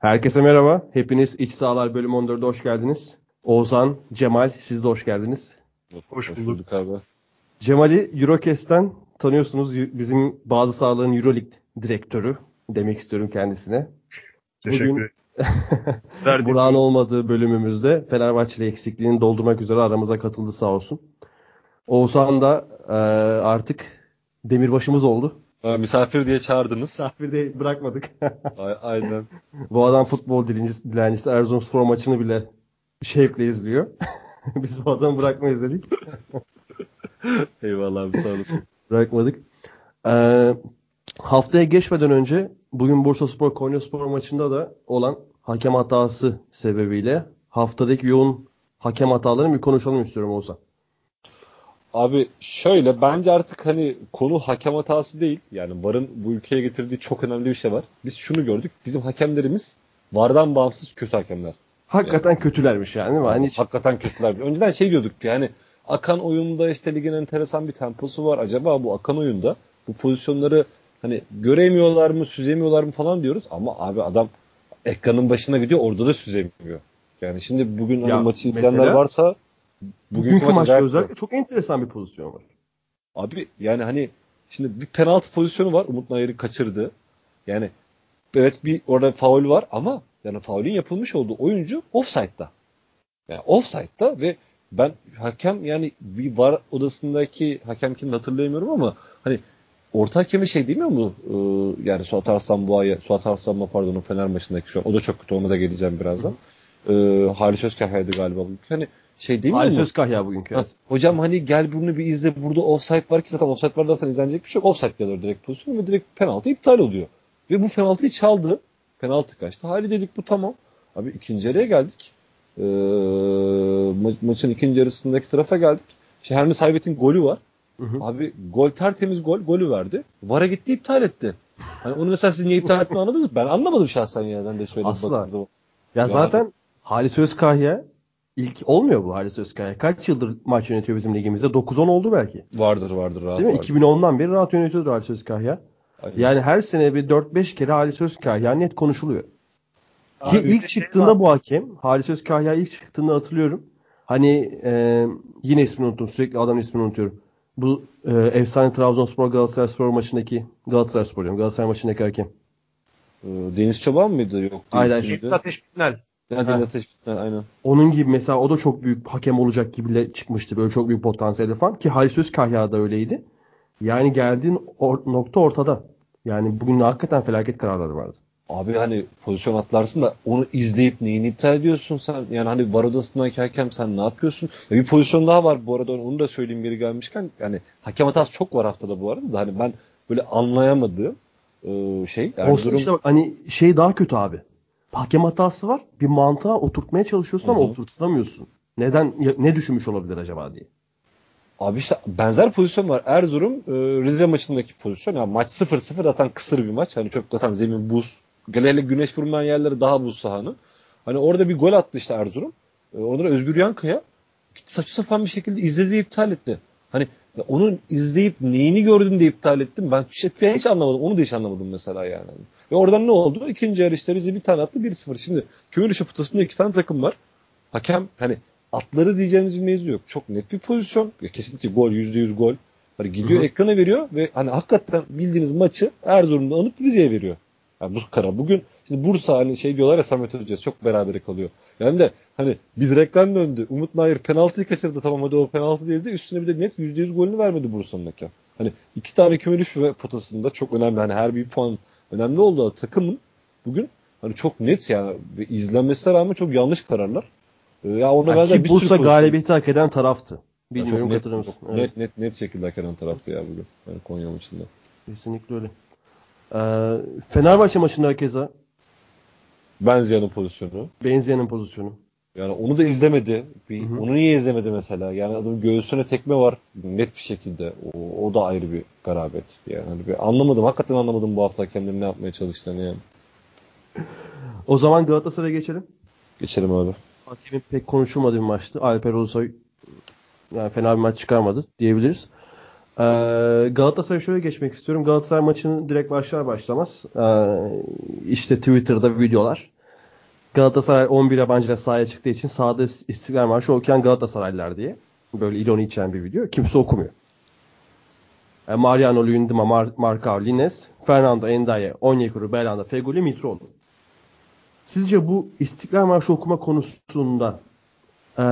Herkese merhaba. Hepiniz İç Sahalar bölüm 14'e hoş geldiniz. Oğuzhan, Cemal siz de hoş geldiniz. Hoş, hoş bulduk abi. Cemal'i Eurocast'ten tanıyorsunuz. Bizim bazı sahaların Euroleague direktörü demek istiyorum kendisine. Teşekkür ederim. Burak'ın olmadığı bölümümüzde Fenerbahçeli eksikliğini doldurmak üzere aramıza katıldı sağ olsun. Oğuzhan da e, artık demirbaşımız oldu. Misafir diye çağırdınız. Misafir de bırakmadık. Aynen. Bu adam futbol dilencisi, dilencisi Erzurumspor maçını bile şevkle izliyor. Biz bu adamı bırakmayız dedik. Eyvallah abi sağ olasın. Bırakmadık. Ee, haftaya geçmeden önce bugün Bursa Spor Konya Spor maçında da olan hakem hatası sebebiyle haftadaki yoğun hakem hatalarını bir konuşalım istiyorum olsa. Abi şöyle bence artık hani konu hakem hatası değil. Yani VAR'ın bu ülkeye getirdiği çok önemli bir şey var. Biz şunu gördük. Bizim hakemlerimiz VAR'dan bağımsız kötü hakemler. Hakikaten yani. kötülermiş yani. yani hani hiç... Hakikaten kötüler. Önceden şey diyorduk yani akan oyunda işte ligin enteresan bir temposu var. Acaba bu akan oyunda bu pozisyonları hani göremiyorlar mı, süzemiyorlar mı falan diyoruz. Ama abi adam ekranın başına gidiyor orada da süzemiyor. Yani şimdi bugün hani maçı izleyenler varsa bugünkü, bugünkü maçta özellikle çok enteresan bir pozisyon var. Abi yani hani şimdi bir penaltı pozisyonu var. Umut Nayır'ı kaçırdı. Yani evet bir orada faul var ama yani faulün yapılmış olduğu oyuncu offside'da. Yani offside'da ve ben hakem yani bir var odasındaki hakem kimini hatırlayamıyorum ama hani orta hakemi şey değil mi Ee, yani Suat Arslan Boğa'ya, Suat Arslan mı pardon o Fener maçındaki şu an. O da çok kötü ona da geleceğim birazdan. Ee, Halis Özkahay'dı galiba. Hani şey değil mi? Halis Özkahya bugünkü. Ha, hocam hani gel bunu bir izle burada offside var ki zaten offside var zaten izlenecek bir şey yok. Offside diyorlar direkt pozisyon ve direkt penaltı iptal oluyor. Ve bu penaltıyı çaldı. Penaltı kaçtı. Hali dedik bu tamam. Abi ikinci yarıya geldik. Ee, ma- maçın ikinci yarısındaki tarafa geldik. Şeherli Saybet'in golü var. Hı hı. Abi gol tertemiz gol. Golü verdi. Vara gitti iptal etti. Hani onu mesela siz niye iptal ettiğini anladınız mı? Ben anlamadım şahsen ya. Ben de söyledim. Asla. Ya, ya zaten Halis Özkahya ilk olmuyor bu Halis Özkaya. Kaç yıldır maç yönetiyor bizim ligimizde? 9-10 oldu belki. Vardır vardır rahat Değil mi? Vardır. 2010'dan beri rahat yönetiyordur Halis Özkaya. Aynen. Yani her sene bir 4-5 kere Halis Özkaya net konuşuluyor. Abi, Ki ilk şey çıktığında bu hakem Halis Özkaya ilk çıktığında hatırlıyorum. Hani e, yine ismini unuttum. Sürekli adam ismini unutuyorum. Bu e, efsane Trabzonspor Galatasaray Spor maçındaki Galatasaray Spor diyorum. Galatasaray maçındaki hakem. Ee, Deniz Çoban mıydı? Yok. Aynen. Şemsi Ateş Bitnel. Yani Ateş Bitnel aynen. Onun gibi mesela o da çok büyük hakem olacak gibi çıkmıştı. Böyle çok büyük potansiyeli falan. Ki Halis Özkahya da öyleydi. Yani geldiğin or- nokta ortada. Yani bugün hakikaten felaket kararları vardı. Abi hani pozisyon atlarsın da onu izleyip neyini iptal ediyorsun sen? Yani hani var odasındaki hakem sen ne yapıyorsun? Ya bir pozisyon daha var bu arada onu da söyleyeyim geri gelmişken. Yani hakem hatası çok var haftada bu arada da hani ben böyle anlayamadığım şey. Erzurum... Olsun işte bak hani şey daha kötü abi. Hakem hatası var. Bir mantığa oturtmaya çalışıyorsun Hı-hı. ama oturtamıyorsun. Neden ne düşünmüş olabilir acaba diye. Abi işte benzer pozisyon var. Erzurum e, Rize maçındaki pozisyon. Yani maç 0-0 zaten kısır bir maç. Hani çok zaten zemin buz. Hele güneş vurmayan yerleri daha buz sahanın. Hani orada bir gol attı işte Erzurum. E, orada da Özgür Yankaya saçma sapan bir şekilde izledi iptal etti. Hani onun izleyip neyini gördüm de iptal ettim. Ben hiç, hiç anlamadım. Onu da hiç anlamadım mesela yani. Ve oradan ne oldu? İkinci yarı işte Rize bir tane attı 1-0. Şimdi kömür potasında iki tane takım var. Hakem hani atları diyeceğimiz bir mevzu yok. Çok net bir pozisyon. Ya kesinlikle gol, %100 gol. Hani gidiyor Hı-hı. ekrana veriyor ve hani hakikaten bildiğiniz maçı Erzurum'da alıp Rize'ye veriyor. Yani bu karar. Bugün şimdi Bursa hani şey diyorlar ya Samet Hoca çok berabere kalıyor. Yani de hani bir direkten döndü. Umut Nayır penaltıyı kaçırdı tamam hadi o penaltı değildi. Üstüne bir de net %100 golünü vermedi Bursa'nın hakem. Hani iki tane kümülüş potasında çok önemli. Hani her bir puan önemli olduğu takımın bugün hani çok net yani ve izlenmesine rağmen çok yanlış kararlar. Ee, ya ona yani ki bir Bursa galibiyeti hak eden taraftı. Bilmiyorum net, katılır mısın? Evet. Net, net, net şekilde hak eden taraftı ya bugün. Yani Konya maçında. Kesinlikle öyle. Ee, Fenerbahçe maçında keza Benziyan'ın pozisyonu. Benziyan'ın pozisyonu. Yani onu da izlemedi. Bir, Hı-hı. onu niye izlemedi mesela? Yani adamın göğsüne tekme var net bir şekilde. O, o da ayrı bir garabet. Yani hani bir anlamadım. Hakikaten anlamadım bu hafta hakemlerin ne yapmaya çalıştığını yani. O zaman Galatasaray'a geçelim. Geçelim abi. Hakemin pek konuşulmadığı bir maçtı. Alper Ulusoy yani fena bir maç çıkarmadı diyebiliriz. Ee, Galatasaray'a şöyle geçmek istiyorum. Galatasaray maçını direkt başlar başlamaz ee, işte Twitter'da videolar. Galatasaray 11 yabancıyla sahaya çıktığı için sahada İstiklal Marşı okuyan Galatasaraylılar diye. Böyle iloni içeren bir video. Kimse okumuyor. Yani e, Mariano Luyendama, Mar Marcao Lines, Fernando Endaye, Onyekuru, Belanda, Feguli, Mitroğlu. Sizce bu İstiklal Marşı okuma konusunda ee,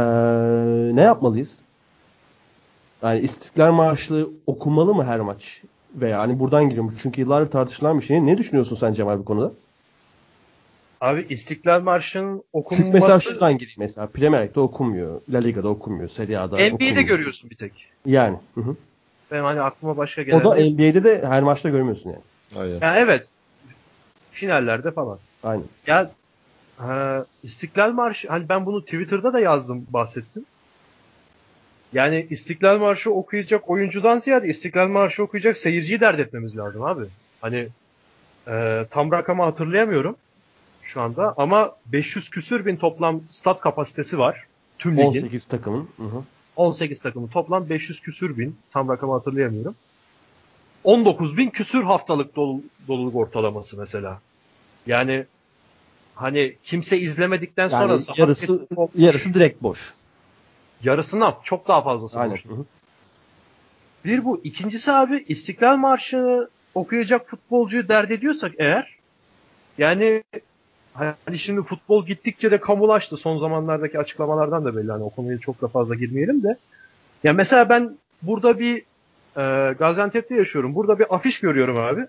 ne yapmalıyız? Yani İstiklal Marşı okumalı mı her maç? Veya hani buradan giriyormuş. Çünkü yıllardır tartışılan bir şey. Ne düşünüyorsun sen Cemal bu konuda? Abi İstiklal Marşı'nın okunması... Çünkü mesela şuradan gireyim mesela. Premier Lig'de okunmuyor. La Liga'da okunmuyor. Serie A'da NBA'de okunmuyor. görüyorsun bir tek. Yani. Hı hı. Benim hani aklıma başka gelen... O da NBA'de de her maçta görmüyorsun yani. Aynen. Yani evet. Finallerde falan. Aynen. Ya e, İstiklal Marşı hani ben bunu Twitter'da da yazdım bahsettim. Yani İstiklal Marşı okuyacak oyuncudan ziyade İstiklal Marşı okuyacak seyirciyi dert etmemiz lazım abi. Hani e, tam rakamı hatırlayamıyorum şu anda ama 500 küsür bin toplam stat kapasitesi var. Tüm ligin. 18 takımın. Hı hı. 18 takımın toplam 500 küsür bin. Tam rakamı hatırlayamıyorum. 19 bin küsür haftalık dolu, doluluk ortalaması mesela. Yani hani kimse izlemedikten sonra yani yarısı yarısı direkt boş. Yarısından çok daha fazlası Aynen. Bir bu. ikincisi abi İstiklal Marşı'nı okuyacak futbolcuyu dert ediyorsak eğer yani hani şimdi futbol gittikçe de kamulaştı. Son zamanlardaki açıklamalardan da belli. Hani o konuya çok da fazla girmeyelim de. Ya mesela ben burada bir e, Gaziantep'te yaşıyorum. Burada bir afiş görüyorum abi.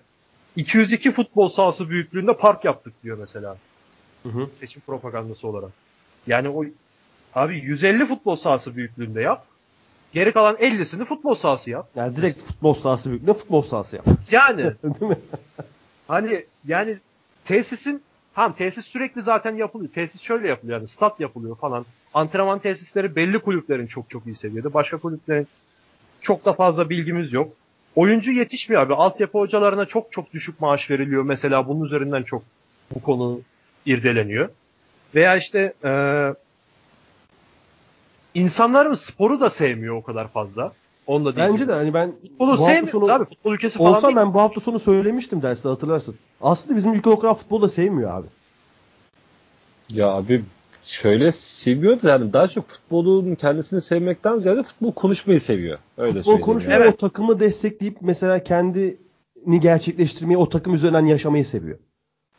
202 futbol sahası büyüklüğünde park yaptık diyor mesela. Hı hı. Seçim propagandası olarak. Yani o abi 150 futbol sahası büyüklüğünde yap. Geri kalan 50'sini futbol sahası yap. Yani direkt futbol sahası büyüklüğünde futbol sahası yap. Yani. Değil mi? Hani yani tesisin Tamam tesis sürekli zaten yapılıyor. Tesis şöyle yapılıyor yani stat yapılıyor falan. Antrenman tesisleri belli kulüplerin çok çok iyi seviyede. Başka kulüplerin çok da fazla bilgimiz yok. Oyuncu yetişmiyor abi. Altyapı hocalarına çok çok düşük maaş veriliyor. Mesela bunun üzerinden çok bu konu irdeleniyor. Veya işte e, insanlarımız sporu da sevmiyor o kadar fazla. Onu da Bence de hani ben futbolu sevmiyor sonu, abi. Futbol ülkesi falan olsa ben bu hafta sonu söylemiştim derste hatırlarsın. Aslında bizim ülke o kadar futbolu da sevmiyor abi. Ya abi şöyle seviyor da yani daha çok futbolun kendisini sevmekten ziyade futbol konuşmayı seviyor. Öyle futbol konuşmayı yani. o takımı destekleyip mesela kendini gerçekleştirmeyi o takım üzerinden yaşamayı seviyor.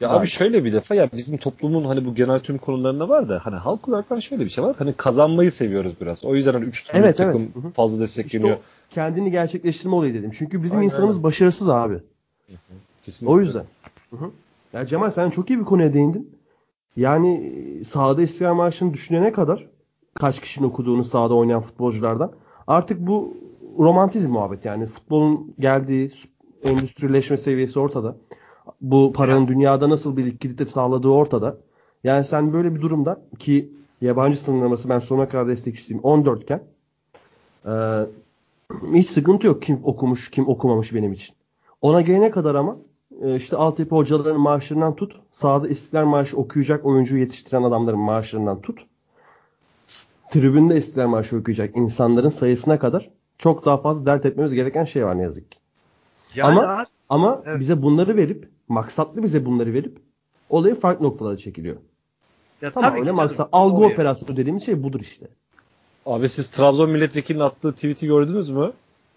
Ya abi şöyle bir defa ya bizim toplumun hani bu genel tüm konularında var da hani halk olarak şöyle bir şey var. Hani kazanmayı seviyoruz biraz. O yüzden hani 3 tane evet, takım evet. fazla destekleniyor. İşte kendini gerçekleştirme olayı dedim. Çünkü bizim Aynen. insanımız başarısız abi. Kesinlikle. O yüzden. Hı hı. Ya Cemal sen çok iyi bir konuya değindin. Yani sahada İstiklal Marşı'nı düşünene kadar kaç kişinin okuduğunu sahada oynayan futbolculardan artık bu romantizm muhabbet yani futbolun geldiği endüstrileşme seviyesi ortada bu paranın dünyada nasıl bir likidite sağladığı ortada. Yani sen böyle bir durumda ki yabancı sınırlaması ben sonuna kadar destekçisiyim 14 iken e, hiç sıkıntı yok kim okumuş kim okumamış benim için. Ona gelene kadar ama e, işte altyapı hocalarının maaşlarından tut sahada istiklal maaşı okuyacak oyuncu yetiştiren adamların maaşlarından tut tribünde istiklal maaşı okuyacak insanların sayısına kadar çok daha fazla dert etmemiz gereken şey var ne yazık ki. Yani ama ama evet. bize bunları verip maksatlı bize bunları verip olayı farklı noktalara çekiliyor. Ya tamam öyle maksat. Algı operasyonu dediğimiz şey budur işte. Abi siz Trabzon milletvekilinin attığı tweet'i gördünüz mü?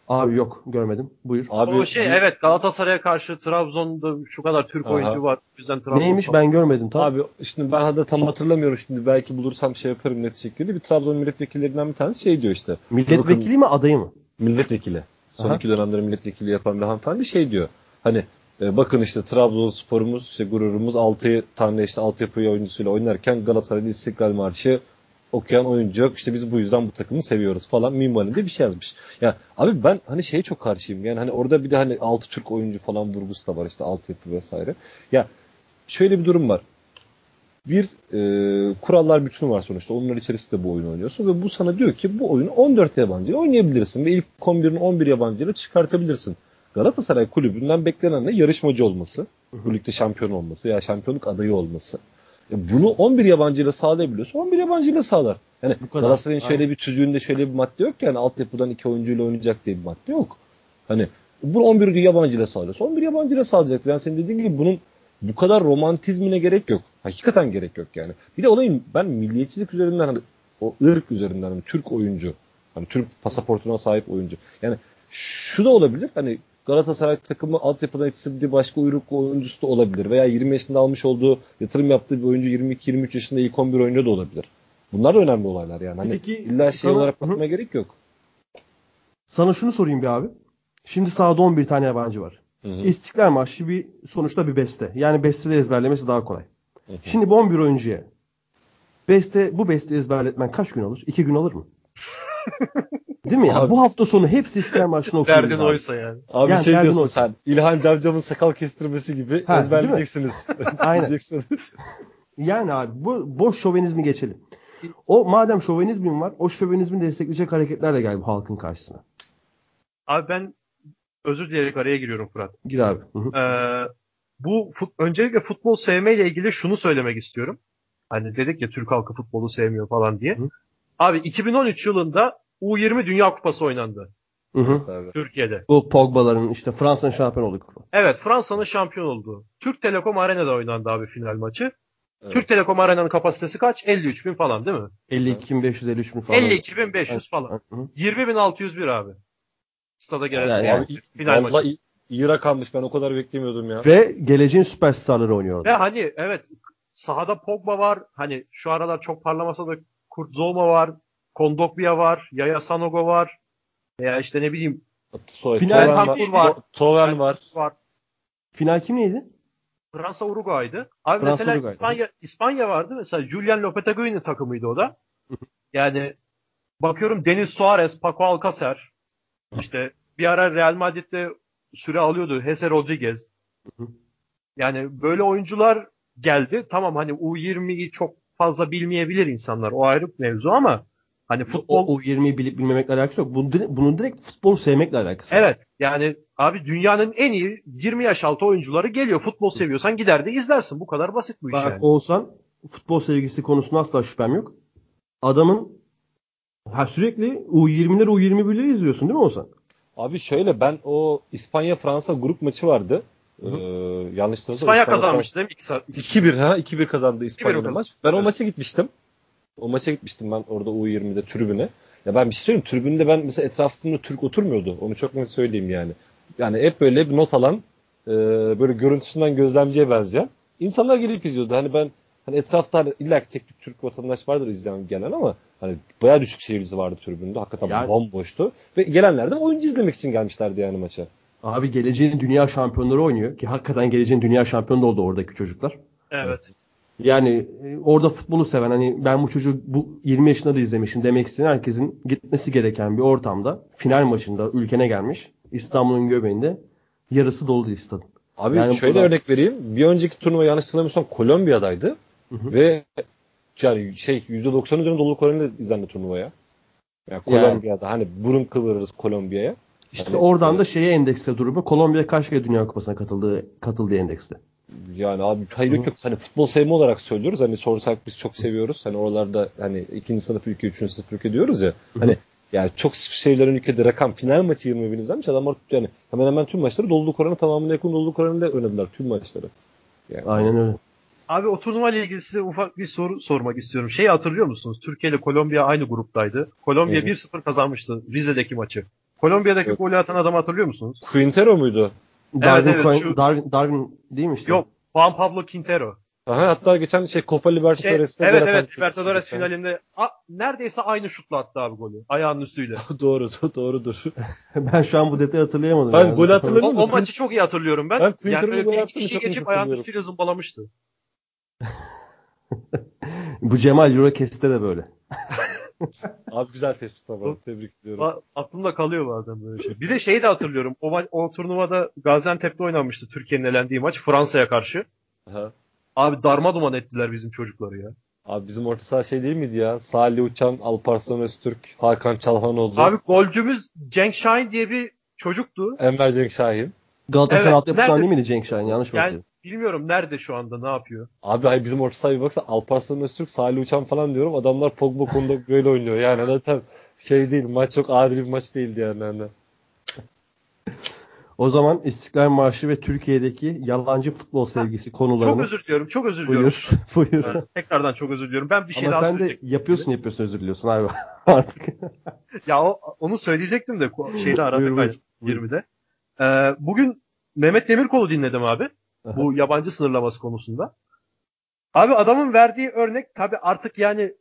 Abi yok görmedim. Buyur. Abi, o şey evet Galatasaray'a karşı Trabzon'da şu kadar Türk Aha. oyuncu var. Yüzden Trabzon Neymiş ben görmedim tam. Abi şimdi ben de tam hatırlamıyorum şimdi belki bulursam şey yaparım net şekilde. Bir Trabzon milletvekillerinden bir tanesi şey diyor işte. Milletvekili mi adayı mı? Milletvekili. Son Aha. iki dönemleri milletvekili yapan bir hanımefendi şey diyor. Hani e, bakın işte Trabzonspor'umuz, işte gururumuz 6 tane işte altyapı oyuncusuyla oynarken Galatasaray'da İstiklal Marşı okuyan oyuncu yok. İşte biz bu yüzden bu takımı seviyoruz falan minvalinde bir şey yazmış. Ya abi ben hani şeye çok karşıyım. Yani hani orada bir de hani altı Türk oyuncu falan vurgusu da var işte altyapı vesaire. Ya şöyle bir durum var. Bir e, kurallar bütünü var sonuçta. Onlar içerisinde bu oyunu oynuyorsun ve bu sana diyor ki bu oyunu 14 yabancı oynayabilirsin ve ilk 11'in 11 yabancıyla çıkartabilirsin. Galatasaray kulübünden beklenen ne? Yarışmacı olması. Bu ligde şampiyon olması ya şampiyonluk adayı olması. E bunu 11 yabancıyla sağlayabiliyorsa 11 yabancıyla sağlar. Yani Galatasaray'ın şöyle bir tüzüğünde şöyle bir madde yok ki yani altyapıdan iki oyuncuyla oynayacak diye bir madde yok. Hani bunu 11 yabancıyla sağlıyorsa 11 yabancıyla sağlayacak. Yani senin dediğin gibi bunun bu kadar romantizmine gerek yok. Hakikaten gerek yok yani. Bir de olayın ben milliyetçilik üzerinden hani o ırk üzerinden hani Türk oyuncu hani Türk pasaportuna sahip oyuncu. Yani şu da olabilir. Hani Galatasaray takımı altyapıdan yetiştirdiği başka uyruk oyuncusu da olabilir. Veya 20 yaşında almış olduğu yatırım yaptığı bir oyuncu 22-23 yaşında ilk 11 oyunda da olabilir. Bunlar da önemli olaylar yani. Hani Peki, illa şey sana- olarak Hı. bakmaya gerek yok. Sana şunu sorayım bir abi. Şimdi sahada 11 tane yabancı var. Hı hı. İstiklal Marşı bir sonuçta bir beste. Yani besteleri ezberlemesi daha kolay. Hı hı. Şimdi bu 11 oyuncuya beste bu beste ezberletmen kaç gün alır? 2 gün alır mı? Değil mi ya? Abi- Bu hafta sonu hepsi İstiklal Marşı'nı okuyoruz. Derdin abi. oysa yani. Abi Yani şey diyorsun o. sen. İlhan Camcam'ın sakal kestirmesi gibi Ha, ezberleyeceksiniz. Aynen. Yani abi bu boş şovenizmi geçelim. O madem şovenizmin var, o şovenizmi destekleyecek hareketlerle gel bu halkın karşısına. Abi ben özür dileyerek araya giriyorum Fırat. Gir abi. Ee, bu fut, öncelikle futbol sevmeyle ilgili şunu söylemek istiyorum. Hani dedik ya Türk halkı futbolu sevmiyor falan diye. Hı. Abi 2013 yılında U20 Dünya Kupası oynandı Hı hı. Evet. Türkiye'de. Bu Pogba'ların işte Fransa'nın şampiyon olduk. Evet Fransa'nın şampiyon olduğu. Türk Telekom Arena'da oynandı abi final maçı. Evet. Türk Telekom Arena'nın kapasitesi kaç? 53 bin falan değil mi? 52.553 bin falan. 52.500 falan. Hı hı. 20.601 abi. Stada gelen Yani- yani, final maçı. İyi, iyi rakammış. Ben o kadar beklemiyordum ya. Ve geleceğin süperstarları oynuyor. Ve hani evet sahada Pogba var. Hani şu aralar çok parlamasa da Kurt Zouma var. Kondogbia var. Yaya Sanogo var. Veya işte ne bileyim Soy, Final hakkı var. var. Toven var. var. Final kim neydi? Fransa Uruguay'dı. Abi Fransa, mesela Uruguay. İspanya İspanya vardı. Mesela Julian Lopetegui'nin takımıydı o da. Yani bakıyorum Denis Suarez, Paco Alcacer. işte bir ara Real Madrid'de süre alıyordu. Jose Rodriguez. Yani böyle oyuncular geldi. Tamam hani U20'yi çok fazla bilmeyebilir insanlar. O ayrı bir mevzu ama hani futbol O, o 20'yi bilip bilmemekle alakası yok. Bunun, direkt- bunun direkt futbolu sevmekle alakası var. Evet yani abi dünyanın en iyi 20 yaş altı oyuncuları geliyor. Futbol seviyorsan gider de izlersin. Bu kadar basit bu iş Bak yani. Oğuzhan futbol sevgisi konusunda asla şüphem yok. Adamın ha, sürekli U20'leri U21'leri izliyorsun değil mi Oğuzhan? Abi şöyle ben o İspanya-Fransa grup maçı vardı. Hı hı. Ee, yanlış hatırlamıyorsam İspanya kazanmıştı değil mi? 2 saat. 2-1 ha 2-1 kazandı 2-1 İspanya'da kazandı. maç. Ben o Evet. maça gitmiştim. O maça gitmiştim ben orada U20'de tribüne. Ya ben bir şey söyleyeyim tribünde ben mesela etrafımda Türk oturmuyordu. Onu çok net söyleyeyim yani. Yani hep böyle bir not alan e, böyle görüntüsünden gözlemciye benzeyen insanlar gelip izliyordu. Hani ben hani etrafta hani illa ki tek Türk vatandaş vardır izleyen gelen ama hani bayağı düşük seyircisi vardı tribünde. Hakikaten Yani- bomboştu. Ve gelenler de oyuncu izlemek için gelmişlerdi yani maça. Abi geleceğin dünya şampiyonları oynuyor ki hakikaten geleceğin dünya şampiyonu da oldu oradaki çocuklar. Evet. Yani e, orada futbolu seven hani ben bu çocuğu bu 20 yaşında da izlemişim demek isteyen herkesin gitmesi gereken bir ortamda final maçında ülkene gelmiş İstanbul'un göbeğinde yarısı dolu değil stadın. Abi Yani şöyle burada- örnek vereyim. Bir önceki turnuva yanlış hatırlamıyorsam Kolombiya'daydı. Hı hı. Ve yani şey %90 üzerinde doluluk oranıyla izlendi turnuvaya. Yani Kolombiya'da hani burun kıvırırız Kolombiya'ya. İşte Hani, oradan e, da şeye endekste durumu Kolombiya kaç kere Dünya Kupası'na katıldığı katıldığı endekste. Yani abi hayır yok yok hani futbol sevme olarak söylüyoruz. Hani sorsak biz çok seviyoruz. Hani oralarda hani ikinci sınıf ülke, üçüncü sınıf ülke diyoruz ya. Hani yani çok şeylerin ülkede rakam final maçı 20 bin izlenmiş. Adamlar yani hemen hemen tüm maçları doluluk oranı tamamına yakın doluluk oranıyla oynadılar tüm maçları. Yani, Aynen öyle. Abi o turnuva ile ilgili size ufak bir soru sormak istiyorum. Şeyi hatırlıyor musunuz? Türkiye ile Kolombiya aynı gruptaydı. Kolombiya hı. 1-0 kazanmıştı Rize'deki maçı. Kolombiya'daki Evet. golü atan adamı hatırlıyor musunuz? Quintero muydu? Darwin, evet, Cohen- şu- Darwin, Darwin değil mi işte? Yok. Juan Pablo Quintero. Aha, hatta geçen şey Copa Şey, Libertadores'te evet gol atan evet çocuk Libertadores finalinde a, neredeyse aynı şutla attı abi golü. Ayağının üstüyle. Doğru, doğrudur. ben şu an bu detayı hatırlayamadım. Ben yani. golü hatırlamıyorum. O, o maçı çok iyi hatırlıyorum ben. Ben yani böyle gol bir attığını kişi geçip ayağının üstüyle zımbalamıştı. Bu Cemal Eurocast'te de böyle. Abi güzel tespit ama tebrik ediyorum. A- aklımda kalıyor bazen böyle şey. Bir de şeyi de hatırlıyorum. O, ma- o turnuvada Gaziantep'te oynanmıştı Türkiye'nin elendiği maç Fransa'ya karşı. Aha. Abi darma duman ettiler bizim çocukları ya. Abi bizim orta saha şey değil miydi ya? Salih Uçan, Alparslan Öztürk, Hakan Çalhanoğlu, Abi golcümüz Cenk Şahin diye bir çocuktu. Enver Cenk Şahin. Galatasaray Evet, altyapısından nerede- değil miydi Cenk Şahin? Yanlış mı Yani? Bilmiyorum nerede şu anda ne yapıyor. Abi hayır bizim orta sahaya bir baksa Alparslan Öztürk, Salih Uçan falan diyorum. Adamlar Pogba konuda böyle oynuyor. Yani zaten şey değil maç çok adil bir maç değildi yani. yani. O zaman İstiklal Marşı ve Türkiye'deki yalancı futbol sevgisi konularını... Çok özür diliyorum. Çok özür diliyorum. Buyur. Buyur. Yani tekrardan çok özür diliyorum. Ben bir şey Ama daha sen de yapıyorsun yapıyorsun özür diliyorsun abi artık. Ya o, onu söyleyecektim de şeyde arada Buyur, buyur, kaydı, 20'de. Ee, bugün Mehmet Demirkol'u dinledim abi. Bu yabancı sınırlaması konusunda. Abi adamın verdiği örnek tabi artık yani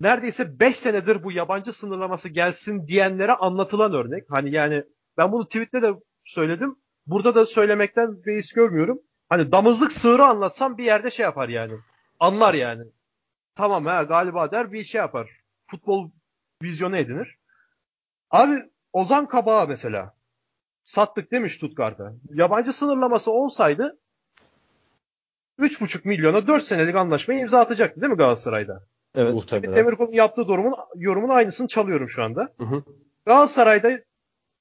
neredeyse 5 senedir bu yabancı sınırlaması gelsin diyenlere anlatılan örnek. Hani yani ben bunu tweette de söyledim. Burada da söylemekten beis görmüyorum. Hani damızlık sığırı anlatsam bir yerde şey yapar yani. Anlar yani. Tamam ha galiba der bir şey yapar. Futbol vizyonu edinir. Abi Ozan Kabağı mesela. Sattık demiş Stuttgart'a. Yabancı sınırlaması olsaydı 3,5 milyona 4 senelik anlaşmayı imza atacaktı değil mi Galatasaray'da? Evet. Muhtemelen. Demirkol'un yaptığı yorumun, yorumun aynısını çalıyorum şu anda. Hı hı. Galatasaray'da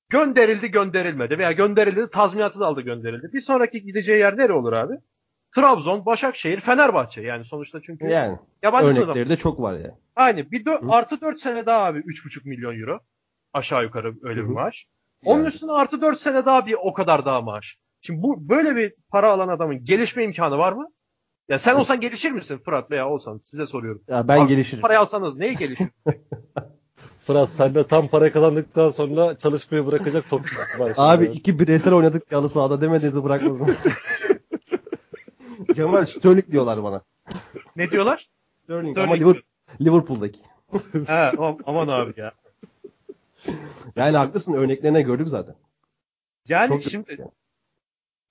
gönderildi gönderilmedi veya gönderildi tazminatı da aldı gönderildi. Bir sonraki gideceği yer nere olur abi? Trabzon, Başakşehir, Fenerbahçe yani sonuçta çünkü Yani yabancı örnekleri de çok var yani. Aynı. Bir dö- Hı. artı 4 sene daha abi 3,5 milyon euro. Aşağı yukarı öyle bir maaş. Onun Yani. üstüne artı 4 sene daha bir o kadar daha maaş. Şimdi bu böyle bir para alan adamın gelişme imkanı var mı? Ya sen olsan gelişir misin Fırat veya olsan size soruyorum. Ya ben Abi, gelişirim. Parayı alsanız neyi gelişir? Fırat sen de tam para kazandıktan sonra çalışmayı bırakacak topçu. Abi iki bireysel oynadık yalı sahada demediniz bırakmadım. Kemal Sterling diyorlar bana. ne diyorlar? Sterling, Sterling ama Liverpool, Liverpool'daki. He, am- aman abi ya. Yani haklısın örneklerine gördük zaten. Yani Çok- şimdi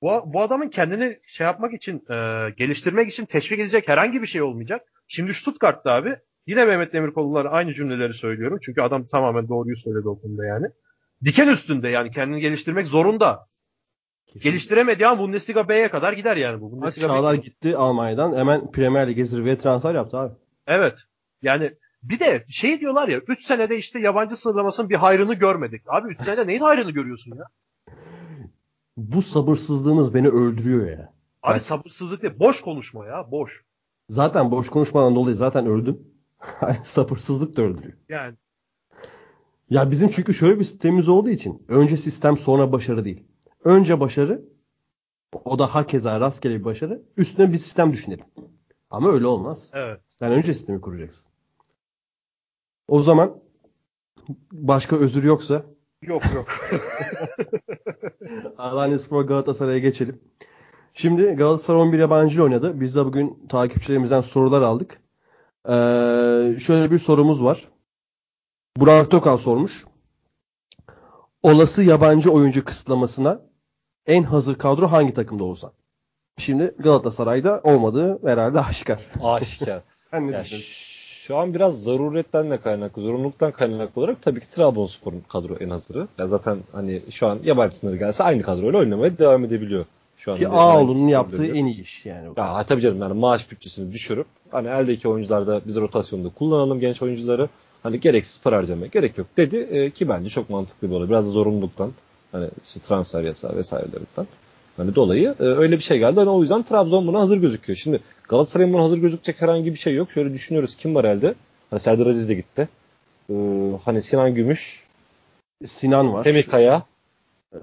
bu, bu adamın kendini şey yapmak için, e, geliştirmek için teşvik edecek herhangi bir şey olmayacak. Şimdi Stuttgart'ta abi yine Mehmet Demirkol'lara aynı cümleleri söylüyorum. Çünkü adam tamamen doğruyu söyledi o konuda yani. Diken üstünde yani kendini geliştirmek zorunda. Geliştiremediği an Bundesliga B'ye kadar gider yani bu. Bundesliga Çağlar gitti Almanya'dan hemen Premier Lig'e zirveye transfer yaptı abi. Evet. Yani bir de şey diyorlar ya 3 senede işte yabancı sınırlamasının bir hayrını görmedik. Abi 3 senede neyin hayrını görüyorsun ya? Bu sabırsızlığınız beni öldürüyor ya. Abi Bak- sabırsızlık değil. Boş konuşma ya. Boş. Zaten boş konuşmadan dolayı zaten öldüm. Sabırsızlık da öldürüyor. Yani Ya bizim çünkü şöyle bir sistemimiz olduğu için önce sistem sonra başarı değil. Önce başarı o da hakeza rastgele bir başarı. Üstüne bir sistem düşünelim. Ama öyle olmaz. evet. Sen önce sistemi kuracaksın. O zaman başka özür yoksa Yok yok. Alanya Galatasaray'a geçelim. Şimdi Galatasaray 11 yabancı oynadı. Biz de bugün takipçilerimizden sorular aldık. Ee, şöyle bir sorumuz var. Burak Tokal sormuş. Olası yabancı oyuncu kısıtlamasına en hazır kadro hangi takımda olsa? Şimdi Galatasaray'da olmadığı herhalde aşikar. Aşikar. Sen ne düşünüyorsun? Şu an biraz zaruretten de kaynaklı, zorunluluktan kaynaklı olarak tabii ki Trabzonspor'un kadro en hazırı. Ya zaten hani şu an yabancı sınırı gelse aynı kadroyla oynamaya devam edebiliyor. Şu an Ki Ağoğlu'nun yaptığı en iyi iş yani. Ya tabii canım yani maaş bütçesini düşürüp hani eldeki oyuncularda biz rotasyonda kullanalım genç oyuncuları. Hani gereksiz para harcamaya gerek yok dedi e, ki bence çok mantıklı bir olay. Biraz da zorunluluktan hani işte transfer yasağı vesairelerinden. Hani dolayı e, öyle bir şey geldi. Hani o yüzden Trabzon buna hazır gözüküyor. Şimdi Galatasaray'ın buna hazır gözükecek herhangi bir şey yok. Şöyle düşünüyoruz kim var elde? Hani Serdar Aziz de gitti. E, hani Sinan Gümüş, Sinan var. Semih Kaya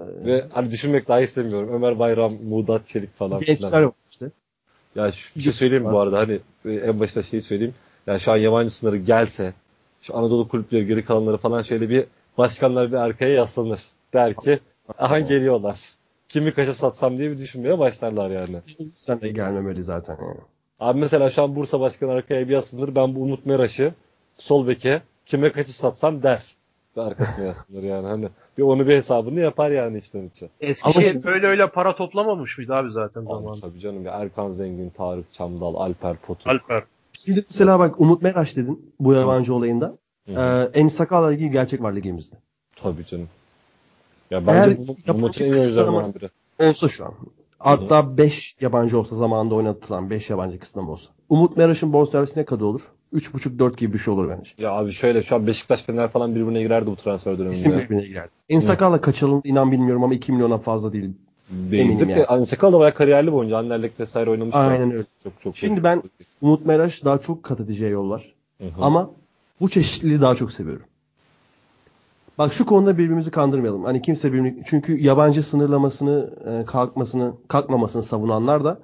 ve hani düşünmek dahi istemiyorum. Ömer Bayram, Muğdat Çelik falan Gençler filan. var işte. Ya şu, bir şey söyleyeyim mi bu arada hani e, en başta şeyi söyleyeyim. Ya şu an yabancı sınırı gelse şu Anadolu kulüpleri geri kalanları falan şöyle bir başkanlar bir arkaya yaslanır. Der ki aha geliyorlar. Kimi kaça satsam diye bir düşünmeye başlarlar yani. Sen de gelmemeli zaten. Yani. Abi mesela şu an Bursa Başkanı arkaya bir yaslanır. Ben bu Umut Meraş'ı sol beke kime kaçı satsam der. Ve arkasına yaslanır yani. Hani bir onu bir hesabını yapar yani içten içe. Eskişehir şimdi- öyle öyle para toplamamış mıydı abi zaten zamanında? tabii canım ya Erkan Zengin, Tarık Çamdal, Alper Potuk. Alper. Şimdi mesela bak Umut Meraş dedin bu yabancı olayında. Hı. Ee, en Sakal'la ilgili gerçek var ligimizde. Tabii canım. Ya Eğer bence bu, bu yabancı maçın en kısıtlaması- biri. Olsa şu an. Hatta 5 yabancı olsa zamanında oynatılan 5 yabancı kısıtlama olsa. Umut Meraş'ın bonservisi ne kadar olur? 3.5-4 gibi bir şey olur bence. Ya abi şöyle şu an Beşiktaş Fener falan birbirine girerdi bu transfer döneminde. Kesin birbirine girerdi. En Sakal'la kaçalım inan bilmiyorum ama 2 milyona fazla değil. Değildi. eminim Yani. yani. Hani da bayağı kariyerli bir oyuncu. Anderlecht vesaire oynamış. Aynen öyle. Çok çok. Şimdi ben Umut Meraş daha çok kat edeceği yol var. Hı hı. Ama bu çeşitliliği daha çok seviyorum. Bak şu konuda birbirimizi kandırmayalım. Hani kimse birbirini çünkü yabancı sınırlamasını e, kalkmasını kalkmamasını savunanlar da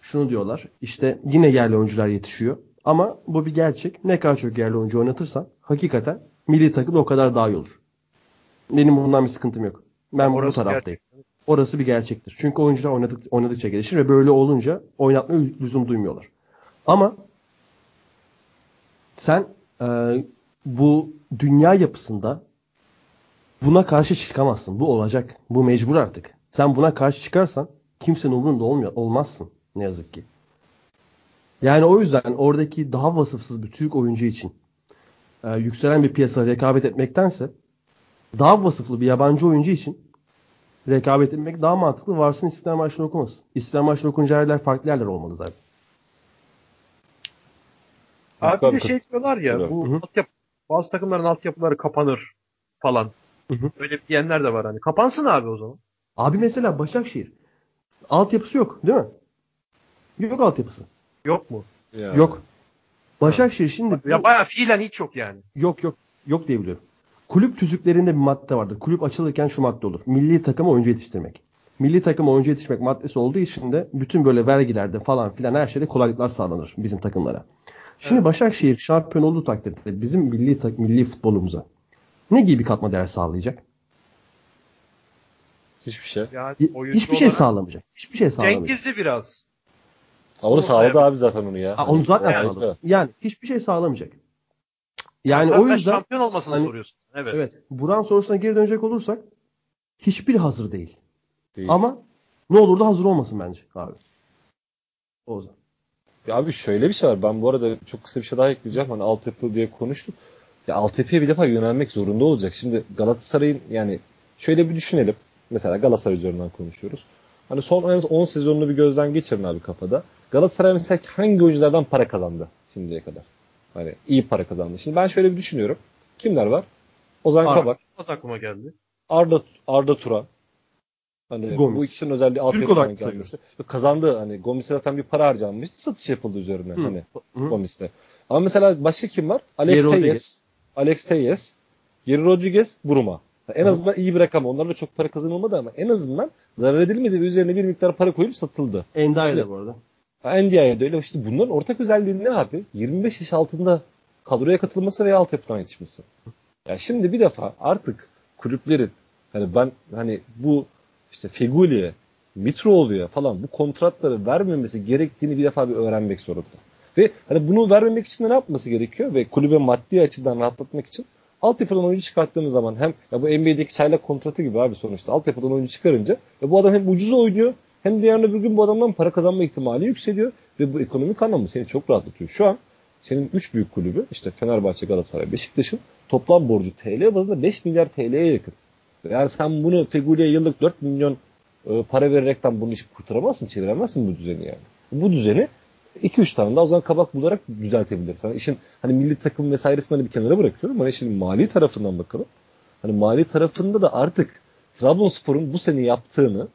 şunu diyorlar. İşte yine yerli oyuncular yetişiyor. Ama bu bir gerçek. Ne kadar çok yerli oyuncu oynatırsan hakikaten milli takım o kadar daha iyi olur. Benim bundan bir sıkıntım yok. Ben Orası bu taraftayım. Gerçek. Orası bir gerçektir. Çünkü oyuncular oynadık, oynadıkça gelişir ve böyle olunca oynatma lüzum duymuyorlar. Ama sen e, bu dünya yapısında buna karşı çıkamazsın. Bu olacak. Bu mecbur artık. Sen buna karşı çıkarsan kimsenin umurunda olmuyor, olmazsın ne yazık ki. Yani o yüzden oradaki daha vasıfsız bir Türk oyuncu için e, yükselen bir piyasada rekabet etmektense daha vasıflı bir yabancı oyuncu için rekabet etmek daha mantıklı. Varsın İstiklal Marşı'nı okumasın. İstiklal Marşı'nı okunca yerler farklı yerler olmalı zaten. Abi bir de şey diyorlar ya bu altyapı, bazı takımların altyapıları kapanır falan. Hı hı. Öyle diyenler de var hani. Kapansın abi o zaman. Abi mesela Başakşehir. Altyapısı yok değil mi? Yok altyapısı. Yok mu? Ya. Yok. Başakşehir şimdi... Ya bayağı fiilen hiç yok yani. Yok yok. Yok diye biliyorum. Kulüp tüzüklerinde bir madde vardır. Kulüp açılırken şu madde olur. Milli takım oyuncu yetiştirmek. Milli takım oyuncu yetiştirmek maddesi olduğu için de bütün böyle vergilerde falan filan her şeyde kolaylıklar sağlanır bizim takımlara. Şimdi evet. Başakşehir şampiyon olduğu takdirde bizim milli milli futbolumuza ne gibi bir katma değer sağlayacak? Hiçbir şey. Yani hiçbir şey sağlamayacak. Hiçbir şey sağlamayacak. Cengizli biraz. Onu sağladı abi zaten onu ya. Ha, onu zaten yani, sağladı. Yani hiçbir şey sağlamayacak. Yani Hatta o yüzden şampiyon olmasını hani, soruyorsun. Evet. Evet. Buran sorusuna geri dönecek olursak hiçbir hazır değil. değil. Ama ne olur da hazır olmasın bence abi. O zaman. Ya abi şöyle bir şey var. Ben bu arada çok kısa bir şey daha ekleyeceğim. Hani altyapı diye konuştuk. Ya altyapıya bir defa yönelmek zorunda olacak. Şimdi Galatasaray'ın yani şöyle bir düşünelim. Mesela Galatasaray üzerinden konuşuyoruz. Hani son en az 10 sezonunu bir gözden geçirin abi kafada. Galatasaray mesela hangi oyunculardan para kazandı şimdiye kadar? Hani iyi para kazandı. Şimdi ben şöyle bir düşünüyorum. Kimler var? Ozan Ar- Kabak. Az aklıma geldi. Arda Arda Turan. Hani Gomis. bu ikisinin özelliği altyapıdan gelmesi. Kazandı hani Gomis'e zaten bir para harcanmış. Satış yapıldı üzerine Hı. hani Hı. Gomis'te. Ama mesela başka kim var? Alex Teyes. Alex Teyes. Geri Rodriguez, Buruma. En azından iyi bir rakam. Onlarla çok para kazanılmadı ama en azından zarar edilmedi ve üzerine bir miktar para koyup satıldı. Endia'ya da bu arada. Endia'ya da öyle. İşte bunların ortak özelliği ne abi? 25 yaş altında kadroya katılması veya altyapıdan yetişmesi. Ya şimdi bir defa artık kulüplerin hani ben hani bu işte Feguli'ye, Mitroğlu'ya falan bu kontratları vermemesi gerektiğini bir defa bir öğrenmek zorunda. Ve hani bunu vermemek için de ne yapması gerekiyor? Ve kulübe maddi açıdan rahatlatmak için altyapıdan oyuncu çıkarttığınız zaman hem ya bu NBA'deki çaylak kontratı gibi abi sonuçta altyapıdan oyuncu çıkarınca ya bu adam hem ucuz oynuyor hem de yarın öbür gün bu adamdan para kazanma ihtimali yükseliyor ve bu ekonomik anlamda seni çok rahatlatıyor. Şu an senin 3 büyük kulübü işte Fenerbahçe, Galatasaray, Beşiktaş'ın toplam borcu TL bazında 5 milyar TL'ye yakın. Yani sen bunu Feguli'ye yıllık 4 milyon e, para vererekten bunu işi kurtaramazsın, çeviremezsin bu düzeni yani. Bu düzeni 2-3 tane daha o zaman kabak bularak düzeltebilirsin. Yani işin hani milli takım vesairesini hani bir kenara bırakıyorum ama işin mali tarafından bakalım. Hani mali tarafında da artık Trabzonspor'un bu sene yaptığını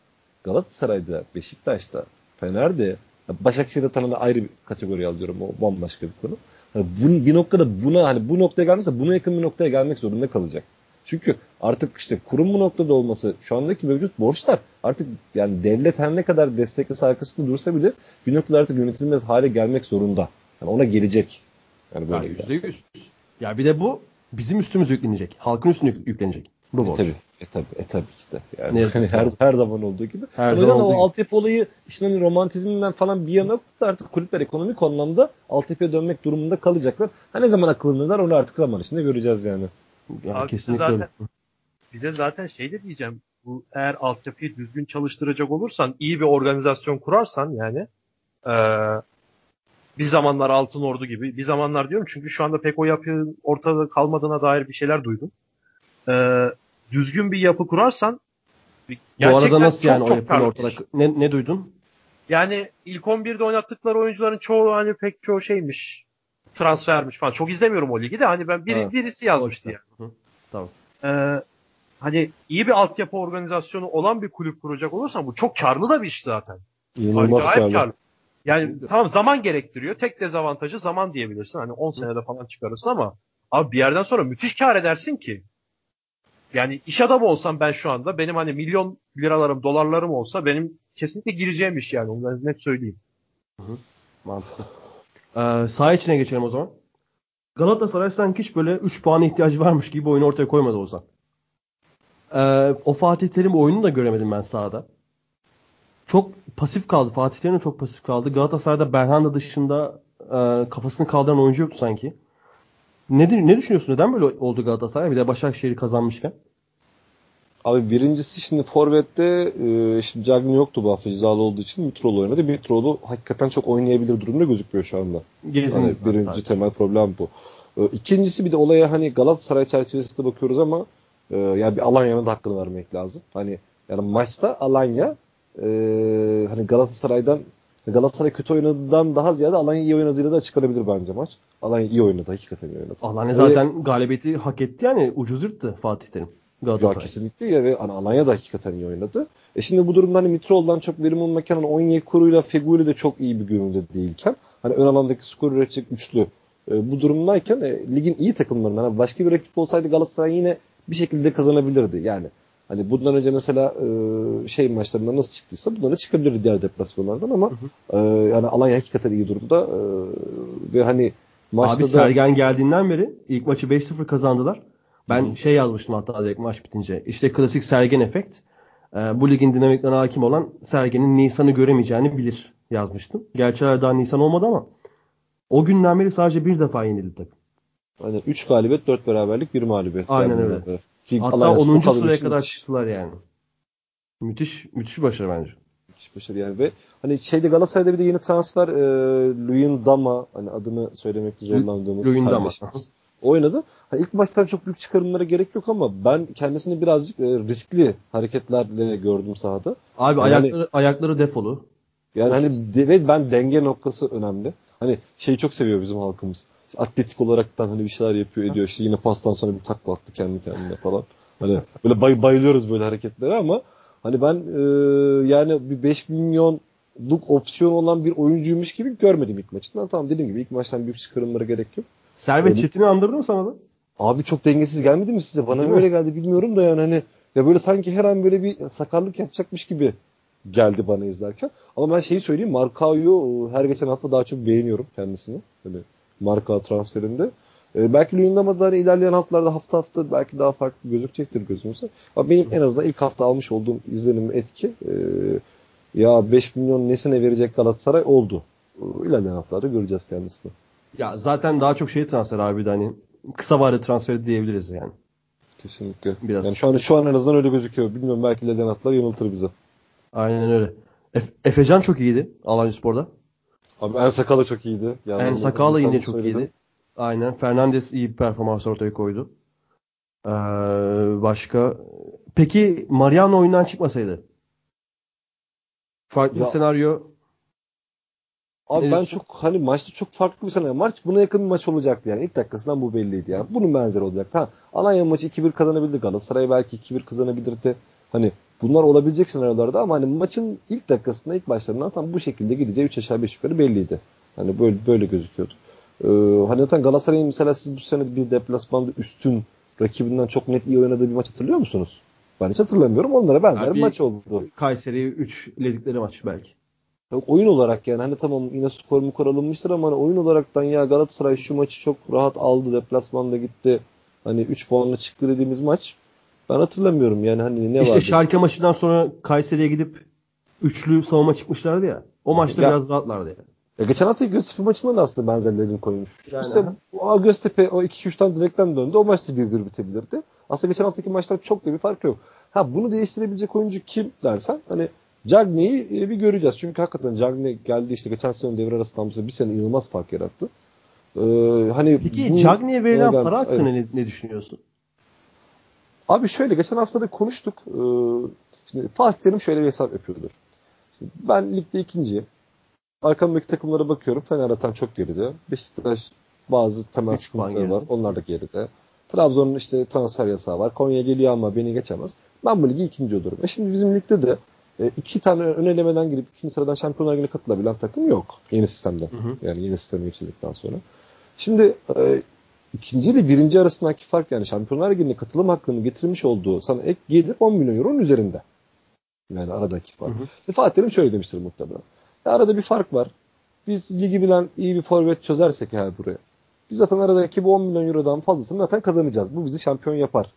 Galatasaray'da, Beşiktaş'ta, Fener'de, Başakşehir'de tanımda ayrı bir kategori alıyorum. O bambaşka bir konu. Hani bu, bir noktada buna hani bu noktaya gelmezse buna yakın bir noktaya gelmek zorunda kalacak. Çünkü artık işte kurum bu noktada olması şu andaki mevcut borçlar artık yani devlet her ne kadar desteklese arkasında dursa bile bir noktada artık yönetilmez hale gelmek zorunda. Yani ona gelecek. Yani böyle yani %100. Ya bir de bu bizim üstümüze yüklenecek. Halkın üstüne yüklenecek. Bu borç. E tabii. E tabii, e tabii ki de. Yani hani her, her zaman olduğu gibi. Her yani zaman o gibi. altyapı olayı işte hani romantizminden falan bir yana artık kulüpler ekonomik anlamda altyapıya dönmek durumunda kalacaklar. Ha ne zaman akıllanırlar onu artık zaman içinde göreceğiz yani. Yani Abi kesinlikle zaten, öyle. Bir de zaten şey de diyeceğim. Bu eğer altyapıyı düzgün çalıştıracak olursan, iyi bir organizasyon kurarsan yani ee, bir zamanlar Altın Ordu gibi, bir zamanlar diyorum çünkü şu anda pek o yapı ortada kalmadığına dair bir şeyler duydum. Ee, düzgün bir yapı kurarsan Bu arada nasıl çok, yani çok o yapının ortada? Ne, ne duydun? Yani ilk 11'de oynattıkları oyuncuların çoğu hani pek çoğu şeymiş. Transfermiş falan. Çok izlemiyorum o ligi de hani ben biri, birisi yazmıştı yani. Hı, tamam. Ee, hani iyi bir altyapı organizasyonu olan bir kulüp kuracak olursan bu çok karlı da bir iş zaten. İnanılmaz karlı. karlı. Yani Şimdi. tamam zaman gerektiriyor. Tek dezavantajı zaman diyebilirsin. Hani 10 senede falan çıkarırsın ama abi bir yerden sonra müthiş kar edersin ki. Yani iş adamı olsam ben şu anda benim hani milyon liralarım, dolarlarım olsa benim kesinlikle gireceğim iş yani. Onu net söyleyeyim. Hı hı. Mantıklı. Ee, saha içine geçelim o zaman. Galatasaray sanki hiç böyle 3 puana ihtiyacı varmış gibi oyunu ortaya koymadı Ozan. Ee, o Fatih Terim oyununu da göremedim ben sahada. Çok pasif kaldı. Fatih Terim de çok pasif kaldı. Galatasaray'da Berhanda dışında e, kafasını kaldıran oyuncu yoktu sanki. Ne, ne düşünüyorsun? Neden böyle oldu Galatasaray? Bir de Başakşehir kazanmışken. Abi birincisi şimdi Forvet'te e, şimdi Cagney yoktu bu hafta cezalı olduğu için Mitroğlu oynadı. Mitroğlu hakikaten çok oynayabilir durumda gözükmüyor şu anda. Yani birinci sadece. temel problem bu. E, ikincisi bir de olaya hani Galatasaray çerçevesinde bakıyoruz ama e, yani bir Alanya'nın da hakkını vermek lazım. Hani yani maçta Alanya e, hani Galatasaray'dan Galatasaray kötü oynadığından daha ziyade Alanya iyi oynadığıyla da açıklanabilir bence maç. Alanya iyi oynadı. Hakikaten iyi oynadı. Alanya zaten ee, galibiyeti hak etti yani. Ucuz yırttı Fatih Terim. Ya kesinlikle ya ve hani Alanya da hakikaten iyi oynadı. E şimdi bu durumda hani Mitroğlu'dan çok verim alırken hani Onyekuru'yla Feguli de çok iyi bir görünümde değilken hani ön alandaki skor üretecek üçlü e, bu durumdayken e, ligin iyi takımlarından hani başka bir rakip olsaydı Galatasaray yine bir şekilde kazanabilirdi. Yani Hani bundan önce mesela e, şey maçlarında nasıl çıktıysa bundan da çıkabilir diğer deplasmanlardan ama hı hı. E, yani Alanya hakikaten iyi durumda e, ve hani maçta Abi da... Sergen geldiğinden beri ilk maçı 5-0 kazandılar. Ben şey yazmıştım hatta direkt maç bitince. İşte klasik Sergen efekt. E, bu ligin dinamiklerine hakim olan Sergen'in Nisan'ı göremeyeceğini bilir yazmıştım. Gerçi daha Nisan olmadı ama o günden beri sadece bir defa yenildi takım. Aynen 3 galibiyet 4 beraberlik 1 mağlubiyet. Aynen öyle. Ki Hatta 10. sıraya kadar müthiş. çıktılar yani. Müthiş müthiş başarı bence. Müthiş başarı yani ve hani şeyde Galatasaray'da bir de yeni transfer e, Luyin Dama hani adını söylemekte zorlandığımız Luyin Dama oynadı. Hani ilk maçtan çok büyük çıkarımlara gerek yok ama ben kendisini birazcık e, riskli hareketlerle gördüm sahada. Abi yani, ayakları ayakları defolu. Yani hani de, ben denge noktası önemli. Hani şeyi çok seviyor bizim halkımız atletik olaraktan hani bir şeyler yapıyor ediyor. İşte yine pastan sonra bir takla attı kendi kendine falan. Hani böyle bay, bayılıyoruz böyle hareketlere ama hani ben e, yani bir 5 milyonluk opsiyon olan bir oyuncuymuş gibi görmedim ilk maçından. Tamam dediğim gibi ilk maçtan büyük çıkarımlara gerek yok. Servet ee, Çetin'i andırdı mı sana da? Abi çok dengesiz gelmedi mi size? Bana Değil öyle mi? geldi bilmiyorum da yani hani ya böyle sanki her an böyle bir sakarlık yapacakmış gibi geldi bana izlerken. Ama ben şeyi söyleyeyim Markao'yu her geçen hafta daha çok beğeniyorum kendisini. Hani marka transferinde. E, belki Luyendama'da hani ilerleyen haftalarda hafta hafta belki daha farklı gözükecektir gözümüze. Ama benim en azından ilk hafta almış olduğum izlenim etki e, ya 5 milyon nesine verecek Galatasaray oldu. E, ilerleyen haftalarda göreceğiz kendisini. Ya zaten daha çok şey transfer abi de hani kısa vade transferi diyebiliriz yani. Kesinlikle. Biraz. Yani şu an şu an en azından öyle gözüküyor. Bilmiyorum belki ilerleyen haftalar yanıltır bize. Aynen öyle. Efe, Efecan çok iyiydi Alanya Spor'da. Abi En Sakala çok iyiydi. Yani en Sakala yine çok söyledim. iyiydi. Aynen. Fernandes iyi bir performans ortaya koydu. Ee, başka. Peki Mariano oyundan çıkmasaydı? Farklı ya, senaryo. Abi ben çok hani maçta çok farklı bir senaryo. Maç buna yakın bir maç olacaktı yani. İlk dakikasından bu belliydi yani. Bunun benzeri olacaktı. Ha, Alanya maçı 2-1 kazanabildi. Galatasaray belki 2-1 kazanabilirdi. Hani Bunlar olabilecek senaryolarda ama hani maçın ilk dakikasında ilk başlarından tam bu şekilde gideceği 3 aşağı 5 yukarı belliydi. Hani böyle böyle gözüküyordu. Ee, hani zaten Galatasaray'ın mesela siz bu sene bir deplasmanda üstün rakibinden çok net iyi oynadığı bir maç hatırlıyor musunuz? Ben hiç hatırlamıyorum. Onlara benzer bir maç oldu. Kayseri 3 ledikleri maç belki. Oyun olarak yani hani tamam yine skor mu alınmıştır ama hani oyun olaraktan ya Galatasaray şu maçı çok rahat aldı deplasmanda gitti. Hani 3 puanla çıktı dediğimiz maç ben hatırlamıyorum yani hani ne işte vardı? İşte Schalke maçından sonra Kayseri'ye gidip üçlü savunma çıkmışlardı ya. O maçta ya, biraz rahatlardı yani. Ya geçen hafta Göztepe maçında da aslında benzerlerini koymuş. Yani işte o Göztepe o 2-3 tane direkten döndü. O maçta 1-1 bitebilirdi. Aslında geçen haftaki maçlar çok da bir fark yok. Ha bunu değiştirebilecek oyuncu kim dersen hani Cagney'i e, bir göreceğiz. Çünkü hakikaten Cagney geldi işte geçen sene devre arası tam bir sene inanılmaz fark yarattı. Ee, hani Peki Cagney'e verilen para hakkında ne, ne düşünüyorsun? Abi şöyle geçen hafta da konuştuk. Ee, şimdi Fatih Terim şöyle bir hesap yapıyordur. Şimdi ben ligde ikinciyim. Arkamdaki takımlara bakıyorum. Fener atan çok geride. Beşiktaş bazı temel sıkıntıları var. Onlar da geride. Trabzon'un işte transfer yasağı var. Konya geliyor ama beni geçemez. Ben bu ligi ikinci olurum. E şimdi bizim ligde de e, iki tane ön elemeden girip ikinci sıradan Şampiyonlar Ligi'ne katılabilen takım yok. Yeni sistemde. Hı hı. Yani yeni sisteme geçildikten sonra. Şimdi e, ikinci ile birinci arasındaki fark yani Şampiyonlar Ligi'ne katılım hakkını getirmiş olduğu sana ek gelir 10 milyon euronun üzerinde. Yani aradaki fark. Hı hı. E, Fatih Terim şöyle demiştir muhtemelen. Ya arada bir fark var. Biz ligi bilen iyi bir forvet çözersek eğer buraya. Biz zaten aradaki bu 10 milyon eurodan fazlasını zaten kazanacağız. Bu bizi şampiyon yapar.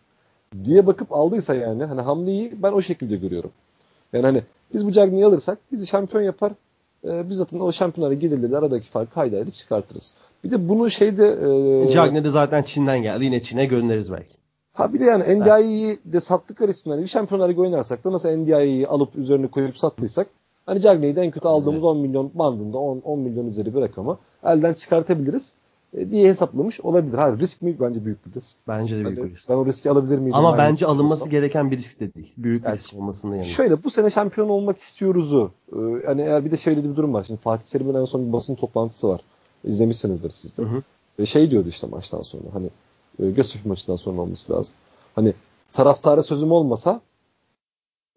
Diye bakıp aldıysa yani hani hamleyi ben o şekilde görüyorum. Yani hani biz bu Cagney'i alırsak bizi şampiyon yapar. E, biz zaten o şampiyonlara gelirle aradaki farkı haydi çıkartırız. Bir de bunu şeyde... E, Cagney de zaten Çin'den geldi. Yine Çin'e göndeririz belki. Ha bir de yani NDI'yi de sattıkları için hani bir şampiyonlar ligi oynarsak da nasıl NDI'yi alıp üzerine koyup sattıysak hani Cagney'i de en kötü aldığımız evet. 10 milyon bandında 10, 10 milyon üzeri bir rakamı elden çıkartabiliriz diye hesaplamış olabilir. Hayır risk mi? Bence büyük bir risk. Bence de büyük bir risk. Ben o riski alabilir miyim? Ama bence alınması olsam. gereken bir risk de değil. Büyük yani, risk olmasının yanında. Şöyle bu sene şampiyon olmak istiyoruzu. Ee, hani eğer bir de şöyle bir durum var. Şimdi Fatih Terim'in en son bir basın toplantısı var. İzlemişsinizdir siz de. Hı şey diyordu işte maçtan sonra. Hani e, Göztepe maçından sonra olması lazım. Hani taraftara sözüm olmasa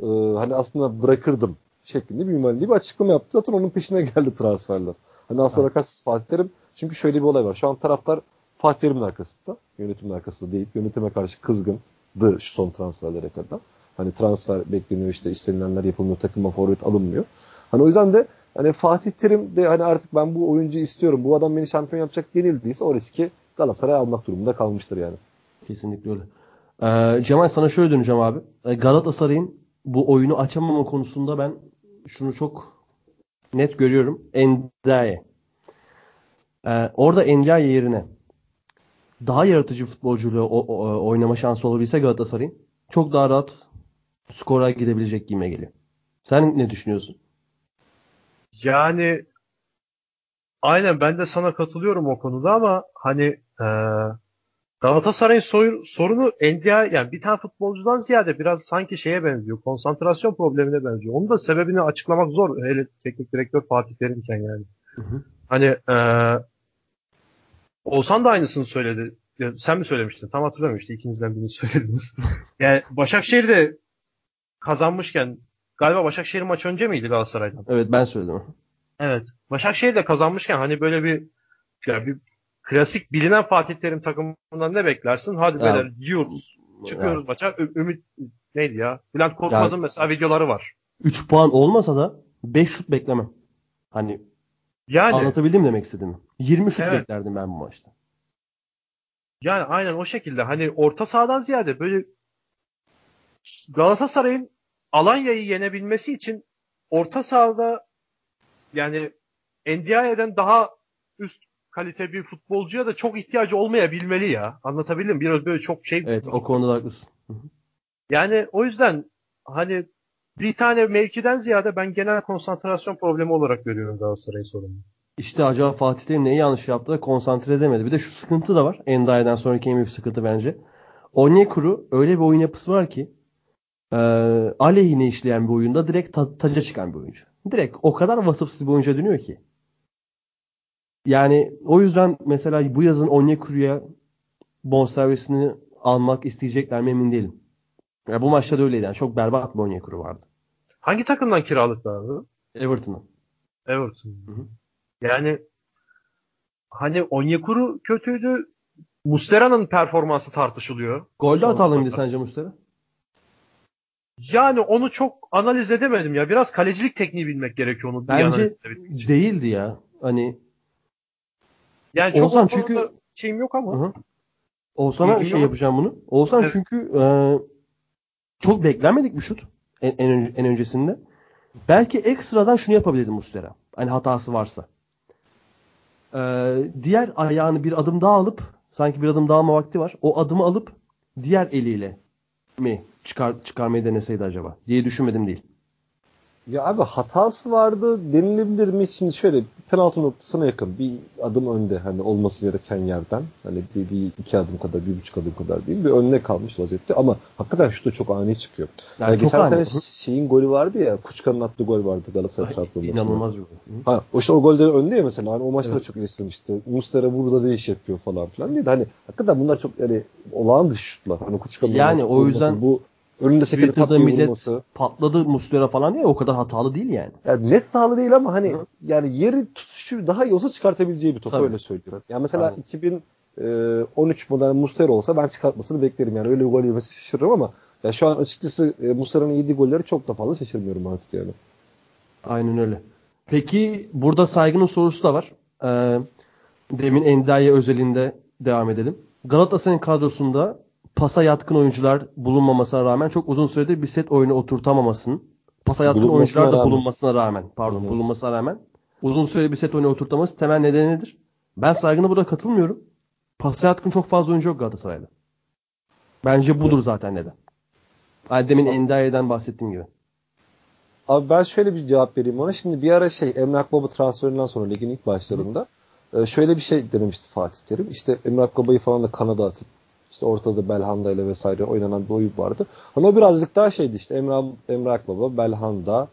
e, hani aslında bırakırdım şeklinde bir bir açıklama yaptı. Zaten onun peşine geldi transferler. Hani aslında bakarsanız Fatih Terim çünkü şöyle bir olay var. Şu an taraftar Fatih Terim'in arkasında. Yönetimin arkasında değil. Yönetime karşı kızgındı şu son transferlere kadar. Hani transfer bekleniyor işte istenilenler yapılmıyor. Takıma forvet alınmıyor. Hani o yüzden de hani Fatih Terim de hani artık ben bu oyuncuyu istiyorum. Bu adam beni şampiyon yapacak denildiyse o riski Galatasaray almak durumunda kalmıştır yani. Kesinlikle öyle. Ee, Cemal sana şöyle döneceğim abi. Ee, Galatasaray'ın bu oyunu açamama konusunda ben şunu çok net görüyorum. Endaye. Ee, orada Endaye yerine daha yaratıcı futbolcuyla o, o, oynama şansı olabilse Galatasaray'ın çok daha rahat skora gidebilecek gibi geliyor. Sen ne düşünüyorsun? Yani aynen ben de sana katılıyorum o konuda ama hani e, Galatasaray'ın soy, sorunu NDI yani bir tane futbolcudan ziyade biraz sanki şeye benziyor. Konsantrasyon problemine benziyor. Onun da sebebini açıklamak zor. Hele teknik direktör Fatih Terim'ken yani. Hı hı. Hani e, Oğuzhan da aynısını söyledi. Ya, sen mi söylemiştin? Tam hatırlamıyorum işte ikinizden birini söylediniz. yani Başakşehir de kazanmışken galiba Başakşehir maç önce miydi Galatasaray'dan? Evet ben söyledim. Evet. Başakşehir de kazanmışken hani böyle bir ya bir klasik bilinen Fatih Terim takımından ne beklersin? Hadi ya, beyler yiyoruz. Çıkıyoruz ya. maça. Ü- Ümit neydi ya? Bülent Korkmaz'ın mesela videoları var. 3 puan olmasa da 5 şut beklemem. Hani yani, anlatabildim demek istedim. 20 şut evet. beklerdim ben bu maçta. Yani aynen o şekilde. Hani orta sahadan ziyade böyle Galatasaray'ın Alanya'yı yenebilmesi için orta sahada yani NDI'den daha üst kalite bir futbolcuya da çok ihtiyacı olmayabilmeli ya. Anlatabildim Biraz böyle çok şey. Evet o konuda haklısın. Yani o yüzden hani bir tane mevkiden ziyade ben genel konsantrasyon problemi olarak görüyorum Galatasaray'ın sorununu. İşte acaba Fatih Terim neyi yanlış yaptı da konsantre edemedi. Bir de şu sıkıntı da var. Enday'dan sonraki en büyük sıkıntı bence. Onyekuru öyle bir oyun yapısı var ki e, aleyhine işleyen bir oyunda direkt ta- taca çıkan bir oyuncu. Direkt o kadar vasıfsız bir oyuncu dönüyor ki. Yani o yüzden mesela bu yazın Onyekuru'ya bonservisini almak isteyecekler mi emin değilim. Ya bu maçta da öyleydi. Yani çok berbat bir Onyekuru vardı. Hangi takımdan kiralık vardı? Everton'dan. Everton. Hı hı. Yani hani Onyekuru kötüydü. Mustera'nın performansı tartışılıyor. Golde hatalı mıydı sence Mustera? Yani onu çok analiz edemedim ya. Biraz kalecilik tekniği bilmek gerekiyor onu. Bence değildi ya. Hani yani çok Olsan çünkü şeyim yok ama. Hı-hı. Oğuzhan'a şey yapacağım bunu. Oğuzhan evet. çünkü e, çok beklenmedik bir şut en, en, en öncesinde. Belki ekstradan şunu yapabilirdi Mustera. Hani hatası varsa. Ee, diğer ayağını bir adım daha alıp sanki bir adım daha alma vakti var. O adımı alıp diğer eliyle mi çıkar, çıkarmayı deneseydi acaba diye düşünmedim değil. Ya abi hatası vardı denilebilir mi? Şimdi şöyle penaltı noktasına yakın bir adım önde hani olması gereken yerden hani bir, bir iki adım kadar bir buçuk adım kadar değil bir önüne kalmış vaziyette ama hakikaten şu da çok ani çıkıyor. Yani, yani geçen ani. sene şeyin golü vardı ya Kuşkan'ın attığı gol vardı Galatasaray tarafından. İnanılmaz bir gol. Ha, o işte o golde önde ya mesela hani o maçta evet. da çok eleştirilmişti. Mustera burada ne iş yapıyor falan filan diye de hani hakikaten bunlar çok yani olağan dışı şutlar. Hani Kuşkan'ın yani o yüzden bu Önünde sekede pat millet vurması. patladı Muslera falan diye o kadar hatalı değil yani. yani net hatalı değil ama hani Hı. yani yeri tutuşu daha iyi olsa çıkartabileceği bir top Tabii. öyle söylüyorum. Yani mesela Aynen. e, 13 model Muslera olsa ben çıkartmasını beklerim. Yani öyle bir gol yemesi şaşırırım ama ya şu an açıkçası e, Muslera'nın yediği golleri çok da fazla şaşırmıyorum artık yani. Aynen öyle. Peki burada saygının sorusu da var. Ee, demin Endiaye özelinde devam edelim. Galatasaray'ın kadrosunda pasa yatkın oyuncular bulunmamasına rağmen çok uzun süredir bir set oyunu oturtamamasının pasa yatkın oyuncular da rağmen. bulunmasına rağmen pardon Hı hı. bulunmasına rağmen uzun süre bir set oyunu oturtaması temel nedeni nedir? Ben saygına burada katılmıyorum. Pasa yatkın çok fazla oyuncu yok Galatasaray'da. Bence budur zaten neden. Yani demin Endiaye'den bahsettiğim gibi. Abi ben şöyle bir cevap vereyim ona. Şimdi bir ara şey Emre Akbaba transferinden sonra ligin ilk başlarında e, şöyle bir şey denemişti Fatih Terim. İşte Emre Akbaba'yı falan da Kanada atıp işte ortada Belhanda ile vesaire oynanan bir oyun vardı. Hani o birazcık daha şeydi işte Emre, Emre Akbaba, Belhanda,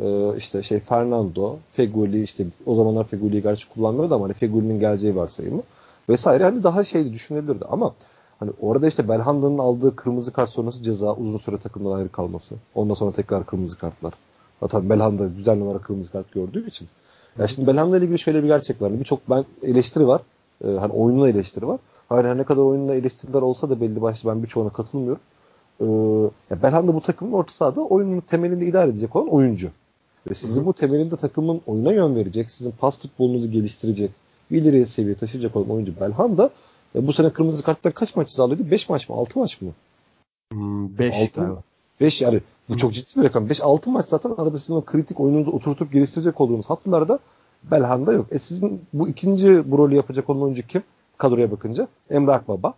e, işte şey Fernando, Feguli işte o zamanlar Feguli'yi gerçi kullanmıyordu ama hani Feguli'nin geleceği varsayımı vesaire hani daha şeydi düşünebilirdi ama hani orada işte Belhanda'nın aldığı kırmızı kart sonrası ceza uzun süre takımdan ayrı kalması. Ondan sonra tekrar kırmızı kartlar. Zaten Belhanda güzel numara kırmızı kart gördüğü için. Ya şimdi Belhanda ile ilgili şöyle bir gerçek var. Birçok ben eleştiri var. Ee, hani oyununa eleştiri var. Hayır her ne kadar oyununa eleştiriler olsa da belli başlı ben birçoğuna katılmıyorum. Ee, ya Belhanda bu takımın orta sahada oyunun temelini idare edecek olan oyuncu. Ve sizin bu temelinde takımın oyuna yön verecek, sizin pas futbolunuzu geliştirecek, ileriye seviye taşıyacak olan oyuncu Belhanda e, bu sene kırmızı karttan kaç maç cezalıydı? 5 maç mı? 6 maç mı? 5 Altı- galiba. 5 yani bu çok ciddi bir rakam. 5-6 maç zaten arada sizin o kritik oyununuzu oturtup geliştirecek olduğunuz hatlarda Belhanda yok. E sizin bu ikinci bu rolü yapacak olan oyuncu kim? Kadroya bakınca Emre Akbaba.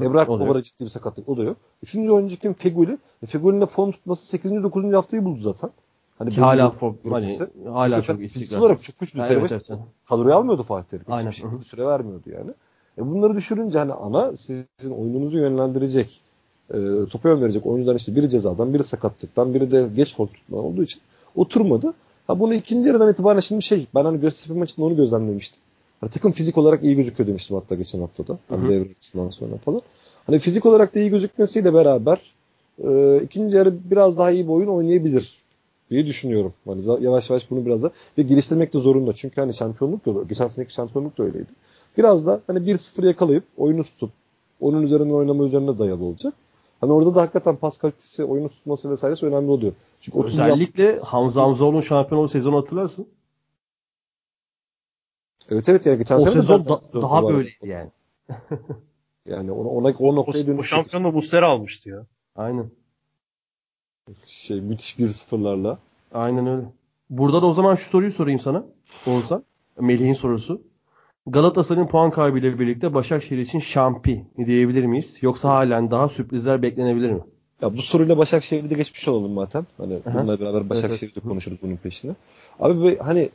Emre Akbaba'da ciddi bir sakatlık. O da yok. Üçüncü oyuncu kim? Feguli. E Fegüli'nin de form tutması 8. 9. haftayı buldu zaten. Hani Ki hala form, hani, hala Fakat çok istikrar. olarak çok güçlü. Evet, başı evet, evet. kadroya almıyordu Fatih Terim. Aynen. hı. süre vermiyordu yani. E bunları düşürünce hani ana sizin oyununuzu yönlendirecek, e, topa yön verecek oyuncular işte biri cezadan, biri sakatlıktan, biri de geç form tutma olduğu için oturmadı. Ha bunu ikinci yarıdan itibaren şimdi şey ben hani Göztepe maçında onu gözlemlemiştim. Hani takım fizik olarak iyi gözüküyor demiştim hatta geçen haftada. Hani devre arasından sonra falan. Hani fizik olarak da iyi gözükmesiyle beraber e, ikinci yarı biraz daha iyi bir oyun oynayabilir diye düşünüyorum. Hani yavaş yavaş bunu biraz da ve geliştirmek de zorunda. Çünkü hani şampiyonluk yolu, geçen seneki şampiyonluk da öyleydi. Biraz da hani 1-0 yakalayıp oyunu tutup onun üzerinden oynama üzerine dayalı olacak. Hani orada da hakikaten pas kalitesi, oyunu tutması vesairesi önemli oluyor. Çünkü Özellikle Hamza Hamzaoğlu'nun şampiyon olduğu sezonu hatırlarsın. Evet evet yani geçen O sene de sezon da- daha böyleydi yani. Yani ona, ona o O, noktaya o dönüşecek şampiyonu Muslera almıştı ya. Aynen. şey müthiş 1-0'larla. Aynen öyle. Burada da o zaman şu soruyu sorayım sana. Oğuzhan. Melih'in sorusu. Galatasaray'ın puan kaybıyla birlikte Başakşehir için şampi diyebilir miyiz? Yoksa halen daha sürprizler beklenebilir mi? Ya bu soruyla Başakşehir'de geçmiş olalım zaten. Hani Aha. bununla beraber Başakşehir'de evet. konuşuruz bunun peşine. Abi hani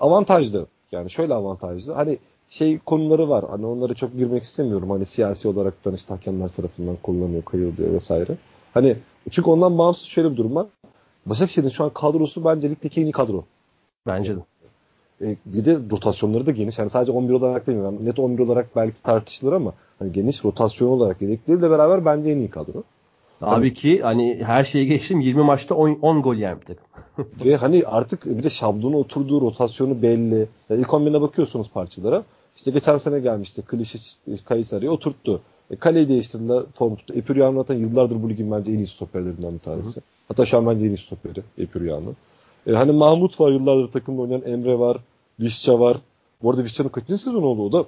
avantajlı. Yani şöyle avantajlı. Hani şey konuları var. Hani onlara çok girmek istemiyorum. Hani siyasi olaraktan işte hakemler tarafından kullanılıyor, kayırılıyor vesaire. Hani çünkü ondan bağımsız şöyle bir durum var. Başakşehir'in şu an kadrosu bence ligdeki en iyi kadro. Bence de. E, bir de rotasyonları da geniş. Yani sadece 11 olarak demiyorum. Yani net 11 olarak belki tartışılır ama hani geniş rotasyon olarak yedekleriyle beraber bence en iyi kadro. Abi evet. ki hani her şeyi geçtim 20 maçta 10, 10 gol yemiş takım. Ve hani artık bir de şablonu oturduğu rotasyonu belli. Yani ilk 11'ine bakıyorsunuz parçalara. İşte geçen sene gelmişti. Klişe Kayısar'ı oturttu. E, kaleyi değiştirdiler. Form tuttu. Epüryan'ın zaten yıllardır bu ligin bence en iyi stoperlerinden bir tanesi. Hı-hı. Hatta şu an bence en iyi stoperi Epüryan'ın. E, hani Mahmut var yıllardır takımda oynayan Emre var. Vişça var. Bu arada Vişça'nın kaçıncı sezon oldu o da?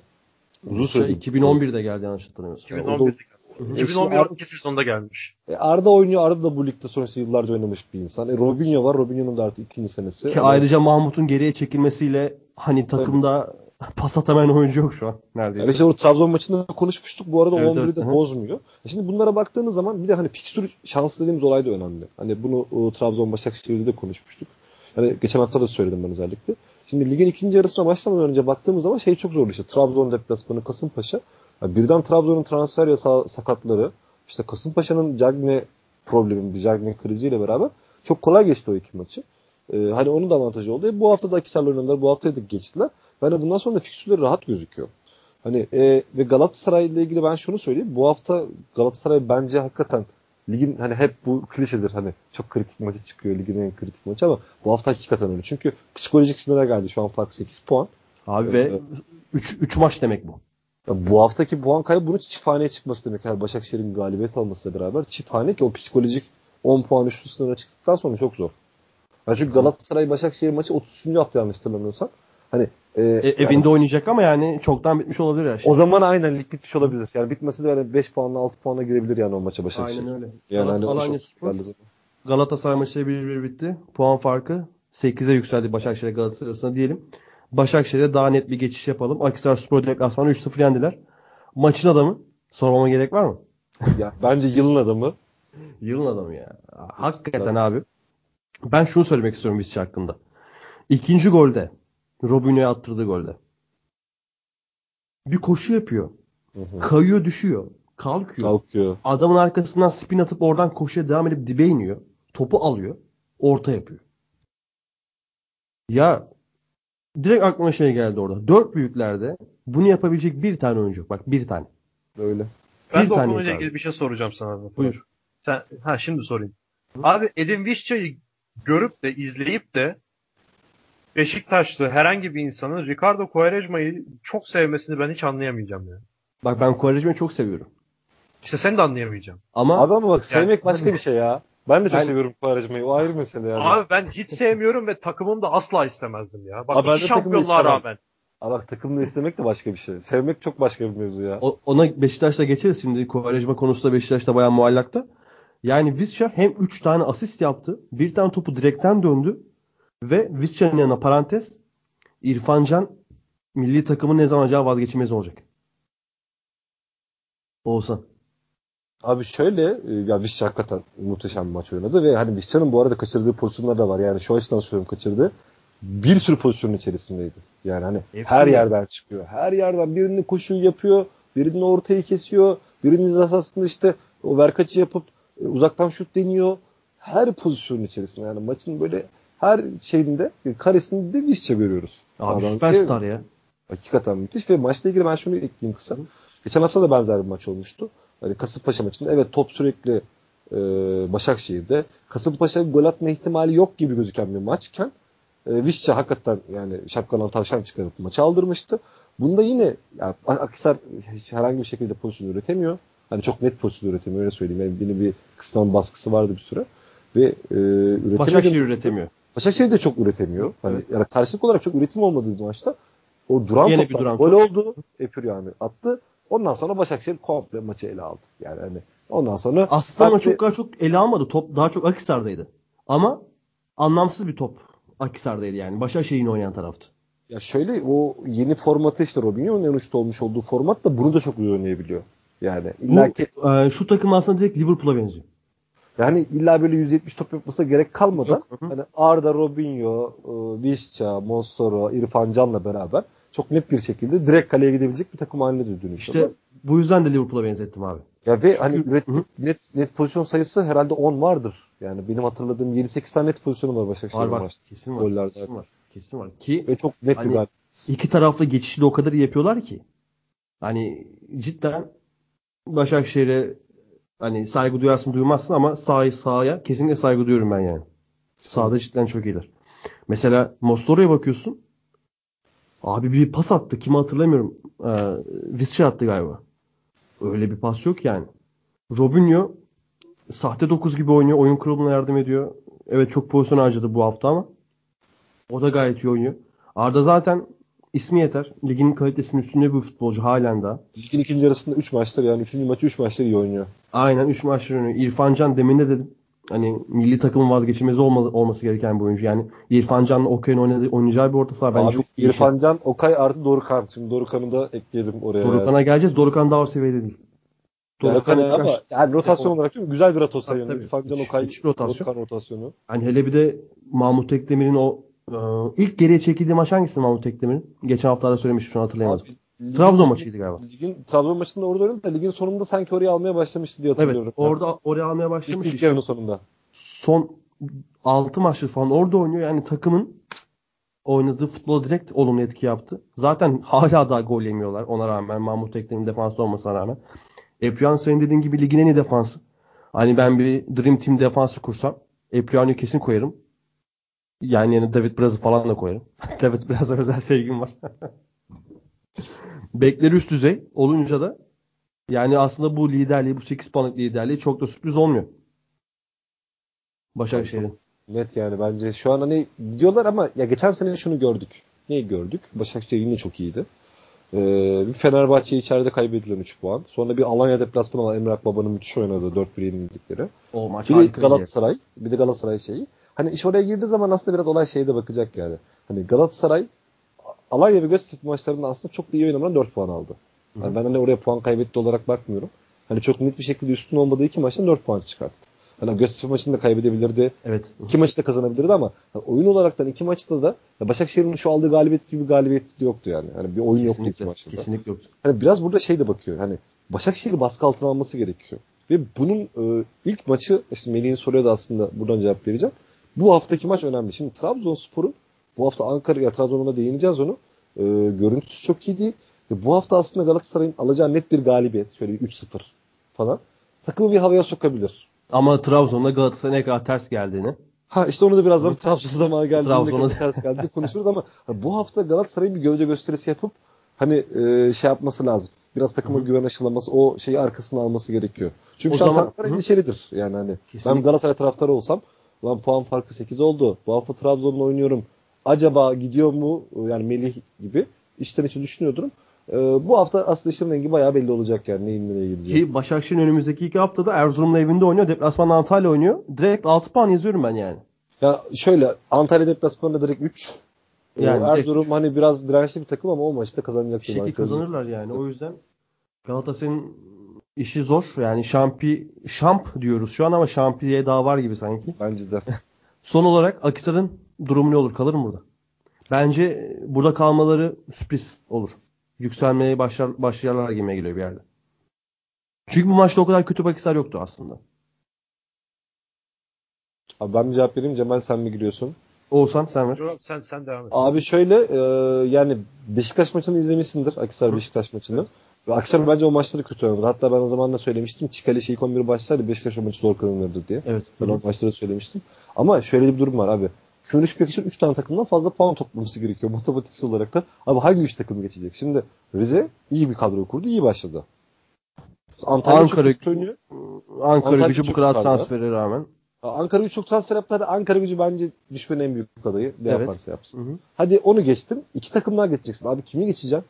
Uzun süre. 2011'de geldi yanlış hatırlamıyorsam. 2011'de geldi. 2011-12 sezonunda gelmiş. E Arda oynuyor. Arda da bu ligde sonuçta yıllarca oynamış bir insan. E Robinho var. Robinho'nun da artık ikinci senesi. Ki hani- ayrıca Mahmut'un geriye çekilmesiyle hani takımda evet. pas atamayan oyuncu yok şu an neredeyse. Evet işte o Trabzon maçında konuşmuştuk. Bu arada evet, 11'i de bozmuyor. E, şimdi bunlara baktığınız zaman bir de hani fixture şansı dediğimiz olay da önemli. Hani bunu o, Trabzon Başakşehir'de de konuşmuştuk. Yani geçen hafta da söyledim ben özellikle. Şimdi ligin ikinci yarısına başlamadan önce baktığımız zaman şey çok zorlu işte. Trabzon deplasmanı, Kasımpaşa. Yani birden Trabzon'un transfer yasağı sakatları, işte Kasımpaşa'nın Cagne problemi, Cagne kriziyle beraber çok kolay geçti o iki maçı. Ee, hani onun da avantajı oldu. E, bu hafta da Akisar'la oynadılar. Bu haftayı da geçtiler. Yani bundan sonra da fikstürleri rahat gözüküyor. Hani e, ve Galatasaray ile ilgili ben şunu söyleyeyim. Bu hafta Galatasaray bence hakikaten ligin hani hep bu klişedir hani çok kritik maçı çıkıyor ligin en kritik maçı ama bu hafta hakikaten öyle. Çünkü psikolojik sınıra geldi şu an fark 8 puan. Abi ve 3 3 maç demek bu. Ya bu haftaki puan kaybı bunun çifthaneye çıkması demek. Yani Başakşehir'in galibiyet almasıyla beraber çifthane ki o psikolojik 10 puan üstü sınıra çıktıktan sonra çok zor. Yani çünkü Galatasaray Başakşehir maçı 33. hafta yanlış hatırlamıyorsam. Hani e, e, evinde yani, oynayacak ama yani çoktan bitmiş olabilir her şey. O zaman aynen lig bitmiş olabilir. Yani bitmesi de yani 5 puanla 6 puanla girebilir yani o maça Başakşehir. Aynen öyle. Yani Galat- hani Alanya Spor, Galatasaray maçı 1-1 bitti. Puan farkı 8'e yükseldi Başakşehir Galatasaray arasında diyelim. Başakşehir'e daha net bir geçiş yapalım. Akhisar Spor deplasmanı 3-0 yendiler. Maçın adamı sormama gerek var mı? ya bence yılın adamı. yılın adamı ya. Hakikaten abi. Ben şunu söylemek istiyorum Visca hakkında. İkinci golde Robinho'ya attırdığı golde. Bir koşu yapıyor. Hı hı. Kayıyor düşüyor. Kalkıyor. Kalkıyor. Adamın arkasından spin atıp oradan koşuya devam edip dibe iniyor. Topu alıyor. Orta yapıyor. Ya direkt aklıma şey geldi orada. Dört büyüklerde bunu yapabilecek bir tane oyuncu. Bak bir tane. Öyle. Ben bir de o konuyla ilgili bir şey soracağım sana. Buyur. Sen, ha şimdi sorayım. Hı? Abi Edin Vişça'yı görüp de izleyip de Beşiktaşlı herhangi bir insanın Ricardo Quaresma'yı çok sevmesini ben hiç anlayamayacağım yani. Bak ben Quaresma'yı çok seviyorum. İşte sen de anlayamayacağım. Ama Abi ama bak sevmek yani, başka bir şey ya. Ben de çok ben, seviyorum Quaresma'yı. O ayrı mesele yani. Abi ben hiç sevmiyorum ve takımım da asla istemezdim ya. Bak Abi iki şampiyonluğa rağmen. Abi bak takımını istemek de başka bir şey. Sevmek çok başka bir mevzu ya. O, ona Beşiktaş'ta geçeriz şimdi. Quaresma konusunda Beşiktaş'ta bayağı muallakta. Yani Visca hem 3 tane asist yaptı. Bir tane topu direkten döndü. Ve Visca'nın yanına parantez İrfan Can milli takımın ne zaman acaba vazgeçilmez olacak. Olsan. Abi şöyle e, ya Visca hakikaten muhteşem bir maç oynadı ve hani Visca'nın bu arada kaçırdığı pozisyonlar da var. Yani şu açıdan söylüyorum kaçırdı. Bir sürü pozisyonun içerisindeydi. Yani hani Hepsi her yerden çıkıyor. Her yerden birini koşu yapıyor, birini ortayı kesiyor, birinin aslında işte o verkaçı yapıp e, uzaktan şut deniyor. Her pozisyonun içerisinde yani maçın böyle her şeyinde karesinde Visca görüyoruz. Abi Adam süperstar ya. Hakikaten müthiş ve maçla ilgili ben şunu ekleyeyim kısa. Geçen hafta da benzer bir maç olmuştu. Hani Kasımpaşa maçında evet top sürekli e, Başakşehir'de. Kasımpaşa gol atma ihtimali yok gibi gözüken bir maçken e, Visca hakikaten yani şapkadan tavşan çıkarıp maçı aldırmıştı. Bunda yine yani Akisar herhangi bir şekilde pozisyon üretemiyor. Hani çok net pozisyon üretemiyor öyle söyleyeyim. Yani yine bir kısmen baskısı vardı bir süre. Ve e, üretemedi. Başakşehir üretemiyor. Başakşehir de çok üretemiyor. Hani evet. yani karşılık olarak çok üretim olmadığı bir maçta o duran Yine toplar, bir duran gol top. oldu. Epür yani attı. Ondan sonra Başakşehir komple maçı ele aldı. Yani hani ondan sonra aslında ama çok daha çok ele almadı. Top daha çok Akisar'daydı. Ama anlamsız bir top Akisar'daydı yani. Başakşehir'in oynayan taraftı. Ya şöyle o yeni formatı işte Robinho'nun en uçta olmuş olduğu format da bunu da çok iyi oynayabiliyor. Yani illa ki... e, şu takım aslında direkt Liverpool'a benziyor. Yani illa böyle 170 top yapmasına gerek kalmadan Yok. hani Arda, Robinho, e, Visca, Mossoro, İrfan Can'la beraber çok net bir şekilde direkt kaleye gidebilecek bir takım haline dönüşüyor. İşte bu yüzden de Liverpool'a benzettim abi. Ya ve hani üret, net net pozisyon sayısı herhalde 10 vardır. Yani benim hatırladığım 7-8 tane net pozisyonu var Başakşehir'in var, var. Kesin var. Gollerde. Kesin var. Kesin var. Ki ve çok net hani, bir gol. İki taraflı geçişi de o kadar iyi yapıyorlar ki. Hani cidden Başakşehir'e hani saygı duyarsın duymazsın ama sahayı sahaya kesinlikle saygı duyuyorum ben yani. Sahada cidden çok iyiler. Mesela Mossoro'ya bakıyorsun. Abi bir pas attı. Kimi hatırlamıyorum. Ee, Visca attı galiba. Öyle bir pas yok yani. Robinho sahte 9 gibi oynuyor. Oyun kurulumuna yardım ediyor. Evet çok pozisyon harcadı bu hafta ama o da gayet iyi oynuyor. Arda zaten ismi yeter. Ligin kalitesinin üstünde bir futbolcu halen daha. Ligin ikinci yarısında 3 maçtır yani 3. maçı 3 maçtır iyi oynuyor. Aynen 3 maçtır oynuyor. İrfan Can demin de dedim. Hani milli takımın vazgeçilmezi olma, olması gereken bir oyuncu. Yani İrfan Can'la Okay'ın oynadığı, oynayacağı bir orta saha bence çok iyi. İrfan şey. Can, Okay artı Dorukan. Şimdi Dorukan'ı da ekleyelim oraya. Dorukan'a yani. geleceğiz. Dorukan daha o seviyede değil. Dorukan yani ama yani rotasyon olarak değil mi? Güzel bir rotasyon. Yani. İrfan Can, Okay, rotasyon. Dorukan rotasyonu. Hani hele bir de Mahmut Ekdemir'in o ee, ilk geriye çekildiği maç hangisi Mahmut Ekdemir'in? Geçen haftalarda söylemiştim şu an hatırlayamadım. Abi, Trabzon maçıydı galiba. Ligin Trabzon maçında orada oynadı da ligin sonunda sanki oraya almaya başlamıştı diye hatırlıyorum. Evet orada oraya almaya başlamış. İlk yarının sonunda. Son 6 maçtır falan orada oynuyor. Yani takımın oynadığı futbola direkt olumlu etki yaptı. Zaten hala daha gol yemiyorlar ona rağmen. Mahmut Eklem'in defansı olmasına rağmen. Eprian senin dediğin gibi ligin en iyi defansı. Hani ben bir Dream Team defansı kursam Eprian'ı kesin koyarım. Yani yine David Braz'ı falan da koyarım. David Braz'a özel sevgim var. Bekleri üst düzey olunca da yani aslında bu liderliği, bu 8 puanlık liderliği çok da sürpriz olmuyor. Başakşehir'in. Net yani bence şu an hani diyorlar ama ya geçen sene şunu gördük. Neyi gördük? Başakşehir yine çok iyiydi. Ee, bir Fenerbahçe içeride kaybedilen 3 puan. Sonra bir Alanya deplasmanı olan Emre Akbaba'nın müthiş oynadığı 4-1 yenildikleri. O maç bir Galatasaray. Bir de Galatasaray şeyi. Hani iş oraya girdiği zaman aslında biraz olay şeyde bakacak yani. Hani Galatasaray Alanya ve Göztepe maçlarında aslında çok da iyi oynamadan 4 puan aldı. Yani ben hani oraya puan kaybetti olarak bakmıyorum. Hani çok net bir şekilde üstün olmadığı iki maçtan 4 puan çıkarttı. Hani Göztepe maçını da kaybedebilirdi. Evet. İki maçı da kazanabilirdi ama yani oyun olaraktan iki maçta da Başakşehir'in şu aldığı galibiyet gibi bir galibiyeti de yoktu yani. Hani bir oyun Kesinlikle, yoktu iki maçta. Kesinlikle yoktu. Hani biraz burada şey de bakıyor. Hani Başakşehir'i baskı altına alması gerekiyor. Ve bunun e, ilk maçı işte Melih'in soruya da aslında buradan cevap vereceğim. Bu haftaki maç önemli. Şimdi Trabzonspor'un bu hafta Ankara'ya Trabzon'a değineceğiz onu. E, görüntüsü çok iyi değil. Ve bu hafta aslında Galatasaray'ın alacağı net bir galibiyet. Şöyle bir 3-0 falan. Takımı bir havaya sokabilir. Ama Trabzon'da Galatasaray'a ne kadar ters geldiğini. Ha işte onu da birazdan Trabzon zamanı geldiğinde Trabzon'a- ters geldi konuşuruz ama bu hafta Galatasaray'ın bir gövde gösterisi yapıp hani e, şey yapması lazım. Biraz takıma güven aşılaması, o şeyi arkasına alması gerekiyor. Çünkü O şu an zaman- taraftar endişelidir. Yani hani Kesinlikle. ben Galatasaray taraftarı olsam lan puan farkı 8 oldu. Bu hafta Trabzon'la oynuyorum. Acaba gidiyor mu? Yani Melih gibi içten içe düşünüyordum. E, bu hafta aslında işin rengi bayağı belli olacak yani neyin nereye gideceği. Ki Başakşehir'in önümüzdeki iki haftada Erzurum'la evinde oynuyor. Deplasmanla Antalya oynuyor. Direkt 6 puan yazıyorum ben yani. Ya şöyle Antalya deplasmanında direkt 3. Yani Yani direkt Erzurum hani biraz dirençli bir takım ama o maçta kazanacak. Bir şekilde kazanırlar yani. O yüzden Galatasaray'ın işi zor. Yani şampi şamp diyoruz şu an ama şampiye daha var gibi sanki. Bence de. Son olarak Akisar'ın durumu ne olur? Kalır mı burada? Bence burada kalmaları sürpriz olur. Yükselmeye başlar, başlarlar gibi geliyor bir yerde. Çünkü bu maçta o kadar kötü bir Akisar yoktu aslında. Abi ben bir cevap vereyim. Cemal sen mi giriyorsun? Oğuzhan sen ver. Yok, Sen sen devam et. Abi şöyle e, yani Beşiktaş maçını izlemişsindir. Akisar Beşiktaş maçını. Ve Akisar bence o maçları kötü oynadı. Hatta ben o zaman da söylemiştim. Çikaleş ilk 11 başlardı Beşiktaş o maçı zor kazanırdı diye. Evet. Ben o maçları söylemiştim. Ama şöyle bir durum var abi. Küme düşmek için 3 tane takımdan fazla puan toplaması gerekiyor matematiksel olarak da. Abi hangi 3 takım geçecek? Şimdi Rize iyi bir kadro kurdu, iyi başladı. Antalya Ankara- çok oynuyor. Ankara Antalya gücü bu kadar yukarıda. transfere rağmen. Ankara gücü çok transfer yaptı. Hadi Ankara gücü bence düşmenin en büyük adayı. Ne Evet. yaparsa yapsın. Hı hı. Hadi onu geçtim. İki takım daha geçeceksin. Abi kimi geçeceksin?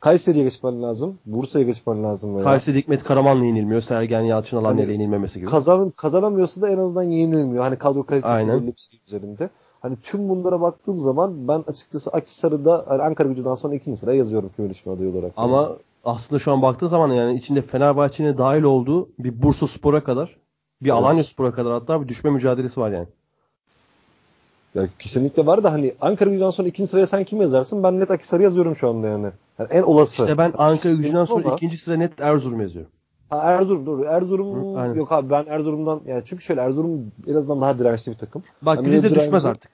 Kayseri'ye geçmen lazım. Bursa'ya geçmen lazım veya. Kayseri Hikmet Karaman'la yenilmiyor. Sergen Yalçın Alanya'yla Hani yenilmemesi gibi. Kazan, kazanamıyorsa da en azından yenilmiyor. Hani kadro kalitesi Aynen. belli bir şey üzerinde. Hani tüm bunlara baktığım zaman ben açıkçası Akhisar'ı hani Ankara gücünden sonra ikinci sıraya yazıyorum küme düşme adayı olarak. Ama aslında şu an baktığı zaman yani içinde Fenerbahçe'nin dahil olduğu bir Bursa Spor'a kadar bir Evet. Alanya Spor'a kadar hatta bir düşme mücadelesi var yani. Ya kesinlikle var da hani Ankara gücünden sonra ikinci sıraya sen kim yazarsın? Ben net Akhisar'ı yazıyorum şu anda yani. yani en olası. İşte ben Ankara gücünden sonra ikinci sıra net Erzurum yazıyorum. Ha, Erzurum doğru. Erzurum Hı, aynen. yok abi ben Erzurum'dan yani çünkü şöyle Erzurum en azından daha dirençli bir takım. Bak Hani Rize direnci- düşmez artık.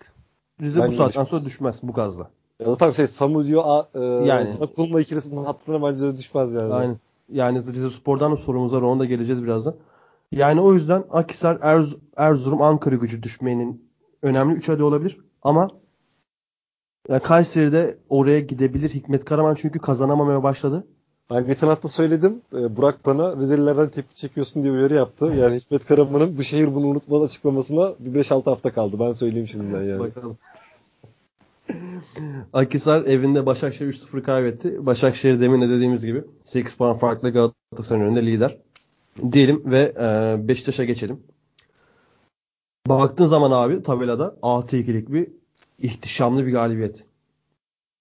Rize bu saatten düşmez. sonra düşmez bu gazla. Ya zaten şey Samu diyor a, e, Yani. Atılma ikilisinin hatırına bence düşmez yani. Aynen. Yani Rize Spor'dan da sorumuz var ona da geleceğiz birazdan. Yani o yüzden Akhisar, Erz- Erzurum, Ankara gücü düşmenin önemli 3 aday olabilir. Ama ya Kayseri'de oraya gidebilir Hikmet Karaman çünkü kazanamamaya başladı. Ben geçen hafta söyledim. e, Burak bana Rizelilerden tepki çekiyorsun diye uyarı yaptı. Yani Hikmet Karaman'ın bu şehir bunu unutmaz açıklamasına bir 5-6 hafta kaldı. Ben söyleyeyim şimdiden yani. Bakalım. Akhisar evinde Başakşehir 3-0 kaybetti. Başakşehir demin de dediğimiz gibi 8 puan farklı Galatasaray'ın önünde lider. Diyelim ve e, Beşiktaş'a geçelim. Baktığın zaman abi tabelada 6-2'lik bir ihtişamlı bir galibiyet.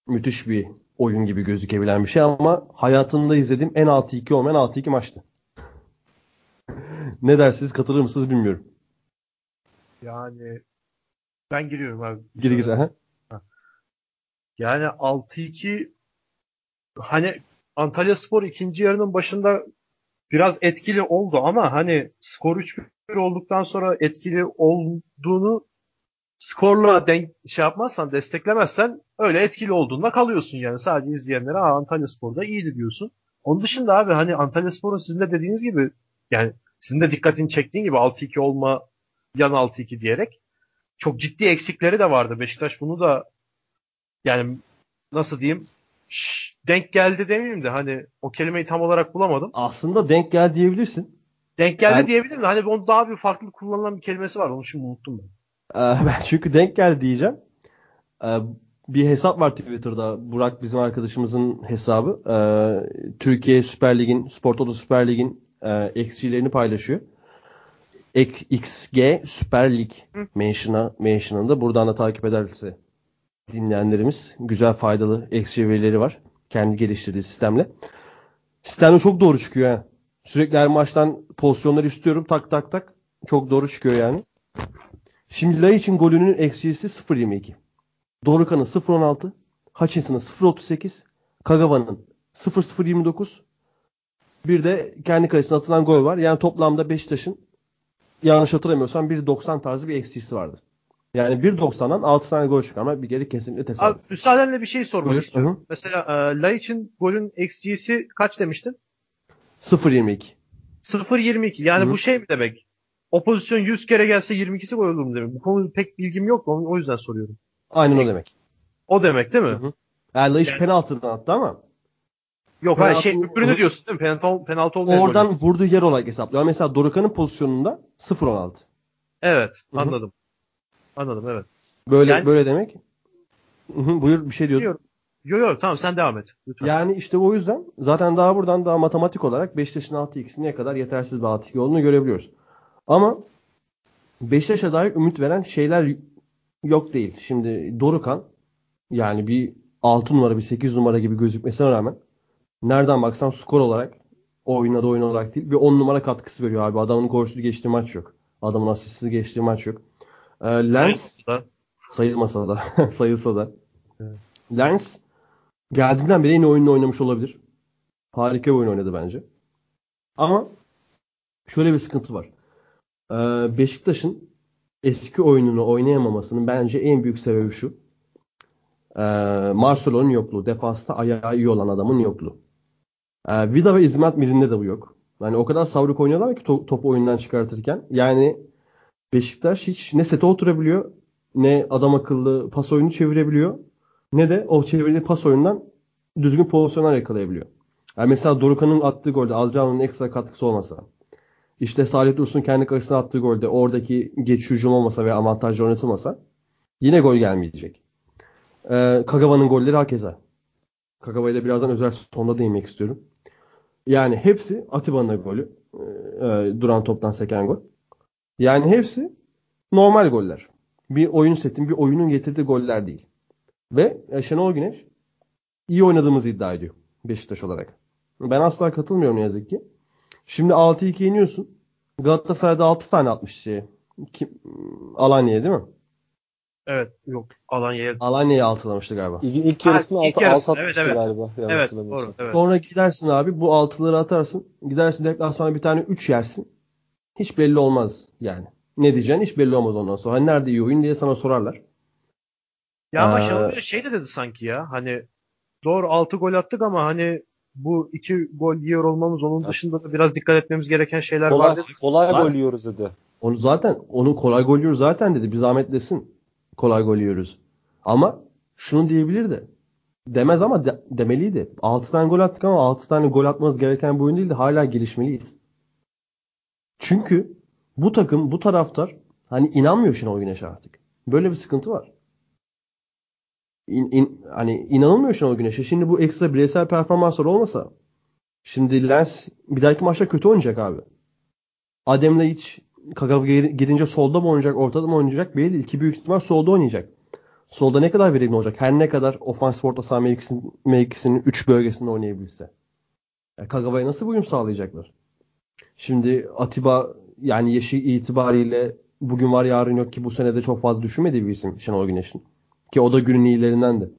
Müthiş bir oyun gibi gözükebilen bir şey ama hayatımda izlediğim en 6-2 olmayan 6-2 maçtı. ne dersiniz katılır mısınız bilmiyorum. Yani ben giriyorum abi. Gir gir. aha. Yani 6-2 hani Antalya Spor ikinci yarının başında biraz etkili oldu ama hani skor 3-1 olduktan sonra etkili olduğunu skorla denk şey yapmazsan, desteklemezsen öyle etkili olduğunda kalıyorsun yani. Sadece izleyenlere Aa, Antalya Spor'da iyiydi diyorsun. Onun dışında abi hani Antalya Spor'un sizin de dediğiniz gibi yani sizin de dikkatini çektiğin gibi 6-2 olma yan 6-2 diyerek çok ciddi eksikleri de vardı. Beşiktaş bunu da yani nasıl diyeyim şş, denk geldi demeyeyim de hani o kelimeyi tam olarak bulamadım. Aslında denk gel diyebilirsin. Denk geldi Ben- diyebilirim de hani onun daha bir farklı kullanılan bir kelimesi var. Onu şimdi unuttum ben. Ee, ben çünkü denk gel diyeceğim. Ee, bir hesap var Twitter'da. Burak bizim arkadaşımızın hesabı. Ee, Türkiye Süper Lig'in, Spor Toto Süper Lig'in e, eksilerini paylaşıyor. Ek- XG Süper Lig mention'a, mention'ında buradan da takip ederse dinleyenlerimiz güzel faydalı eksi verileri var. Kendi geliştirdiği sistemle. Sistemde çok doğru çıkıyor ha. Sürekli her maçtan pozisyonları istiyorum tak tak tak. Çok doğru çıkıyor yani. Şimdi Lay için golünün eksisi 0.22. Dorukan'ın 0.16. Hutchinson'ın 0.38. Kagawa'nın 0.029. Bir de kendi kalesine atılan gol var. Yani toplamda Beşiktaş'ın yanlış hatırlamıyorsam 1.90 tarzı bir eksisi vardı. Yani 1.90'dan 6 tane gol çıkarmak bir kere kesinlikle Abi tesadüf. müsaadenle bir şey sormak Buyur. istiyorum. Mesela e, La için golün XG'si kaç demiştin? 0.22. 0.22. Yani Hı. bu şey mi demek? O pozisyon 100 kere gelse 22'si gol olur mu demek? Bu konuda pek bilgim yok. O yüzden soruyorum. Aynen o demek. O demek değil mi? Hı hı. Yani Laiç Yani- penaltıdan attı ama Yok hayır şey Penaltı- öbürünü diyorsun değil mi? Penaltı, penaltı olmayan oradan golü. vurduğu yer olarak hesaplıyor. Mesela Dorukan'ın pozisyonunda 0.16. Evet Hı hı. anladım. Anladım evet. Böyle Yani- böyle demek. Hı hı, Buyur bir şey diyordun. Yok yok tamam sen devam et. Lütfen. Yani işte o yüzden zaten daha buradan daha matematik olarak Beşiktaş'ın 6-2'si ne kadar yetersiz bir 6-2 olduğunu görebiliyoruz. Ama Beşiktaş'a dair ümit veren şeyler yok değil. Şimdi Dorukan yani bir 6 numara bir 8 numara gibi gözükmesine rağmen nereden baksan skor olarak oynadığı oyun olarak değil bir 10 numara katkısı veriyor abi. Adamın golsüz geçtiği maç yok. Adamın asistsiz geçtiği maç yok. Ee, Lens sayılmasa da sayılsa da. Evet. Lens geldiğinden beri en iyi oyununu oynamış olabilir. Harika bir oyun oynadı bence. Ama şöyle bir sıkıntı var. Ee, Beşiktaş'ın eski oyununu oynayamamasının bence en büyük sebebi şu. Ee, Marcelo'nun yokluğu. Defansta ayağı iyi olan adamın yokluğu. Ee, Vida ve İzmat Mirin'de de bu yok. Yani o kadar savruk oynuyorlar ki to- topu oyundan çıkartırken. Yani Beşiktaş hiç ne sete oturabiliyor ne adam akıllı pas oyunu çevirebiliyor ne de o çevirdiği pas oyundan düzgün pozisyonlar yakalayabiliyor. Yani mesela Dorukan'ın attığı golde Alcao'nun ekstra katkısı olmasa işte Salih Dursun kendi kalesine attığı golde oradaki geçiş hücum olmasa ve avantajlı oynatılmasa yine gol gelmeyecek. Ee, Kagawa'nın golleri hakeza. Kagawa'ya da birazdan özel sonda değinmek istiyorum. Yani hepsi Atiba'nın golü. Ee, e, duran toptan seken gol. Yani hepsi normal goller. Bir oyun setin, bir oyunun getirdiği goller değil. Ve e, Şenol Güneş iyi oynadığımızı iddia ediyor Beşiktaş olarak. Ben asla katılmıyorum ne yazık ki. Şimdi 6-2 yeniyorsun. Galatasaray'da 6 tane atmış şey. Kim, Alanya'ya değil mi? Evet yok Alanya'ya. Alanya'yı altılamıştı galiba. İlk, ilk Ha, yarısını ilk altı, altı evet, atmıştı evet. galiba. Evet doğru. Evet. Sonra gidersin abi bu altıları atarsın. Gidersin deplasmana bir tane 3 yersin. Hiç belli olmaz yani. Ne diyeceksin hiç belli olmaz ondan sonra. Hani nerede iyi oyun diye sana sorarlar. Ya ama Ee, şey de dedi sanki ya. Hani doğru 6 gol attık ama hani bu iki gol yiyor olmamız onun dışında da biraz dikkat etmemiz gereken şeyler var Kolay, dedi. kolay Var. gol yiyoruz dedi. Onu zaten onu kolay gol yiyoruz zaten dedi. Bir zahmet desin. Kolay gol yiyoruz. Ama şunu diyebilirdi. Demez ama de- demeliydi. 6 tane gol attık ama 6 tane gol atmamız gereken bir oyun değil de hala gelişmeliyiz. Çünkü bu takım, bu taraftar hani inanmıyor Şenol Güneş'e artık. Böyle bir sıkıntı var. İn, in- hani inanılmıyor Şenol Güneş'e. Şimdi bu ekstra bireysel performanslar olmasa şimdi Lens bir dahaki maçta kötü oynayacak abi. Adem'le hiç Kagawa gir- girince solda mı oynayacak, ortada mı oynayacak belli değil. Ki büyük ihtimal solda oynayacak. Solda ne kadar verimli olacak? Her ne kadar ofans orta saha mevkisinin, mevkisinin 3 bölgesinde oynayabilse. Yani Kagawa'ya nasıl uyum sağlayacaklar? Şimdi Atiba yani yaşı itibariyle bugün var yarın yok ki bu sene de çok fazla düşünmediği bir isim Şenol Güneş'in. Ki o da günün iyilerinden de.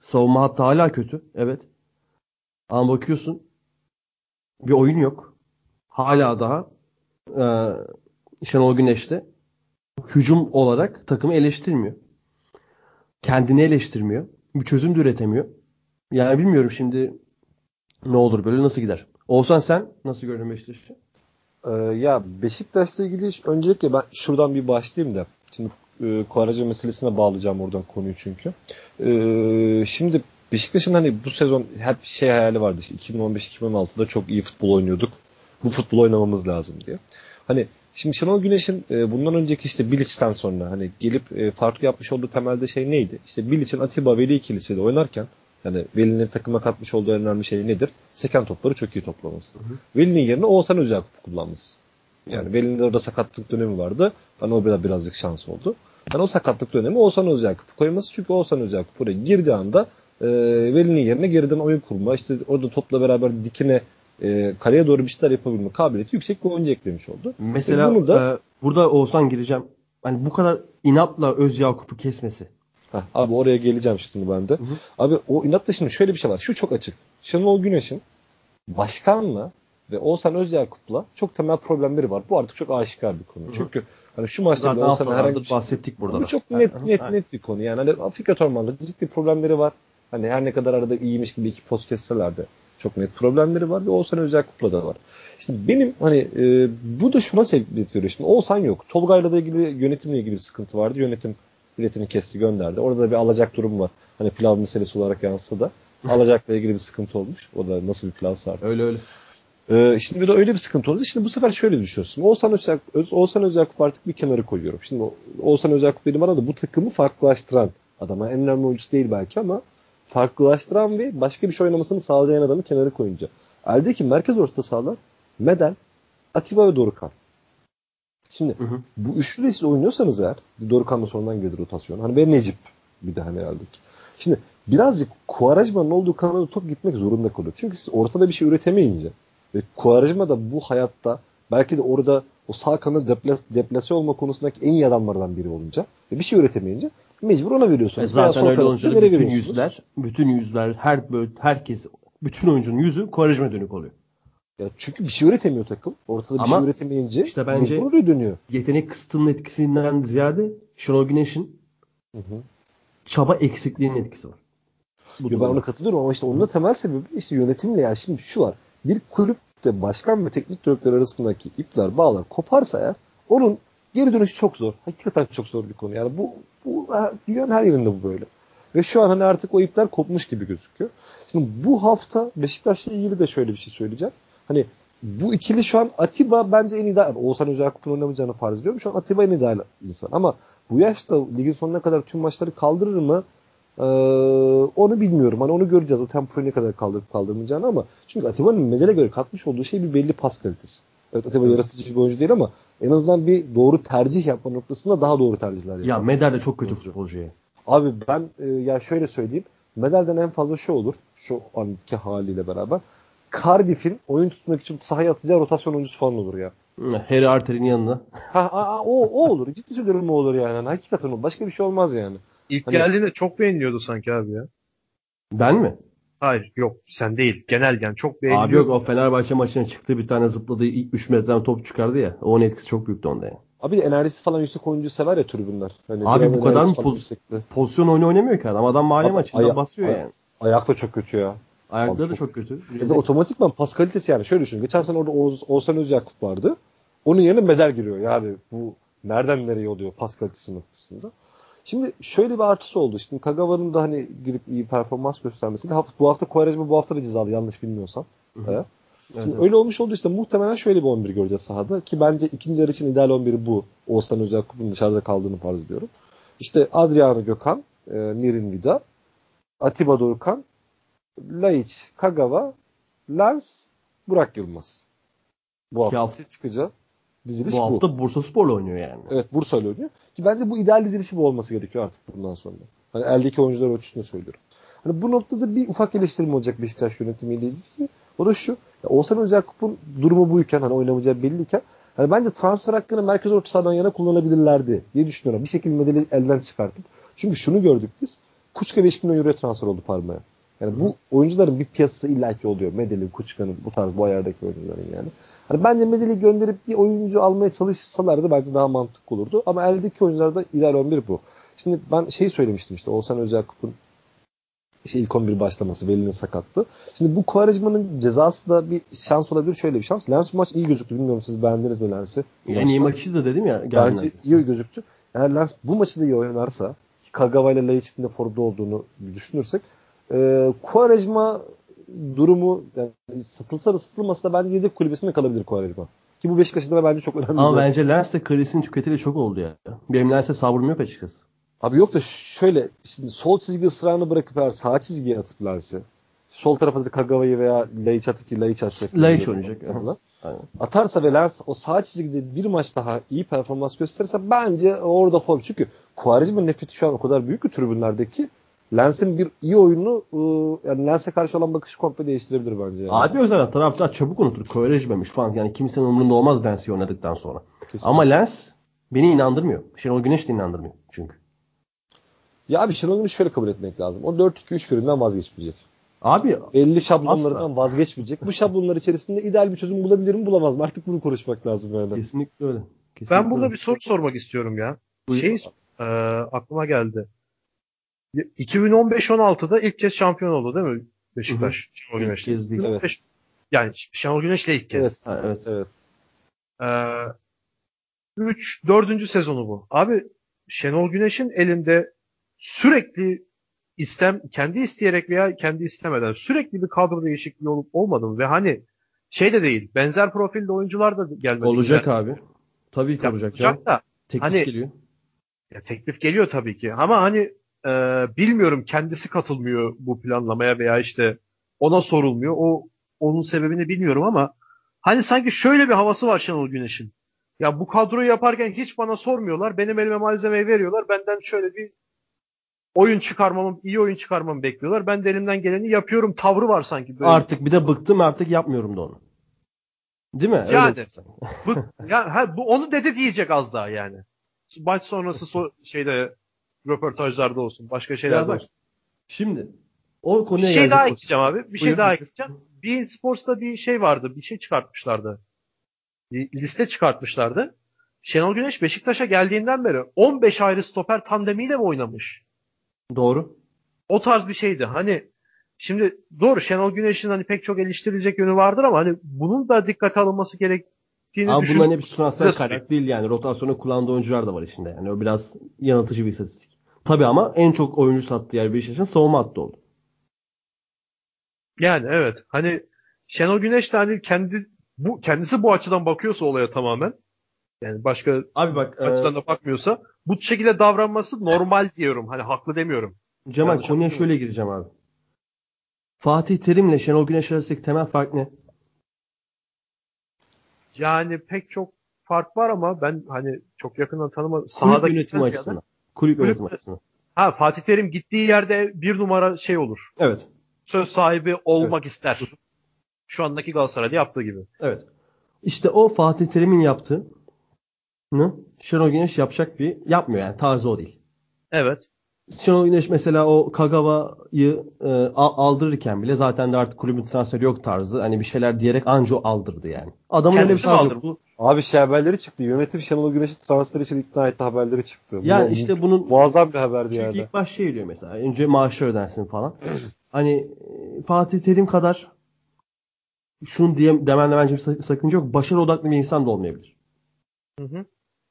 Savunma hattı hala kötü. Evet. Ama bakıyorsun bir oyun yok. Hala daha e, Şenol Güneş'te hücum olarak takımı eleştirmiyor. Kendini eleştirmiyor. Bir çözüm de üretemiyor. Yani bilmiyorum şimdi ne olur böyle nasıl gider? Olsan sen nasıl gördün Beşiktaş'ı? Ee, ya Beşiktaş'la ilgili öncelikle ben şuradan bir başlayayım da. Şimdi e, meselesine bağlayacağım oradan konuyu çünkü. Ee, şimdi Beşiktaş'ın hani bu sezon hep şey hayali vardı. İşte 2015-2016'da çok iyi futbol oynuyorduk. Bu futbol oynamamız lazım diye. Hani şimdi Şenol Güneş'in e, bundan önceki işte Bilic'ten sonra hani gelip e, farklı yapmış olduğu temelde şey neydi? İşte Bilic'in Atiba Veli ikilisiyle oynarken yani Veli'nin takıma katmış olduğu en önemli şey nedir? Seken topları çok iyi toplaması. Veli'nin yerine Oğuzhan Özyakup'u kullanması. Yani Veli'nin orada sakatlık dönemi vardı. Hani o biraz birazcık şans oldu. Yani o sakatlık dönemi Oğuzhan Özyakup'u koyması. Çünkü Oğuzhan Özyakup buraya girdiği anda e, Veli'nin yerine geriden oyun kurma, işte orada topla beraber dikine e, kaleye doğru bir şeyler yapabilme kabiliyeti yüksek bir oyuncu eklemiş oldu. Mesela e, bunu da, e, burada Oğuzhan gireceğim. Hani bu kadar inatla Öz Yakup'u kesmesi. Heh, abi oraya geleceğim şimdi ben de. Hı hı. Abi o inatla şimdi şöyle bir şey var. Şu çok açık. Şenol Güneş'in başkanla ve Oğuzhan Özyakup'la çok temel problemleri var. Bu artık çok aşikar bir konu. Hı hı. Çünkü hani şu maçta Zaten Oğuzhan herhangi bir şey, bahsettik burada. Bu çok net net net bir konu. Yani hani Fikret Orman'da ciddi problemleri var. Hani her ne kadar arada iyiymiş gibi iki post kesseler de çok net problemleri var ve Oğuzhan Özyakup'la da var. İşte benim hani e, bu da şuna sebebiyet veriyor. Şimdi Oğuzhan yok. Tolga'yla da ilgili yönetimle ilgili bir sıkıntı vardı. Yönetim biletini kesti gönderdi. Orada da bir alacak durum var. Hani pilav meselesi olarak yansısa da alacakla ilgili bir sıkıntı olmuş. O da nasıl bir pilav sardı. Öyle öyle. Ee, şimdi bir de öyle bir sıkıntı oldu. Şimdi bu sefer şöyle düşünüyorsun. Oğuzhan Özyakub, Öz, Oğuzhan Özyakub artık bir kenara koyuyorum. Şimdi Oğuzhan Özyakub benim arada bu takımı farklılaştıran adama. En önemli oyuncusu değil belki ama farklılaştıran ve başka bir şey oynamasını sağlayan adamı kenara koyunca. Eldeki merkez orta sahalar Medel, Atiba ve Dorukan. Şimdi hı hı. bu üçlüyle siz oynuyorsanız eğer Dorukan'la sonradan gelir rotasyon. Hani ben Necip bir de hani herhalde. Şimdi birazcık Kuarajma'nın olduğu kanada top gitmek zorunda kalıyor. Çünkü siz ortada bir şey üretemeyince ve Kuarajma da bu hayatta belki de orada o sağ kanadı deplas, deplase olma konusundaki en iyi adamlardan biri olunca ve bir şey üretemeyince mecbur ona veriyorsunuz. E zaten öyle olunca bütün yüzler, bütün yüzler, her böyle herkes, bütün oyuncunun yüzü Kuarajma dönük oluyor. Ya çünkü bir şey üretemiyor takım. Ortada bir şey üretemeyince işte bence oraya dönüyor. Yetenek kısıtının etkisinden ziyade Şenol Güneş'in hı hı. çaba eksikliğinin etkisi var. Bu ben ona katılıyorum ama işte onun da temel sebebi işte yönetimle yani şimdi şu var. Bir kulüpte başkan ve teknik direktör arasındaki ipler, bağlar koparsa ya onun geri dönüşü çok zor. Hakikaten çok zor bir konu. Yani bu, bu dünyanın her yerinde bu böyle. Ve şu an hani artık o ipler kopmuş gibi gözüküyor. Şimdi bu hafta Beşiktaş'la ilgili de şöyle bir şey söyleyeceğim. Hani bu ikili şu an Atiba bence en ideal. Oğuzhan Özyakup'un oynamayacağını farz ediyorum. Şu an Atiba en ideal insan. Ama bu yaşta ligin sonuna kadar tüm maçları kaldırır mı? Ee, onu bilmiyorum. Hani onu göreceğiz. O tempoyu ne kadar kaldırıp kaldırmayacağını ama çünkü Atiba'nın Medel'e göre katmış olduğu şey bir belli pas kalitesi. Evet Atiba yaratıcı bir oyuncu değil ama en azından bir doğru tercih yapma noktasında daha doğru tercihler yapıyor. Ya Medel de çok kötü futbolcu ya. Abi ben e, ya şöyle söyleyeyim. Medel'den en fazla şu olur. Şu anki haliyle beraber. Cardiff'in oyun tutmak için sahaya atacağı rotasyon oyuncusu falan olur ya. Harry Arter'in yanında. Ha, a, o, o olur. Ciddi söylüyorum o olur yani. yani. Hakikaten o. Başka bir şey olmaz yani. İlk hani... geldiğinde çok beğeniliyordu sanki abi ya. Ben mi? Hayır yok sen değil. Genel yani çok beğeniliyordu. Abi yok o Fenerbahçe maçına çıktı bir tane zıpladı 3 metreden top çıkardı ya. Onun etkisi çok büyüktü onda yani. Abi enerjisi falan yüksek oyuncu sever ya tribünler. Hani Abi bu kadar mı poz- pozisyon oyunu oynamıyor ki adam. Adam mahalle maçında aya- basıyor aya- yani. Ayak da çok kötü ya. Ayakları da çok kötü. Ya da otomatikman pas kalitesi yani şöyle düşün. Geçen sene orada Oğuz, Oğuzhan Özyakup vardı. Onun yerine Medel giriyor. Yani bu nereden nereye oluyor pas kalitesi noktasında. Şimdi şöyle bir artısı oldu. Şimdi Kagawa'nın da hani girip iyi performans göstermesiyle bu hafta Kovarejma bu hafta da cezalı yanlış bilmiyorsam. Hı hı. Şimdi evet. öyle olmuş oldu işte muhtemelen şöyle bir 11 göreceğiz sahada ki bence ikinci yarı için ideal 11'i bu. Oğuzhan Özyakup'un dışarıda kaldığını farz ediyorum. İşte Adriano Gökhan, e, Mirin Vida, Atiba Dorukan, Laiç, Kagawa, Lens, Burak Yılmaz. Bu hafta, hafta çıkacak diziliş bu. Bu hafta Bursa Spor'la oynuyor yani. Evet Bursa ile oynuyor. Ki bence bu ideal dizilişi bu olması gerekiyor artık bundan sonra. Hani eldeki oyuncular ölçüsünde söylüyorum. Hani bu noktada bir ufak eleştirim olacak Beşiktaş yönetimiyle ilgili. O da şu. Ya Oğuzhan Özyakup'un durumu buyken hani oynamayacağı belliyken hani bence transfer hakkını merkez orta sahadan yana kullanabilirlerdi diye düşünüyorum. Bir şekilde medeli elden çıkartıp. Çünkü şunu gördük biz. Kuçka 5 milyon euroya transfer oldu Parma'ya. Yani bu oyuncuların bir piyasası illaki oluyor. Medeli, Kuçka'nın bu tarz bu ayardaki oyuncuların yani. Hani bence Medeli gönderip bir oyuncu almaya çalışsalardı bence daha mantıklı olurdu. Ama eldeki oyuncularda ideal 11 bu. Şimdi ben şey söylemiştim işte Oğuzhan Özyakup'un işte ilk 11 başlaması Veli'nin sakattı. Şimdi bu Quaresma'nın cezası da bir şans olabilir. Şöyle bir şans. Lens bu maç iyi gözüktü. Bilmiyorum siz beğendiniz mi Lens'i? En iyi maçı da dedim ya. Bence iyi gözüktü. Eğer Lens bu maçı da iyi oynarsa Kagawa ile Laiç'in de formda olduğunu düşünürsek E, Quaresma durumu yani satılsa da satılmasa da bence yedek kulübesinde kalabilir Quaresma. Ki bu Beşiktaş'ın da bence çok önemli. Ama bence Lens de kariyerisinin tüketili çok oldu ya. Benim Lens'e sabrım yok açıkçası. Abi yok da şöyle şimdi sol çizgi ısrarını bırakıp eğer sağ çizgiye atıp Lens'i sol tarafa da Kagawa'yı veya Laiç atıp ki Laiç atacak. Laiç oynayacak. Aynen. Atarsa ve Lens o sağ çizgide bir maç daha iyi performans gösterirse bence orada form. Çünkü Quaresma'nın nefreti şu an o kadar büyük ki tribünlerdeki Lens'in bir iyi oyunu ıı, yani Lens'e karşı olan bakışı komple değiştirebilir bence. Yani. Abi zaman taraftar çabuk unutur. Quaresma'mış falan. Yani kimsenin umurunda olmaz Lens'i oynadıktan sonra. Kesinlikle. Ama Lens beni inandırmıyor. Şenol Güneş de inandırmıyor çünkü. Ya abi Şenol Güneş şöyle kabul etmek lazım. O 4-2-3-1'inden vazgeçmeyecek. Abi belli şablonlarından asla. vazgeçmeyecek. Bu şablonlar içerisinde ideal bir çözüm bulabilir mi bulamaz mı? Artık bunu konuşmak lazım yani. Kesinlikle öyle. Kesinlikle ben burada öyle. bir soru sormak istiyorum ya. Buyur. Şey e, aklıma geldi. 2015-16'da ilk kez şampiyon oldu değil mi Beşiktaş? Şenol Güneş'le. İlk kez değil. Evet. Yani Şenol Güneş'le ilk kez. Evet, evet, evet. Ee, 3 4. sezonu bu. Abi Şenol Güneş'in elinde sürekli istem kendi isteyerek veya kendi istemeden sürekli bir kadro değişikliği olup olmadı mı? Ve hani şey de değil. Benzer profilde oyuncular da gelmedi. Olacak güzel. abi. Tabii ki ya, olacak. Olacak da. Teklif hani, geliyor. Ya, teklif geliyor tabii ki. Ama hani e, bilmiyorum kendisi katılmıyor bu planlamaya veya işte ona sorulmuyor. O onun sebebini bilmiyorum ama hani sanki şöyle bir havası var Şenol Güneş'in. Ya bu kadroyu yaparken hiç bana sormuyorlar. Benim elime malzemeyi veriyorlar. Benden şöyle bir oyun çıkarmamı, iyi oyun çıkarmamı bekliyorlar. Ben de elimden geleni yapıyorum. Tavrı var sanki böyle. Artık bir de bıktım artık yapmıyorum da onu. Değil mi? Yani. bık, yani ha, bu onu dedi diyecek az daha yani. Maç sonrası so şeyde röportajlarda olsun, başka şeylerde olsun. Şimdi o konuya bir şey daha ekleyeceğim abi. Bir şey daha ekleyeceğim. Bir Sports'ta bir şey vardı. Bir şey çıkartmışlardı. Bir liste çıkartmışlardı. Şenol Güneş Beşiktaş'a geldiğinden beri 15 ayrı stoper tandemiyle mi oynamış? Doğru. O tarz bir şeydi. Hani şimdi doğru Şenol Güneş'in hani pek çok eleştirilecek yönü vardır ama hani bunun da dikkate alınması gerektiğini Ama bunların hepsi transfer kaynak değil yani. Rotasyonu kullandığı oyuncular da var içinde. Yani o biraz yanıltıcı bir istatistik. Tabii ama en çok oyuncu sattığı yer Beşiktaş'ın savunma hattı oldu. Yani evet. Hani Şenol Güneş de hani kendi bu kendisi bu açıdan bakıyorsa olaya tamamen yani başka Abi bak açıdan e... da bakmıyorsa bu şekilde davranması normal diyorum. Hani haklı demiyorum. Cemal yani konuya şöyle gireceğim abi. Fatih Terim ile Şenol Güneş arasındaki temel fark ne? Yani pek çok fark var ama ben hani çok yakından tanıma sahada yönetim açısından. Kulüp, kulüp yönetim açısından. Ha Fatih Terim gittiği yerde bir numara şey olur. Evet. Söz sahibi olmak evet. ister. Şu andaki Galatasaray'da yaptığı gibi. Evet. İşte o Fatih Terim'in yaptığı Şenol Güneş yapacak bir yapmıyor yani tarzı o değil. Evet. Şenol Güneş mesela o Kagawa'yı e, aldırırken bile zaten de artık kulübün transferi yok tarzı. Hani bir şeyler diyerek anca aldırdı yani. Adamın öyle bir tarzı bu. Abi şey haberleri çıktı. Yönetim Şenol Güneş'i transfer için ikna etti haberleri çıktı. Yani bu, işte bunun muazzam bir haberdi çünkü yani. Çünkü ilk baş şey diyor mesela. Önce maaşı ödensin falan. hani e, Fatih Terim kadar şunu diye demende bence bir sakınca yok. Başarı odaklı bir insan da olmayabilir. Hı hı.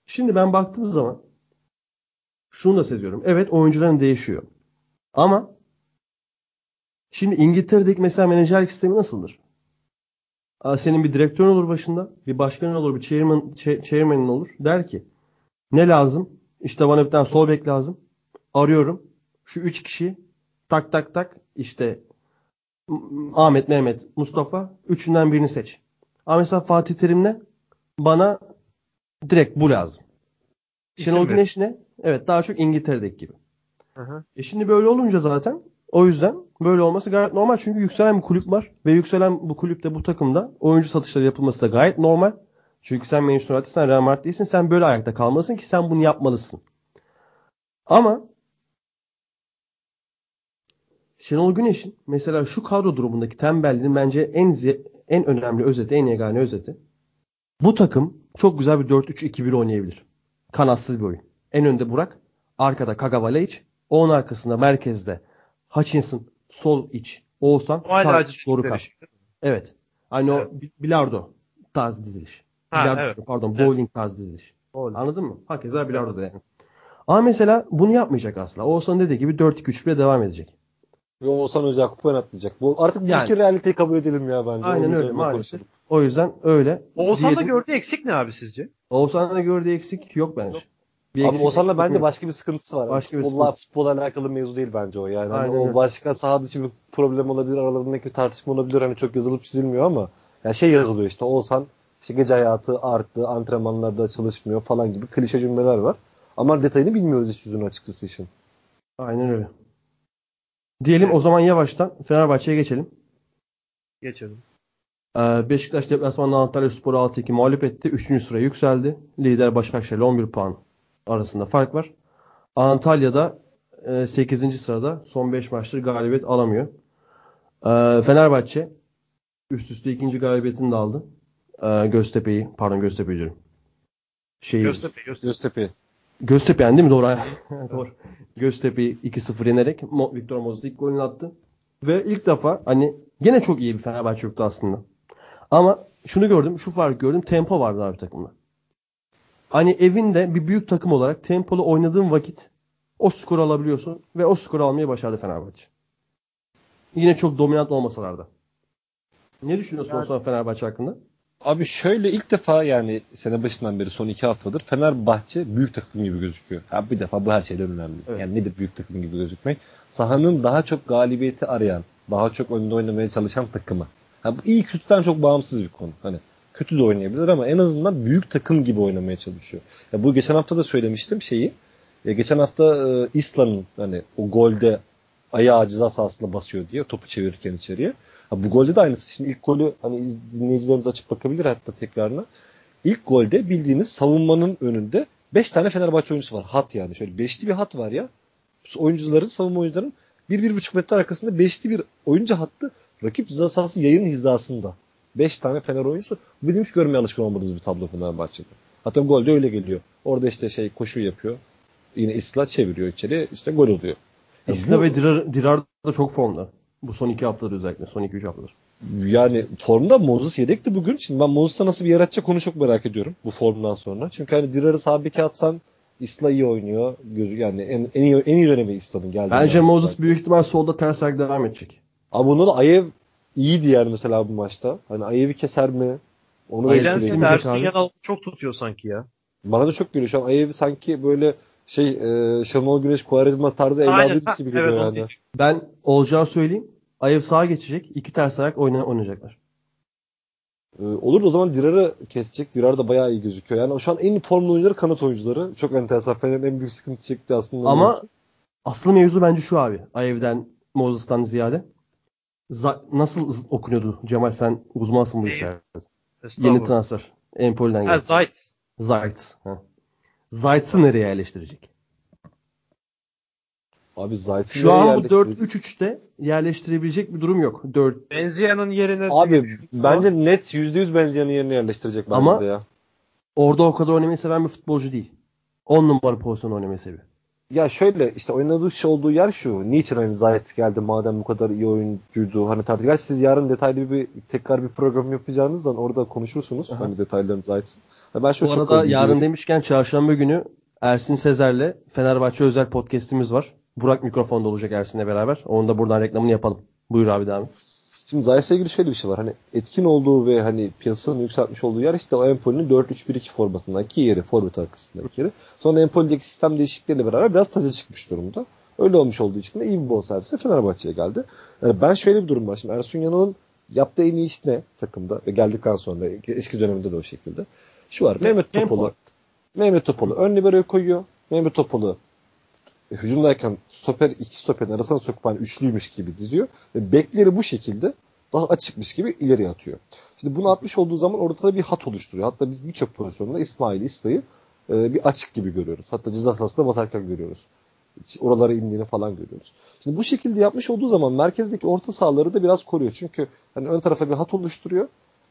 Şimdi ben baktığım zaman şunu da seziyorum. Evet oyuncuların değişiyor. Ama şimdi İngiltere'deki mesela menajerlik sistemi nasıldır? Senin bir direktörün olur başında, bir başkanın olur, bir chairman, chairman'ın olur. Der ki ne lazım? İşte bana bir tane sol bek lazım. Arıyorum. Şu üç kişi tak tak tak işte Ahmet, Mehmet, Mustafa üçünden birini seç. Ama mesela Fatih Terim'le bana direkt bu lazım. Şenol Güneş ne? Evet daha çok İngiltere'deki gibi. Hı hı. E şimdi böyle olunca zaten o yüzden böyle olması gayet normal. Çünkü yükselen bir kulüp var. Ve yükselen bu kulüpte bu takımda oyuncu satışları yapılması da gayet normal. Çünkü sen Manchester United, sen Real Madrid değilsin. Sen böyle ayakta kalmalısın ki sen bunu yapmalısın. Ama Şenol Güneş'in mesela şu kadro durumundaki tembelliğinin bence en en önemli özeti, en yegane özeti. Bu takım çok güzel bir 4-3-2-1 oynayabilir. Kanatsız bir oyun. En önde Burak. Arkada Kagawa Leic. Onun arkasında merkezde Hutchinson sol iç. Oğuzhan sağ iç. Evet. Hani evet. o bilardo tarzı diziliş. Ha, bilardo, evet. Pardon evet. bowling tarzı diziliş. Bowling. Anladın mı? Hakeza bilardo da yani. Ama mesela bunu yapmayacak asla. Oğuzhan dediği gibi 4-2-3 bile devam edecek. Ve Oğuzhan Hoca Yakup oynatmayacak. Bu artık Yani. iki realiteyi kabul edelim ya bence. Aynen Onun öyle maalesef. konuşalım. O yüzden öyle. Oğuzhan'da diyelim. gördüğü eksik ne abi sizce? Oğuzhan'da gördüğü eksik yok bence. Bir Abi Oğuzhan'la bence başka bir sıkıntısı var. Başka bir Futbolla, sıkıntısı. futbolla alakalı mevzu değil bence o. Yani hani o başka saha dışı bir problem olabilir. Aralarındaki bir tartışma olabilir. Hani çok yazılıp çizilmiyor ama ya şey yazılıyor işte Oğuzhan işte gece hayatı arttı, antrenmanlarda çalışmıyor falan gibi klişe cümleler var. Ama detayını bilmiyoruz hiç yüzünü açıkçası işin. Aynen öyle. Diyelim o zaman yavaştan Fenerbahçe'ye geçelim. Geçelim. Ee, Beşiktaş deplasmanında Antalya Spor'u 6-2 mağlup etti. 3. sıraya yükseldi. Lider Başakşehir ile 11 puan arasında fark var. Antalya'da 8. sırada son 5 maçtır galibiyet alamıyor. Ee, Fenerbahçe üst üste ikinci galibiyetini de aldı. Ee, Göztepe'yi, pardon Göztepe'yi diyorum. Şeyi, Göztepe, Göztepe. Göztepe. Göztepe yendi değil mi? Doğru. Doğru. Göztepe'yi 2-0 yenerek Victor Moses ilk golünü attı. Ve ilk defa hani gene çok iyi bir Fenerbahçe yoktu aslında. Ama şunu gördüm, şu farkı gördüm. Tempo vardı abi takımda. Hani evinde bir büyük takım olarak tempolu oynadığın vakit o skoru alabiliyorsun ve o skoru almayı başardı Fenerbahçe. Yine çok dominant olmasalar da. Ne düşünüyorsun Yani- Osman Fenerbahçe hakkında? Abi şöyle ilk defa yani sene başından beri son iki haftadır Fenerbahçe büyük takım gibi gözüküyor. Ha bir defa bu her şeyden önemli. Evet. Yani nedir büyük takım gibi gözükmek? Sahanın daha çok galibiyeti arayan, daha çok önde oynamaya çalışan takımı. Ha bu iyi kötüden çok bağımsız bir konu. Hani kötü de oynayabilir ama en azından büyük takım gibi oynamaya çalışıyor. Ya bu geçen hafta da söylemiştim şeyi. Ya geçen hafta e, İslam'ın hani o golde ayağı ceza sahasına basıyor diye topu çevirirken içeriye. Ha, bu golde de aynısı. Şimdi ilk golü hani iz- dinleyicilerimiz açıp bakabilir hatta tekrarına. İlk golde bildiğiniz savunmanın önünde 5 tane Fenerbahçe oyuncusu var. Hat yani. Şöyle beşli bir hat var ya. Oyuncuların, savunma oyuncuların 1-1,5 metre arkasında beşli bir oyuncu hattı. Rakip ceza sahası yayın hizasında. 5 tane Fener oyuncusu. Bizim hiç görmeye alışkın olmadığımız bir tablo Fenerbahçe'de. Hatta golde öyle geliyor. Orada işte şey koşu yapıyor. Yine Isla çeviriyor içeri. işte gol oluyor. İsla bu- ve Dirar, Dirar da çok formda. Bu son iki haftadır özellikle. Son iki üç haftadır. Yani formda Moses yedekti bugün. Şimdi ben Moses'a nasıl bir yer atacak onu çok merak ediyorum bu formdan sonra. Çünkü hani Dirar'ı sağ beke atsan Isla iyi oynuyor. Yani en, en iyi en iyi dönemi Isla'nın geldi. Bence Moses büyük ihtimal solda ters ayak devam edecek. Abi bunda da Ayev iyiydi yani mesela bu maçta. Hani Ayev'i keser mi? Onu da. Etkileyecek Ersun. Yanal çok tutuyor sanki ya. Bana da çok geliyor. Şu an Ayev sanki böyle şey e, Şenol Güneş Kuvarizma tarzı evladıymış gibi geliyor evet, yani. Ben olacağı söyleyeyim. Ayev sağa geçecek. iki ters ayak oyna oynayacaklar. Ee, olur o zaman Dirar'ı kesecek. Dirar da bayağı iyi gözüküyor. Yani şu an en formlu oyuncuları kanat oyuncuları. Çok enteresan. Fener'in en büyük sıkıntı çekti aslında. Ama asıl mevzu bence şu abi. Ayev'den Moses'tan ziyade. Za- nasıl z- okunuyordu Cemal sen uzmansın bu Ayev. işlerde. Yeni transfer. Empoli'den Ha geldi. Zayt. Zayt. Zayt'sı nereye yerleştirecek? Abi Zayt'ın Şu an bu yerleştirecek? 4-3-3'te yerleştirebilecek bir durum yok. 4 Benzia'nın yerine Abi bence net %100 benzeyenin yerine yerleştirecek bence Ama- de ya. orada o kadar oynamayı seven bir futbolcu değil. 10 numara pozisyon oynamayı seviyor. Ya şöyle işte oynadığı şey olduğu yer şu. Niçin hani Zayt geldi madem bu kadar iyi oyuncuydu. Hani tartış. Gerçi siz yarın detaylı bir tekrar bir program yapacağınızdan orada konuşursunuz. Aha. Hani detaylarını Zayt'ın. Ya Ben şu Bu arada yarın demişken çarşamba günü Ersin Sezer'le Fenerbahçe özel podcast'imiz var. Burak mikrofonda olacak Ersin'le beraber. Onu da buradan reklamını yapalım. Buyur abi devam et. Şimdi Zayt'la ilgili şöyle bir şey var. Hani etkin olduğu ve hani piyasanın yükseltmiş olduğu yer işte o Empoli'nin 4-3-1-2 formatındaki yeri. Forvet arkasındaki yeri. Sonra Empoli'deki sistem değişiklikleriyle beraber biraz taca çıkmış durumda. Öyle olmuş olduğu için de iyi bir bonservisle Fenerbahçe'ye geldi. Yani ben şöyle bir durum var. Şimdi Ersun Yanal'ın yaptığı en iyi iş ne takımda? Ve geldikten sonra eski döneminde de o şekilde. Şu var. Mehmet. Topal'ı Mehmet Topal'ı ön libero'ya koyuyor. Mehmet Topal'ı e, hücumdayken stoper iki stoperin arasına sokup hani üçlüymüş gibi diziyor. Ve bekleri bu şekilde daha açıkmış gibi ileri atıyor. Şimdi bunu atmış olduğu zaman ortada bir hat oluşturuyor. Hatta biz birçok pozisyonda İsmail İslay'ı e, bir açık gibi görüyoruz. Hatta ceza sahasında basarken görüyoruz. Oralara indiğini falan görüyoruz. Şimdi bu şekilde yapmış olduğu zaman merkezdeki orta sahaları da biraz koruyor. Çünkü hani ön tarafa bir hat oluşturuyor.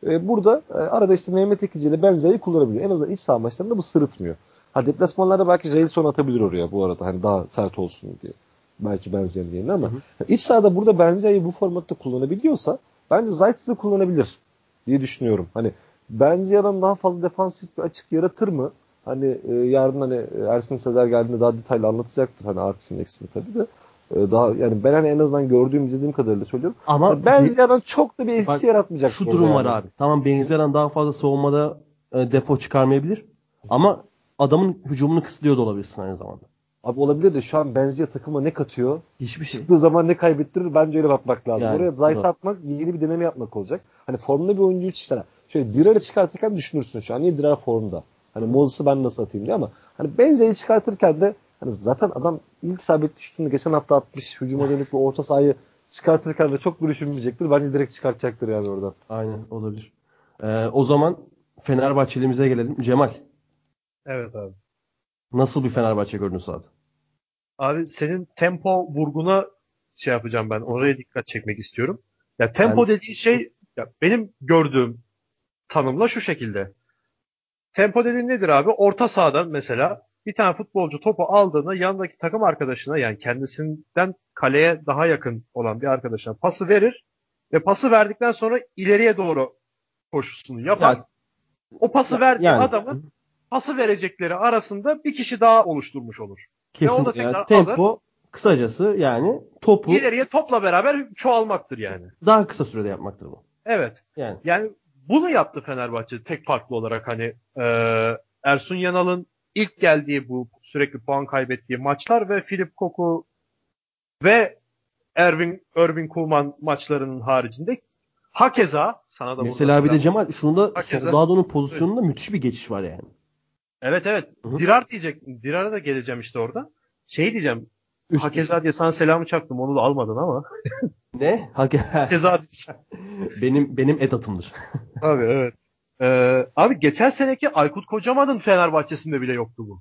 E, burada e, arada işte Mehmet Ekici ile benzeri kullanabiliyor. En azından iç saha maçlarında bu sırıtmıyor. Ha deplasmanlarda belki Jailson atabilir oraya bu arada. Hani daha sert olsun diye. Belki benzeyen yerine ama Hı hı. iç sahada burada Benziya'yı bu formatta kullanabiliyorsa bence Zayt'sı kullanabilir diye düşünüyorum. Hani Benziya'dan daha fazla defansif bir açık yaratır mı? Hani e, yarın hani Ersin Sezer geldiğinde daha detaylı anlatacaktır hani artısını eksini tabii de. Ee, daha yani ben hani en azından gördüğüm izlediğim kadarıyla söylüyorum. Ama yani Benzera'dan çok da bir etkisi Bak, yaratmayacak. şu durum yani. var abi. Tamam Benzera'dan daha fazla savunmada e, defo çıkarmayabilir. Ama adamın hücumunu kısıtlıyor da olabilirsin aynı zamanda. Abi olabilir de şu an Benzia takıma ne katıyor? Hiçbir şey. Çıktığı zaman ne kaybettirir? Bence öyle bakmak lazım. Yani, Oraya Zayt'ı atmak yeni bir deneme yapmak olacak. Hani formda bir oyuncuyu çıksana. Şöyle Dirar'ı çıkartırken düşünürsün şu an. Niye Dirar formda? Hani Moses'ı ben nasıl atayım diye ama hani Benzia'yı çıkartırken de hani zaten adam ilk isabetli şutunu geçen hafta atmış. Hücuma dönük bir orta sahayı çıkartırken de çok düşünmeyecektir. Bence direkt çıkartacaktır yani oradan. Aynen olabilir. Ee, o zaman Fenerbahçelimize gelelim. Cemal Evet abi. nasıl bir Fenerbahçe gördün sahada? Abi senin tempo vurguna şey yapacağım ben. Oraya dikkat çekmek istiyorum. Ya tempo Yani- dediğin şey ya benim gördüğüm tanımla şu şekilde. Tempo dediğin nedir abi? Orta sahadan mesela bir tane futbolcu topu aldığında yanındaki takım arkadaşına yani kendisinden kaleye daha yakın olan bir arkadaşına pası verir ve pası verdikten sonra ileriye doğru koşusunu yapar. Ya- o pası verdiği yani- adamın pası verecekleri arasında bir kişi daha oluşturmuş olur. Kesin da yani tempo kısacası yani topu İleriye topla beraber çoğalmaktır yani. daha kısa sürede yapmaktır bu. Evet. Yani Yani bunu yaptı Fenerbahçe tek farklı olarak hani e, Ersun Yanal'ın ilk geldiği bu sürekli puan kaybettiği maçlar ve Filip Koku ve Ervin Irvin Koeman maçlarının haricinde hakeza sana da mesela bir de Cemal şunda Hakeza- Soldado'nun pozisyonunda müthiş bir geçiş var yani. Evet evet. Hı hı. Dirar diyecek. Dirar'a da geleceğim işte orada. Şey diyeceğim. Üst- Hakeza diye sana selamı çaktım. Onu da almadın ama. Ne? Hake- Hakeza benim benim edatımdır. Abi evet. Ee, abi geçen seneki Aykut Kocaman'ın Fenerbahçe'sinde bile yoktu bu.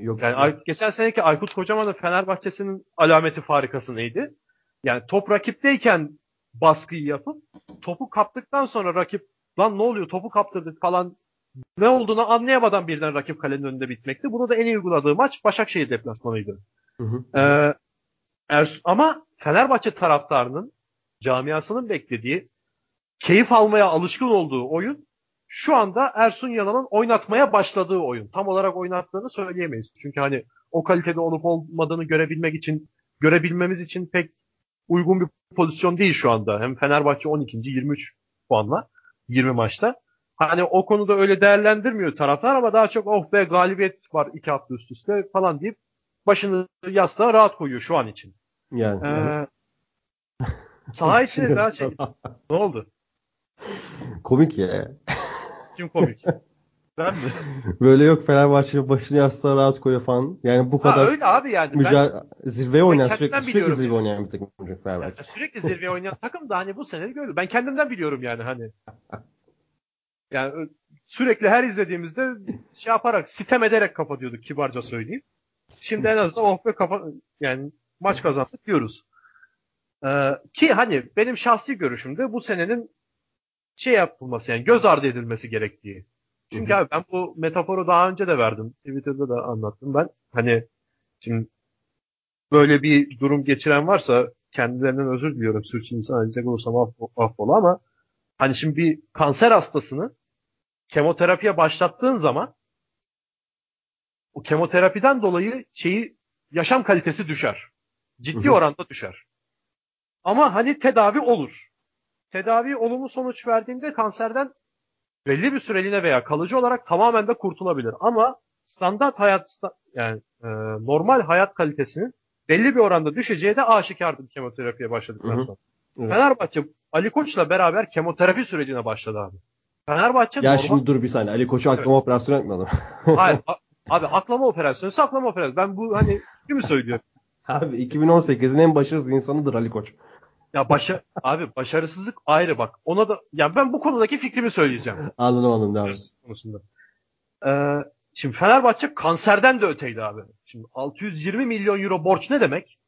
Yok. Yani Ay- geçen seneki Aykut Kocaman'ın Fenerbahçe'sinin alameti farikası neydi? Yani top rakipteyken baskıyı yapıp topu kaptıktan sonra rakip lan ne oluyor topu kaptırdık falan ne olduğunu anlayamadan birden rakip kalenin önünde bitmekti. Bunu da en iyi uyguladığı maç Başakşehir deplasmanıydı. Hı hı. Ee, Ers- ama Fenerbahçe taraftarının camiasının beklediği keyif almaya alışkın olduğu oyun şu anda Ersun Yanal'ın oynatmaya başladığı oyun. Tam olarak oynattığını söyleyemeyiz. Çünkü hani o kalitede olup olmadığını görebilmek için görebilmemiz için pek uygun bir pozisyon değil şu anda. Hem Fenerbahçe 12. 23 puanla 20 maçta. Hani o konuda öyle değerlendirmiyor taraftar ama daha çok oh be galibiyet var iki hafta üst üste falan deyip başını yastığa rahat koyuyor şu an için. Yani. Ee, saha içinde daha şey ne oldu? Komik ya. Kim komik? ben mi? Böyle yok Fenerbahçe'nin başını yastığa rahat koyuyor falan. Yani bu Ha, kadar öyle abi yani. Ben, müca- zirveye oynayan kendimden sürekli, sürekli zirve yani. oynayan bir takım Fenerbahçe. Yani sürekli zirveye oynayan takım da hani bu sene gördüm. Ben kendimden biliyorum yani hani. Yani sürekli her izlediğimizde şey yaparak sitem ederek kapatıyorduk kibarca söyleyeyim. Şimdi en azından oh be kapa yani maç kazandık diyoruz. Ee, ki hani benim şahsi görüşümde bu senenin şey yapılması yani göz ardı edilmesi gerektiği. Çünkü abi ben bu metaforu daha önce de verdim. Twitter'da da anlattım ben. Hani şimdi böyle bir durum geçiren varsa kendilerinden özür diliyorum. Sürçülisan edecek olursam aff- affola ama hani şimdi bir kanser hastasını kemoterapiye başlattığın zaman o kemoterapiden dolayı şeyi yaşam kalitesi düşer. Ciddi Hı hı. oranda düşer. Ama hani tedavi olur. Tedavi olumlu sonuç verdiğinde kanserden belli bir süreliğine veya kalıcı olarak tamamen de kurtulabilir. Ama standart hayat yani e, normal hayat kalitesinin belli bir oranda düşeceği de aşikardır kemoterapiye başladıktan Hı hı. sonra. Evet. Fenerbahçe Ali Koç'la beraber kemoterapi sürecine başladı abi. Fenerbahçe Ya normal... şimdi dur bir saniye. Ali Koç'u aklama operasyonu yapmadım. Hayır. abi aklama operasyonu, saklama operasyonu. Ben bu hani kimi söylüyorum? Abi 2018'in en başarısız insanıdır Ali Koç. Ya başa abi başarısızlık ayrı bak. Ona da yani ben bu konudaki fikrimi söyleyeceğim. Anladım anladım devam konusunda. Ee, şimdi Fenerbahçe kanserden de öteydi abi. Şimdi 620 milyon euro borç ne demek?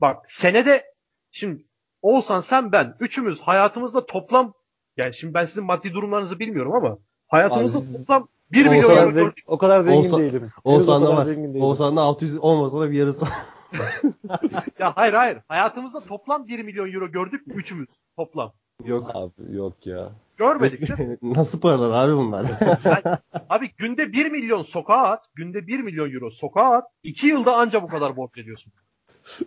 Bak senede şimdi Oğuzhan sen ben üçümüz hayatımızda toplam yani şimdi ben sizin maddi durumlarınızı bilmiyorum ama hayatımızda Abi toplam 1 o, milyon euro zengin, gördük. o kadar zengin Olsa- değilim. Henüz o Oğuzhan'da kadar var. değilim. Oğuzhan'da 600 olmasa da bir yarısı. Ya hayır hayır. Hayatımızda toplam 1 milyon euro gördük mü üçümüz toplam. Yok. Abi yok ya. Görmedik değil mi? Nasıl paralar abi bunlar? Sen, abi günde 1 milyon sokağa at. Günde 1 milyon euro sokağa at. 2 yılda anca bu kadar borç ediyorsun.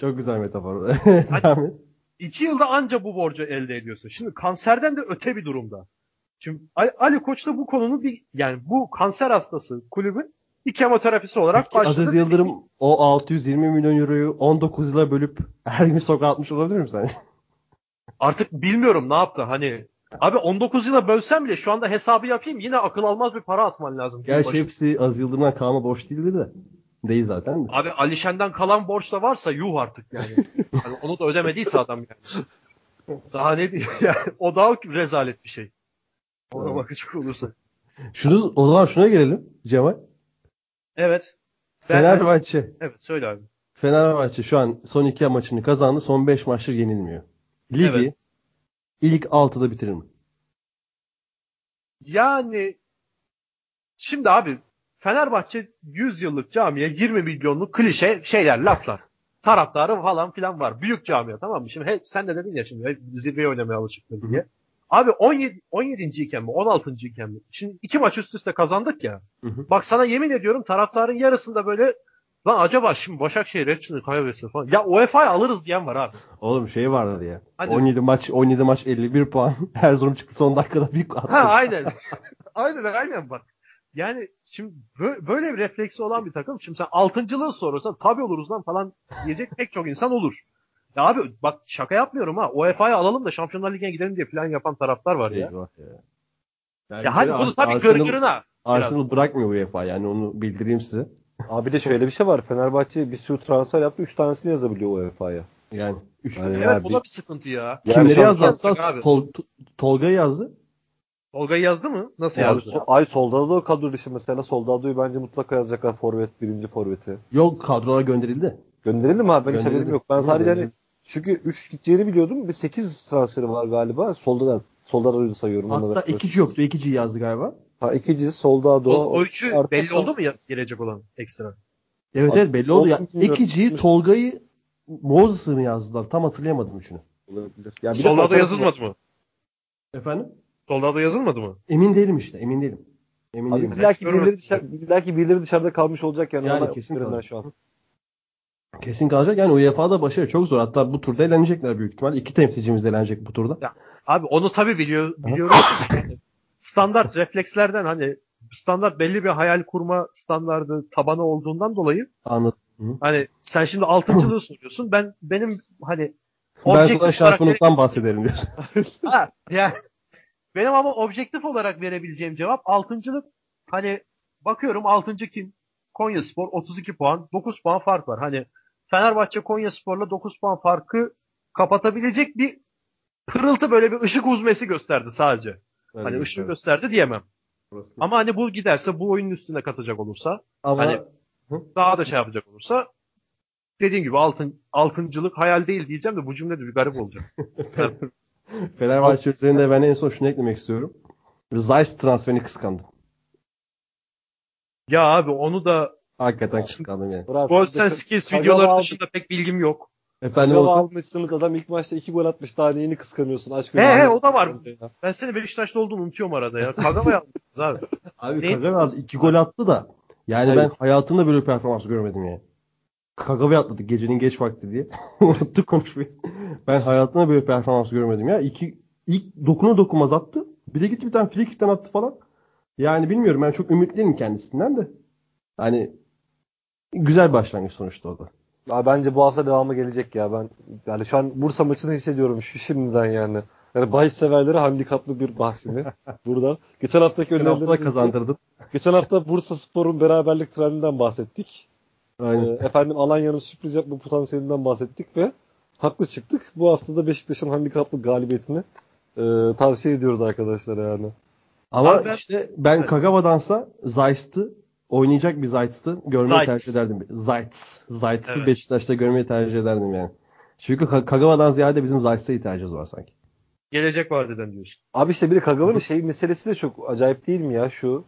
Çok güzel metafor. Hani, iki yılda anca bu borcu elde ediyorsun. Şimdi kanserden de öte bir durumda. Şimdi Ali, Koç da bu konunun bir yani bu kanser hastası kulübün bir kemoterapisi olarak Peki, başladı. Aziz Yıldırım o 620 milyon euroyu 19 yıla bölüp her gün sokağa atmış olabilir mi sence? Artık bilmiyorum ne yaptı. Hani Abi 19 yıla bölsem bile şu anda hesabı yapayım yine akıl almaz bir para atman lazım. Gerçi hepsi Aziz Yıldırım'dan kalma borç değildir de. Değil zaten. Abi Alişen'den kalan borç da varsa yuh artık yani. yani onu da ödemediyse adam yani. Daha ne diyeyim yani. O daha rezalet bir şey. Ona evet. bakacak olursa. Şunu, o zaman şuna gelelim Cemal. Evet. Fenerbahçe. Evet söyle abi. Fenerbahçe şu an son iki maçını kazandı. Son beş maçtır yenilmiyor. Ligi evet. ilk altıda bitirir mi? Yani şimdi abi Fenerbahçe 100 yıllık camiye 20 milyonluk klişe şeyler, laflar. Taraftarı falan filan var. Büyük camia tamam mı? Şimdi he, sen de dedin ya şimdi hep zirveye oynamaya alışıklı diye. Abi 17 17. iken mi 16. iken mi? Şimdi iki maç üst üste kazandık ya. Hı hı. Bak sana yemin ediyorum taraftarın yarısında böyle lan acaba şimdi Başakşehir hepsini kaybetsin falan. Ya UEFA'yı alırız diyen var abi. Oğlum şey vardı ya. Hadi. 17 maç 17 maç 51 puan. Erzurum çıktı son dakikada bir Ha aynen. aynen aynen bak. Yani şimdi böyle bir refleksi olan bir takım. Şimdi sen altıncılığı sorarsan tabii oluruz lan falan diyecek pek çok insan olur. Ya abi bak şaka yapmıyorum ha. UEFA'yı alalım da Şampiyonlar Ligi'ne gidelim diye plan yapan taraftar var ya. Eyvah ya. Yani ya hadi bunu tabii Arsenal, gırgırına. Arsenal bırakmıyor UEFA yani onu bildireyim size. Abi de şöyle bir şey var. Fenerbahçe bir sürü transfer yaptı. 3 tanesini yazabiliyor UEFA'ya. Yani. Üç yani evet yani bu da bir sıkıntı ya. Kimleri yazdı? Tol, Tolga'yı yazdı. Tolga'yı yazdı mı? Nasıl yani yazdı? So, ay Soldado kadro dışı mesela. Soldado'yu bence mutlaka yazacaklar forvet, birinci forveti. Yok kadrolara gönderildi. Gönderildi mi abi? Ben hiç haberim yok. Ben sadece hani çünkü 3 gideceğini biliyordum. Bir 8 transferi var galiba. Solda da Soldado'yu sayıyorum. Hatta ikici yoktu. ikici yazdı galiba. Ha ikincisi Soldado. O, o üçü belli oldu mu ya, gelecek olan ekstra? Evet evet belli oldu. Ya, ikiciyi Tolga'yı Moses'ı mı yazdılar? Tam hatırlayamadım üçünü. Olabilir. Ya bir Soldado yazılmadı mı? Efendim? Soldado yazılmadı mı? Emin değilim işte. Emin değilim. Emin Abi değilim. Belki birileri, dışarı, belki birileri dışarıda kalmış olacak yani. Yani kesin kalacak. Şu an. Kesin kalacak. Yani UEFA'da başarı çok zor. Hatta bu turda eğlenecekler büyük ihtimal. İki temsilcimiz eğlenecek bu turda. Ya, abi onu tabii biliyor, biliyoruz. standart reflekslerden hani standart belli bir hayal kurma standardı tabanı olduğundan dolayı Anladım. Hani sen şimdi altıncılığı soruyorsun. Ben benim hani ben sana şampiyonluktan bahsederim diyorsun. ha, yani benim ama objektif olarak verebileceğim cevap altıncılık. Hani bakıyorum altıncı kim? Konya Spor 32 puan. 9 puan fark var. Hani Fenerbahçe Konya Spor'la 9 puan farkı kapatabilecek bir pırıltı böyle bir ışık uzmesi gösterdi sadece. Evet, hani ışık evet. gösterdi diyemem. Burası. Ama hani bu giderse bu oyunun üstüne katacak olursa Ama... hani daha da şey yapacak olursa dediğim gibi altın altıncılık hayal değil diyeceğim de bu cümle de bir garip olacak. Fenerbahçe üzerinde ben en son şunu eklemek istiyorum. Zeiss transferini kıskandım. Ya abi onu da hakikaten kıskandım yani. Golsen Skills videoları dışında pek bilgim yok. Efendim olsa... almışsınız adam ilk maçta iki gol atmış daha neyini kıskanıyorsun aşk He he o da var. Ben seni Beşiktaş'ta olduğunu unutuyorum arada ya. Kagama yapmışsınız abi. Abi Kagama iki gol attı da yani Hayır. ben hayatımda böyle bir performans görmedim yani. Kagawa atladık gecenin geç vakti diye. Unuttuk konuşmayı. Ben hayatımda böyle performans görmedim ya. İki, ilk dokuna dokunmaz attı. Bir de gitti bir tane free kickten attı falan. Yani bilmiyorum ben çok ümitliyim kendisinden de. Hani güzel başlangıç sonuçta o da. Abi bence bu hafta devamı gelecek ya. Ben yani şu an Bursa maçını hissediyorum şu şimdiden yani. Yani bahis severlere handikaplı bir bahsini burada. Geçen haftaki önerileri kazandırdın. Geçen hafta Bursa Spor'un beraberlik trendinden bahsettik. Aynen. Ee, efendim Alanya'nın sürpriz yapma potansiyelinden bahsettik ve haklı çıktık. Bu hafta da Beşiktaş'ın handikaplı galibiyetini e, tavsiye ediyoruz arkadaşlar yani. Ama ben, işte ben evet. Kagawa'dansa Zeiss'tı oynayacak bir Zayt'sı görmeyi Zayt. tercih ederdim. Zayt. Zayt'sı evet. Beşiktaş'ta görmeyi tercih ederdim yani. Çünkü Kagawa'dan ziyade bizim Zayt'sa ihtiyacımız var sanki. Gelecek vadeden diyorsun. Abi işte bir de Kagawa'nın şey meselesi de çok acayip değil mi ya şu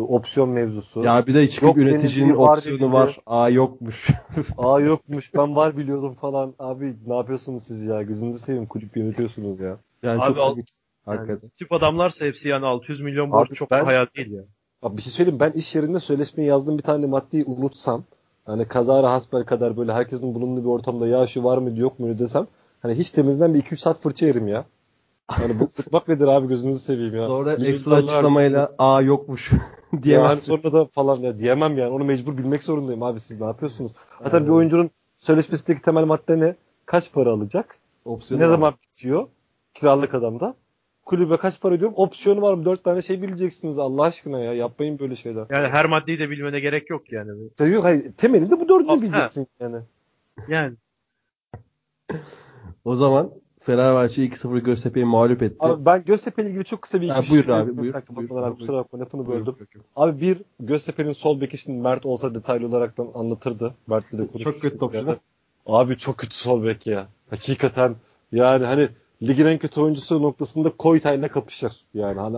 opsiyon mevzusu. Ya bir de çıkıp yok yöneticinin opsiyonu var. var. Aa yokmuş. Aa yokmuş. Ben var biliyordum falan. Abi ne yapıyorsunuz siz ya? Gözünüzü seveyim kulüp yönetiyorsunuz ya. Yani Abi çok al, Hakikaten. Yani, tip adamlarsa hepsi yani 600 milyon borç çok ben, hayal değil ya. Abi bir şey söyleyeyim ben iş yerinde sözleşmeyi yazdığım bir tane maddeyi unutsam hani kazara hasbel kadar böyle herkesin bulunduğu bir ortamda ya şu var mı yok mu desem hani hiç temizden bir 2-3 saat fırça yerim ya. Yani bu tutmak nedir abi gözünüzü seveyim ya. Sonra ekstra açıklamayla aa yokmuş yani diyemezsin. sonra da falan ya diyemem yani. Onu mecbur bilmek zorundayım abi siz ne yapıyorsunuz? Zaten Evet. bir oyuncunun sözleşmesindeki temel madde ne? Kaç para alacak? Opsiyon ne var. zaman bitiyor? Kiralık adamda. Kulübe kaç para ödüyorum? Opsiyonu var mı? Dört tane şey bileceksiniz Allah aşkına ya. Yapmayın böyle şeyler. Yani her maddeyi de bilmene gerek yok yani. Ya Yok hayır. Temelinde bu dördünü bileceksin yani. Yani O zaman Fenerbahçe 2-0 Göztepe'yi mağlup etti. Abi ben Göztepe ile ilgili çok kısa bir Ha, iki buyur şey- abi, buyur, dakika, buyur, abi, buyur. kusura bakma lafını Buyur, böldüm. yok, yok. Abi bir Göztepe'nin sol beki şimdi Mert olsa detaylı olarak anlatırdı. Mert'le de konuşmuştuk. Çok kötü topçu değil? Abi çok kötü sol bek ya. Hakikaten yani hani ligin en kötü oyuncusu noktasında Koytay'la kapışır. Yani hani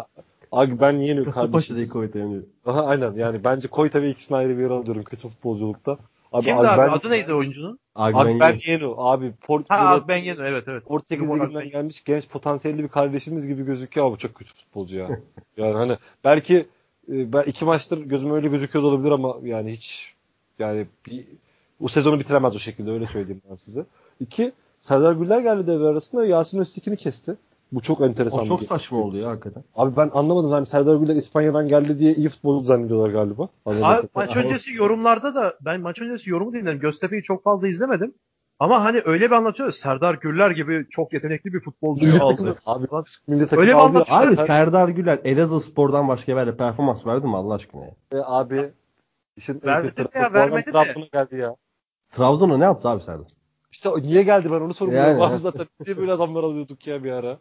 abi ben yeni Kasımpaşa'daki koydu Aha aynen yani bence Koyta ve ikisini ayrı bir yere alıyorum kötü futbolculukta. Abi kimdi abi? Agben- Adı neydi oyuncunun? Agben Agben Yeno abi Port Ha böyle Agben Yeno evet evet. Portekiz liginden gelmiş genç potansiyelli bir kardeşimiz gibi gözüküyor ama çok kötü futbolcu ya. yani hani belki e, ben iki maçtır gözüme öyle gözüküyor da olabilir ama yani hiç yani bir, bu sezonu bitiremez o şekilde öyle söyleyeyim ben size. İki Serdar Güller geldi devre arasında Yasin Öztekin'i kesti. Bu çok enteresan. O bir çok şey. saçma oldu ya hakikaten. Abi ben anlamadım hani Serdar Güler İspanya'dan geldi diye iyi futbolcu zannediyorlar galiba. Abi Anladım. maç öncesi yorumlarda da ben maç öncesi yorumu dinledim. Göztepe'yi çok fazla izlemedim. Ama hani öyle bir anlatıyor. Serdar Güller gibi çok yetenekli bir futbolcuyu Milli aldı. takım, abi milli takım Öyle bir aldı. Abi Serdar Güler Elazığ Spor'dan başka bir yerde performans verdi mi Allah aşkına ya? Ve abi işin Vermedi de ya, vermedi de. Trabzon'a geldi ya. Trabzon'a ne yaptı abi Serdar? İşte niye geldi ben onu sormuyorum Yani. zaten. Niye böyle adamlar alıyorduk ya bir ara?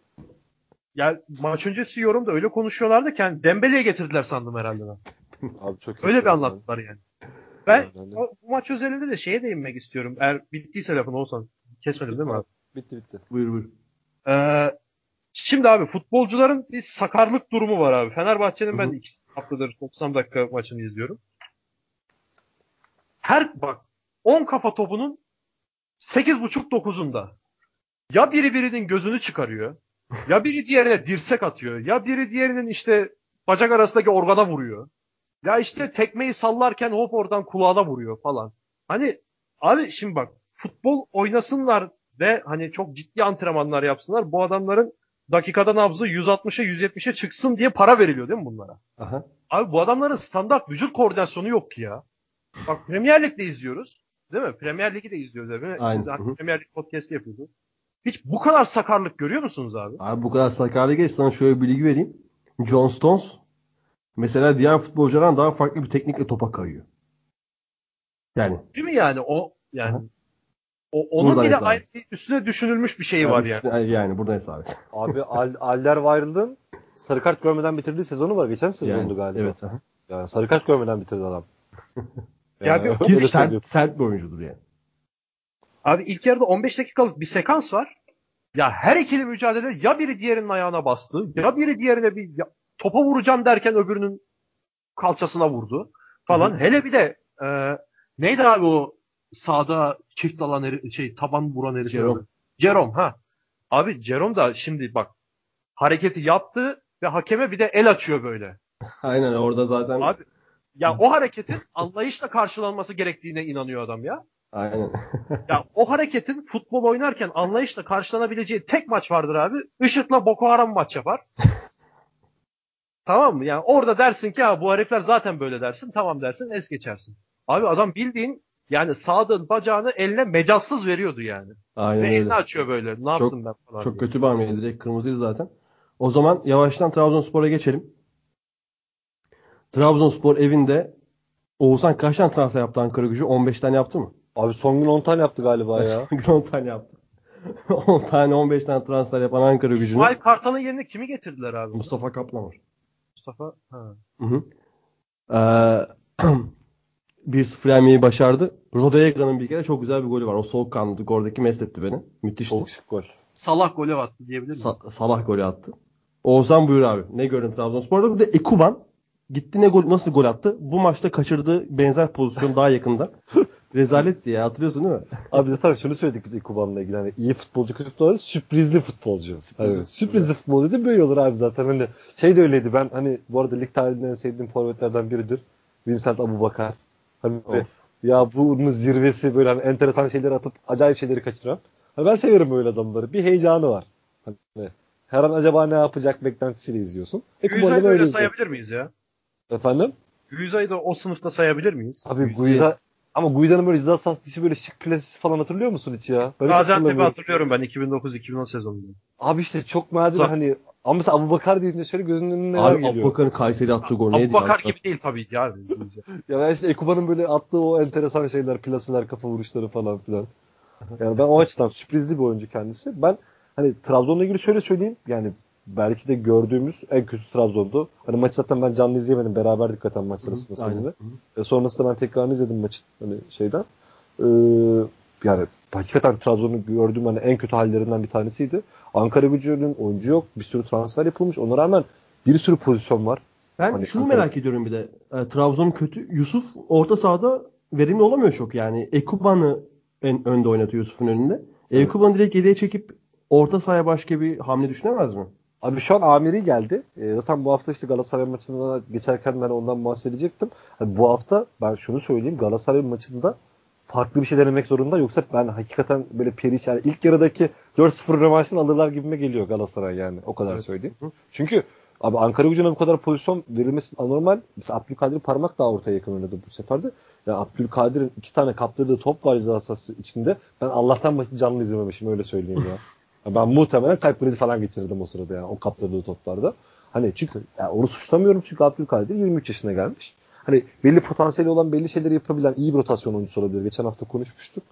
Ya maç öncesi yorumda öyle konuşuyorlardı ki hani Dembele'ye getirdiler sandım herhalde ben. Abi çok Öyle bir anlattılar yani. Ben Yani. bu maç özelinde de şeye değinmek istiyorum. Eğer bittiyse lafın olsan. Kesmedim değil mi abi? Bitti bitti. Buyur buyur. Ee, şimdi abi futbolcuların bir sakarlık durumu var abi. Fenerbahçe'nin ben iki haftadır 90 dakika maçını izliyorum. Her bak 10 kafa topunun 8.5-9'unda ya biri birinin gözünü çıkarıyor ya biri diğerine dirsek atıyor ya biri diğerinin işte bacak arasındaki organa vuruyor. Ya işte tekmeyi sallarken hop oradan kulağına vuruyor falan. Hani abi şimdi bak futbol oynasınlar ve hani çok ciddi antrenmanlar yapsınlar. Bu adamların dakikada nabzı 160'a 170'e çıksın diye para veriliyor değil mi bunlara? Aha. Abi bu adamların standart vücut koordinasyonu yok ki ya. Bak Premier Lig'de izliyoruz. Değil mi? Premier Lig'i de izliyoruz. Mi? Aynen. Siz hı. Premier Lig podcast yapıyorsunuz. Hiç bu kadar sakarlık görüyor musunuz abi? Abi bu kadar sakarlı geç sana şöyle bir bilgi vereyim. John Stones mesela diğer futbolculardan daha farklı bir teknikle topa kayıyor. Yani Değil mi yani? O yani o, onun Buradan bile aynı üstüne düşünülmüş bir şey var yani. yani. Yani buradan hesap et. Abi Al Alderweireld'ın sarı kart görmeden bitirdiği sezonu var. Geçen sezondu Yani, galiba. Evet. aha. Yani sarı kart görmeden bitirdi adam. Ya bir- öyle Ki sert, sert bir oyuncudur yani. Abi ilk yarıda 15 dakikalık bir sekans var. Ya her ikili mücadele ya biri diğerinin ayağına bastı ya biri diğerine bir ya- topa vuracağım derken öbürünün kalçasına vurdu falan. Hele bir de e, neydi abi o sağda çift alan heri- şey taban vuran herif. Jerome. Jerome ha. Abi Jerome da şimdi bak hareketi yaptı ve hakeme bir de el açıyor böyle. Aynen orada zaten Abi ya o hareketin anlayışla karşılanması gerektiğine inanıyor adam ya. aynen. Ya o hareketin futbol oynarken anlayışla karşılanabileceği tek maç vardır abi. Işık'la Boko Haram maç yapar. tamam mı? Yani orada dersin ki ya bu herifler zaten böyle dersin. Tamam dersin es geçersin. Abi adam bildiğin yani sağdığın bacağını eline mecazsız veriyordu yani. Aynen Ve öyle. elini açıyor böyle. Ne Çok- yaptım ben falan Çok diye. kötü bir hamleydi. Direkt kırmızıydı zaten. O zaman yavaştan Trabzonspor'a geçelim. Trabzonspor evinde Oğuzhan kaç tane transfer yaptı Ankara gücü? 15 tane yaptı mı? Abi son gün 10 tane yaptı galiba ya. Gün 10 tane yaptı. 10 tane 15 tane transfer yapan Ankara gücünü İsmail Kartal'ın yerine kimi getirdiler abi? Mustafa Kaplan var. Mustafa. Ha. Hı hı. Ee, 1-0 yenmeyi başardı. Rodega'nın bir kere çok güzel bir golü var. O soğukkanlılık oradaki mest etti beni. Müthişti. Çok şık gol. Salah golü attı diyebilir miyim? Sa- Salah golü attı. Oğuzhan buyur abi. Ne gördün Trabzonspor'da? Bir de Ekuban gitti ne gol nasıl gol attı? Bu maçta kaçırdığı benzer pozisyon daha yakında. Rezaletti ya hatırlıyorsun değil mi? Abi zaten şunu söyledik biz Ekuban'la ilgili. Hani iyi futbolcu kötü futbolcu sürprizli futbolcu. Sürprizli, hani, sürprizli futbolcu dedi böyle olur abi zaten. Hani şey de öyleydi ben hani bu arada lig tarihinde en sevdiğim forvetlerden biridir. Vincent Abubakar. Hani of. ya bunun zirvesi böyle hani enteresan şeyler atıp acayip şeyleri kaçıran. Hani ben severim böyle adamları. Bir heyecanı var. Hani her an acaba ne yapacak beklentisiyle izliyorsun. Ekuban'ı böyle sayabilir miyiz ya? Efendim? Guiza'yı da o sınıfta sayabilir miyiz? Abi Guiza ama Guiza'nın böyle ceza sahası böyle şık plasesi falan hatırlıyor musun hiç ya? Ben Gaziantep'i hatırlıyorum ben 2009-2010 sezonunda. Abi işte çok nadir hani ama mesela Abu Bakar deyince şöyle gözünün önüne neler geliyor. Abu Bakar'ın Kayseri attığı gol neydi? Abu Bakar gibi değil tabii ya. ya ben işte Ekuba'nın böyle attığı o enteresan şeyler, plaseler, kafa vuruşları falan filan. Yani ben o açıdan sürprizli bir oyuncu kendisi. Ben hani Trabzon'la ilgili şöyle söyleyeyim. Yani belki de gördüğümüz en kötü Trabzon'du. Hani maçı zaten ben canlı izleyemedim. Beraber dikkaten maç sırasında seninle. E, sonrasında ben tekrarını izledim maçı hani şeyden. Ee, yani hakikaten Trabzon'u gördüğüm hani en kötü hallerinden bir tanesiydi. Ankara gücünün oyuncu yok. Bir sürü transfer yapılmış. Ona rağmen bir sürü pozisyon var. Ben hani şunu Ankara... merak ediyorum bir de. E, Trabzon'un kötü. Yusuf orta sahada verimli olamıyor çok yani. Ekuban'ı en önde oynatıyor Yusuf'un önünde. Evet. Ekuban'ı direkt geriye çekip orta sahaya başka bir hamle düşünemez mi? Abi şu an Amiri geldi. E, zaten bu hafta işte Galatasaray maçında geçerken hani ondan bahsedecektim. Yani bu hafta ben şunu söyleyeyim. Galatasaray maçında farklı bir şey denemek zorunda. Yoksa ben hakikaten böyle Periş yani ilk yarıdaki 4-0 rövanşını alırlar gibime geliyor Galatasaray yani. O kadar evet. söyleyeyim. Hı. Çünkü abi Ankara gücüne bu kadar pozisyon verilmesi anormal. Mesela Abdülkadir Parmak daha ortaya yakın oynadı bu sefer de. Ya Abdülkadir'in iki tane kaptırdığı top var ceza içinde. Ben Allah'tan maçı canlı izlememişim öyle söyleyeyim ya. Ben muhtemelen kalp krizi falan geçirdim o sırada yani o kaptırdığı toplarda. Hani çünkü yani onu suçlamıyorum çünkü Abdülkadir 23 yaşına gelmiş. Hani belli potansiyeli olan belli şeyleri yapabilen iyi bir rotasyon oyuncusu olabilir. Geçen hafta konuşmuştuk.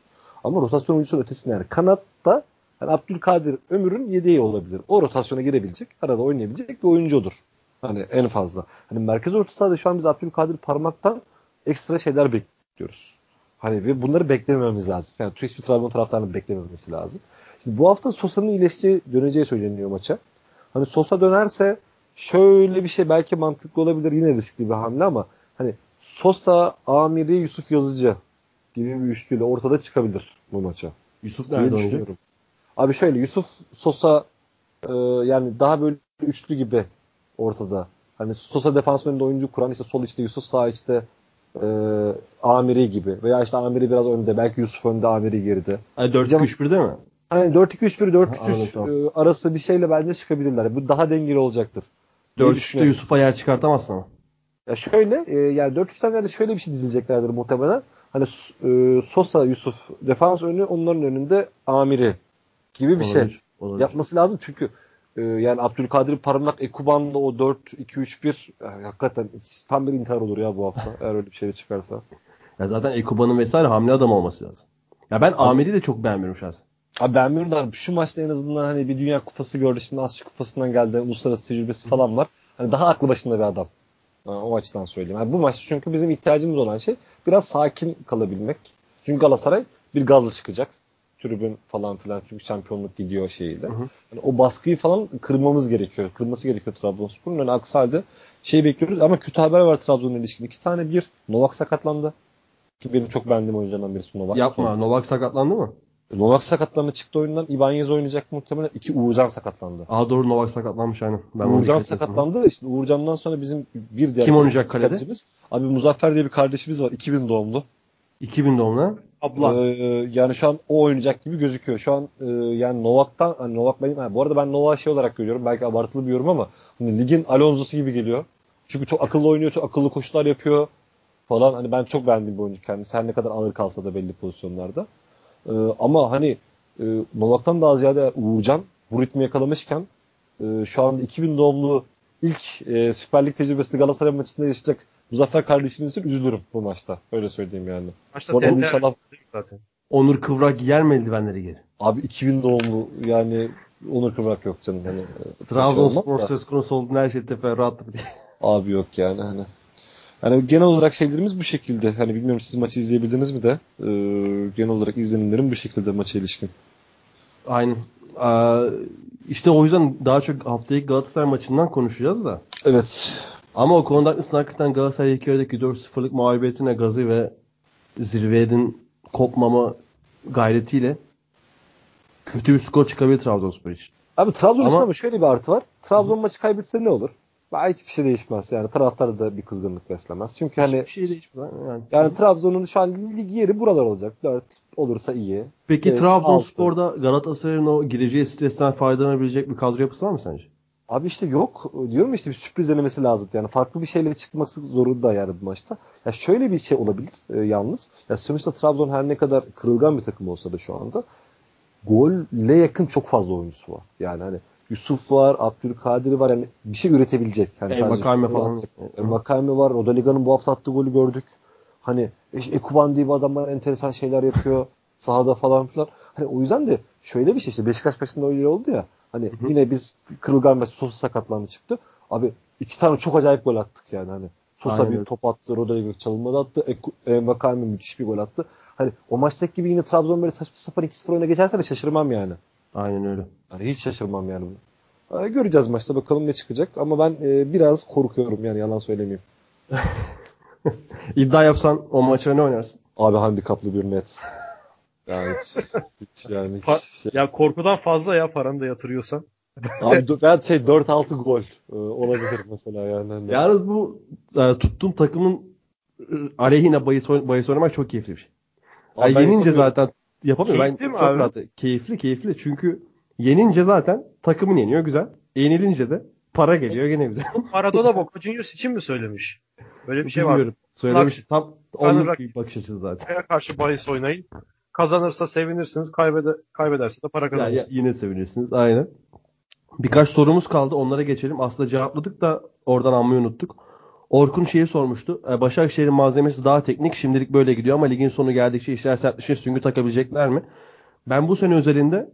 Ama rotasyon oyuncusunun ötesinde yani kanatta yani Abdülkadir Ömür'ün yedeği olabilir. O rotasyona girebilecek, arada oynayabilecek bir oyuncudur. Hani en fazla. Hani merkez orta sahada şu an biz Abdülkadir Parmak'tan ekstra şeyler bekliyoruz. Hani ve bunları beklemememiz lazım. Yani Twist bir Trabzon taraftarının beklememesi lazım. Şimdi bu hafta Sosa'nın iyileşeceği, döneceği söyleniyor maça. Hani Sosa dönerse şöyle bir şey belki mantıklı olabilir. Yine riskli bir hamle ama hani Sosa, Amiri, Yusuf Yazıcı gibi bir üçlüyle ortada çıkabilir bu maça. Yusuf nerede oynayacak? Abi şöyle Yusuf Sosa e, yani daha böyle üçlü gibi ortada. Hani Sosa defans önünde oyuncu kuran işte sol içte Yusuf sağ içte e, Amiri gibi veya işte Amiri biraz önde belki Yusuf önde Amiri geride. Yani 4-2-3-1 değil mi? Hani 4-2-3-1, 4-3-3 e, arası bir şeyle bence çıkabilirler. Bu daha dengeli olacaktır. 4-3'te Yusuf'a yer çıkartamazsın ama. Ya şöyle e, yani 4-3'ten ziyade şöyle bir şey dizileceklerdir muhtemelen. Hani e, Sosa, Yusuf defans önü onların önünde Amiri gibi bir şey olabilir, şey olabilir. yapması lazım. Çünkü e, yani Abdülkadir Parmak Ekuban'da o 4-2-3-1 e, hakikaten tam bir intihar olur ya bu hafta eğer öyle bir şey çıkarsa. Ya zaten Ekuban'ın vesaire hamle adam olması lazım. Ya ben Amir'i de çok beğenmiyorum şahsen. Abi beğenmiyorum da şu maçta en azından hani bir dünya kupası gördü. Şimdi Asya kupasından geldi. Uluslararası tecrübesi falan var. Hani daha aklı başında bir adam. o açıdan söyleyeyim. Yani bu maç çünkü bizim ihtiyacımız olan şey biraz sakin kalabilmek. Çünkü Galatasaray bir gazlı çıkacak. Tribün falan filan çünkü şampiyonluk gidiyor şeyiyle. Yani o baskıyı falan kırmamız gerekiyor. Kırması gerekiyor Trabzonspor'un. Yani aksi halde şey bekliyoruz ama kötü haber var Trabzon'la ilişkin. İki tane bir Novak sakatlandı. Ki benim çok beğendiğim oyunculardan birisi Novak. Yapma. Sonra. Novak sakatlandı mı? Novak sakatlandı çıktı oyundan. Ibanez oynayacak muhtemelen. İki Uğurcan sakatlandı. Aa doğru Novak sakatlanmış aynen. Ben Uğurcan sakatlandı. İşte Uğurcan'dan sonra bizim bir diğer Kim oynayacak kalede? Abi Muzaffer diye bir kardeşimiz var. 2000 doğumlu. 2000 doğumlu Abla. Ee, yani şu an o oynayacak gibi gözüküyor. Şu an e, yani Novak'tan hani Novak benim yani bu arada ben Novak şey olarak görüyorum. Belki abartılı bir yorum ama hani ligin Alonso'su gibi geliyor. Çünkü çok akıllı oynuyor, çok akıllı koşular yapıyor falan. Hani ben çok beğendiğim bir oyuncu kendisi. Her ne kadar ağır kalsa da belli pozisyonlarda. E, ama hani e, Novak'tan daha ziyade Uğurcan bu ritmi yakalamışken e, şu anda 2000 doğumlu ilk e, Süper Lig tecrübesi Galatasaray maçında yaşayacak Muzaffer kardeşimiz için üzülürüm bu maçta. Öyle söyleyeyim yani. Maçta TNT inşallah... zaten. Onur Kıvrak giyer mi eldivenleri geri? Abi 2000 doğumlu yani Onur Kıvrak yok canım. Hani, e, Trabzonspor şey söz konusu olduğunda her şey teferruattır diye. Abi yok yani hani. Yani genel olarak şeylerimiz bu şekilde. Hani bilmiyorum siz maçı izleyebildiniz mi de. Ee, genel olarak izlenimlerim bu şekilde maça ilişkin. Aynen. Ee, işte o yüzden daha çok haftaki Galatasaray maçından konuşacağız da. Evet. Ama o konuda haklısın. Hakikaten Galatasaray ilk yarıdaki 4-0'lık mağlubiyetine gazı ve zirvenin kopmama gayretiyle kötü bir skor çıkabilir Trabzonspor için. Abi Trabzon Ama- için ama şöyle bir artı var. Trabzon maçı kaybetse ne olur? Belki hiçbir şey değişmez. Yani taraftar da bir kızgınlık beslemez. Çünkü hani bir şey değişmez. Yani. yani Trabzon'un şu an lig yeri buralar olacak. 4 olursa iyi. Peki beş, Trabzonspor'da Galatasaray'ın o gireceği stresten faydalanabilecek bir kadro yapısı var mı sence? Abi işte yok. Diyorum işte bir sürpriz denemesi lazım. Yani farklı bir şeyle çıkması zorunda yani bu maçta. Ya şöyle bir şey olabilir e, yalnız. Ya sonuçta Trabzon her ne kadar kırılgan bir takım olsa da şu anda golle yakın çok fazla oyuncusu var. Yani hani Yusuf var, Abdülkadir var. Yani bir şey üretebilecek. Hani El Makame falan. atacak. E, Makame var. Rodaliga'nın bu hafta attığı golü gördük. Hani e, Ekuban diye bir adamlar enteresan şeyler yapıyor. sahada falan filan. Hani o yüzden de şöyle bir şey işte Beşiktaş maçında öyle oldu ya. Hani Hı hı. yine biz kırılgan ve Sosa sakatlandı çıktı. Abi iki tane çok acayip gol attık yani hani. Sosa Aynen bir top attı, Rodrigo çalımda attı. Eku- E, müthiş bir gol attı. Hani o maçtaki gibi yine Trabzon böyle saçma sapan 2-0 öne geçerse de şaşırmam yani. Aynen öyle. Hani hiç şaşırmam yani bunu. Göreceğiz maçta bakalım ne çıkacak ama ben e, biraz korkuyorum yani yalan söylemeyeyim. İddia yapsan o maça ne oynarsın? Abi handikaplı bir net. Yani hiç, hiç yani hiç şey. Ya korkudan fazla ya paranı da yatırıyorsan. Abi ben şey 4-6 gol e, olabilir mesela yani. Hani. Yalnız bu e, tuttuğum takımın e, aleyhine bahis, bahis oynamak çok keyifli bir şey. Abi Yani yenince yapamıyorum. Zaten yapamıyorum. Ben Keyifli mi çok abi? rahat. Keyifli keyifli. Çünkü yenince zaten takımın yeniyor güzel. Yenilince de para geliyor gene güzel. Maradona Boca Juniors için mi söylemiş? Böyle bir şey var. Söylemiş. Tam onluk bir bakış açısı zaten. Karşı bahis oynayın. Kazanırsa sevinirsiniz, kaybede kaybederse de para kazanırsınız. yine sevinirsiniz. Aynen. Birkaç sorumuz kaldı. Onlara geçelim. Aslında cevapladık da oradan almayı unuttuk. Orkun şeyi sormuştu. E, Başakşehir'in malzemesi daha teknik. Şimdilik böyle gidiyor ama ligin sonu geldikçe işler sertleşir. Süngü takabilecekler mi? Ben bu sene özelinde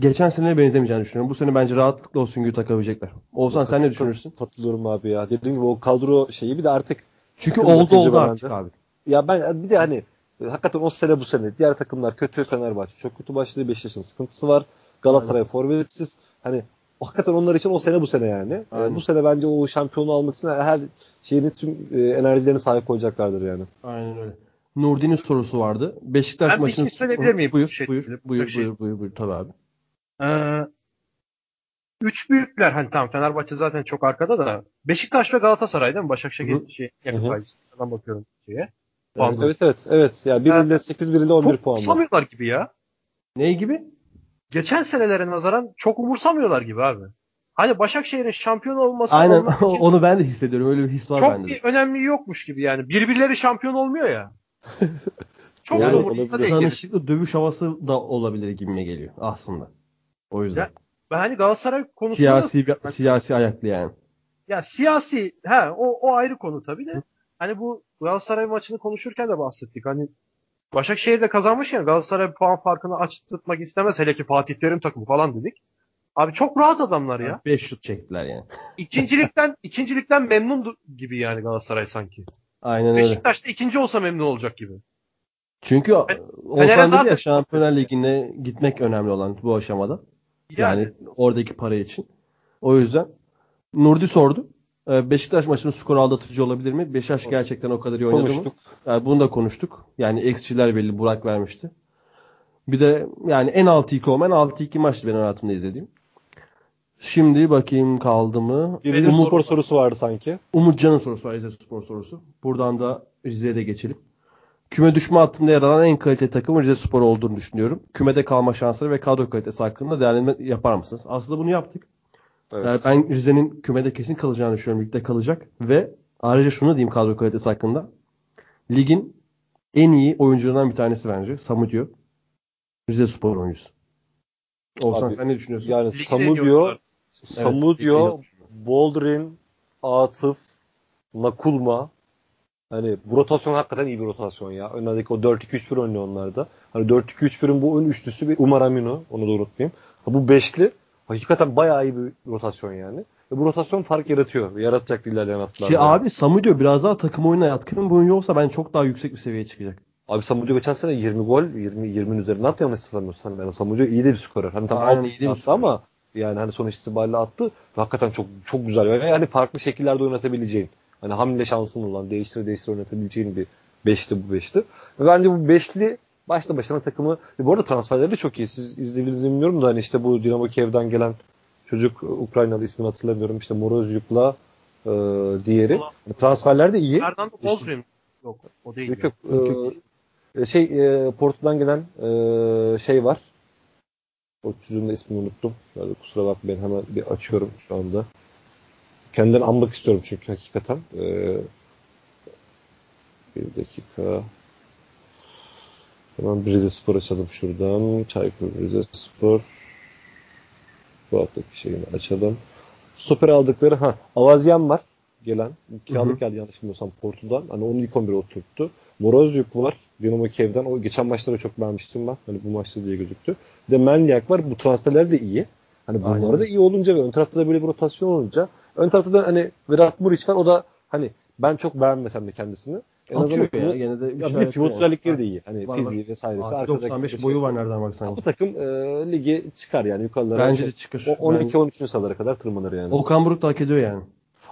geçen seneye benzemeyeceğini düşünüyorum. Bu sene bence rahatlıkla o süngüyü takabilecekler. Oğuzhan sen ne düşünürsün? Katılıyorum abi ya. Dediğim gibi o kadro şeyi bir de artık Çünkü oldu oldu artık bence. abi. Ya ben bir de hani hakikaten o sene bu sene diğer takımlar kötü Fenerbahçe çok kötü başladı Beşiktaş'ın sıkıntısı var. Galatasaray forvetsiz. Hani hakikaten onlar için o sene bu sene yani. E, Aynen. bu sene bence o şampiyonu almak için her şeyini tüm e, enerjilerini sahip koyacaklardır yani. Aynen öyle. Nurdi'nin sorusu vardı. Beşiktaş Ben bir maçını... şey söyleyebilir miyim? Buyur, Şey- buyur, şey- buyur, şey- buyur, buyur, buyur, tabii abi. Ee, üç büyükler hani tamam Fenerbahçe zaten çok arkada da Beşiktaş ve Galatasaray değil mi? Başakşehir şey, yakın paycısından bakıyorum şeye. Evet Puan evet evet. evet. Ya birinde 8 birinde 11 Çok puan var. umursamıyorlar gibi ya. Ney gibi? Geçen senelere nazaran çok umursamıyorlar gibi abi. Hani Başakşehir'in şampiyon olması Aynen onu ben de hissediyorum. Öyle bir his var çok bende. de. bir önemli yokmuş gibi yani. Birbirleri şampiyon olmuyor ya. çok Yani da gibi. Tanışıklı dövüş havası da olabilir gibime geliyor aslında. O yüzden. Ya, Ben hani Galatasaray konusunda siyasi bir- siyasi ayaklı yani. Ya siyasi he o o ayrı konu tabii de. Hani bu Galatasaray maçını konuşurken de bahsettik. Hani Başakşehir de kazanmışken Galatasaray puan farkını açtırtmak istemez. Hele ki Fatih Terim takımı falan dedik. Abi çok rahat adamlar ya. 5 şut çektiler yani. İkincilikten ikincilikten memnun gibi yani Galatasaray sanki. Aynen öyle. Beşiktaş da ikinci olsa memnun olacak gibi. Çünkü Oğuzhan dedi ya Şampiyonlar Ligi'ne gitmek önemli olan bu aşamada. Yani, Yani, oradaki para için. O yüzden Nurdi sordu. Ee, Beşiktaş maçının skoru aldatıcı olabilir mi? Beşiktaş gerçekten o kadar iyi oynadı Konuştuk. mı? Yani bunu da konuştuk. Yani eksiler belli Burak vermişti. Bir de yani en 6-2 olmayan 6-2 maçtı benim hayatımda izlediğim. Şimdi bakayım kaldı mı? Bir Rize Umut, Spor sorusu vardı sanki. Umutcan'ın sorusu var Rize Spor sorusu. Buradan da Rize'ye de geçelim. Küme düşme hattında yer alan en kaliteli takımın Rize Spor olduğunu düşünüyorum. Kümede kalma şansları ve kadro kalitesi hakkında değerlendirme yapar mısınız? Aslında bunu yaptık. Evet. Yani ben Rize'nin kümede kesin kalacağını düşünüyorum. Ligde kalacak. Ve ayrıca şunu diyeyim kadro kalitesi hakkında. Ligin en iyi oyuncularından bir tanesi bence. Samudio. Rize Spor oyuncusu. Olsan Abi, sen ne düşünüyorsun? Yani iyi Samudio, iyi Samudio. Boldrin, Atıf, Nakulma. Hani bu rotasyon hakikaten iyi bir rotasyon ya. Önlerdeki o 4-2-3-1 oynuyor onlarda. Hani 4-2-3-1'in bu ön üçlüsü bir Umar Amino. Onu da unutmayayım. Ha, bu beşli hakikaten bayağı iyi bir rotasyon yani. Ve bu rotasyon fark yaratıyor. Yaratacak ilerleyen haftalarda. Ki abi Samudio biraz daha takım oyununa yatkın oyuncu olsa ben çok daha yüksek bir seviyeye çıkacak. Abi Samudio geçen sene 20 gol, 20 20'nin üzerine attı yanlış hatırlamıyorsam. Yani Samudio iyi de bir skorer. Hani tam Aynen, iyi de bir ama yani hani sonuç itibariyle attı. Hakikaten çok çok güzel. Yani hani farklı şekillerde oynatabileceğin. Hani hamle şansın olan, değiştire değiştire oynatabileceğin bir Beşli bu beşli. Ve bence bu beşli başta başına takımı bu arada transferleri de çok iyi. Siz izlediğinizi bilmiyorum da hani işte bu Dinamo Kiev'den gelen çocuk Ukraynalı ismini hatırlamıyorum. İşte Morozyuk'la e, diğeri. Transferler de iyi. Fernando Bozrin. Yok o değil. Yok, yok. E, şey e, Porto'dan gelen e, şey var. O çocuğun da ismini unuttum. Yani kusura bakmayın hemen bir açıyorum şu anda. Kendinden anmak istiyorum çünkü hakikaten. E, bir dakika. Hemen Rize Spor açalım şuradan. Çaykur Rize Spor. Bu haftaki şeyini açalım. Stoper aldıkları ha Avazyan var gelen. Kiralık geldi yanlış bilmiyorsam Porto'dan. Hani onu ilk 11'e oturttu. Morozyuk var. Dinamo Kiev'den. O geçen maçları çok beğenmiştim ben. Hani bu maçta diye gözüktü. Bir de Melniak var. Bu transferler de iyi. Hani bunları da iyi olunca ve ön tarafta da böyle bir rotasyon olunca ön tarafta da hani Vedat Muriç var. O da hani ben çok beğenmesem de kendisini. En Atıyor ya, gene de ya bir pivot özellikleri de iyi. Hani var, fiziği vesairesi. Aa, 95 boyu var nereden baksan. Bu takım e, ligi çıkar yani yukarılara. Bence de çıkar. 12-13. sıralara kadar tırmanır yani. Okan Buruk da hak ediyor yani.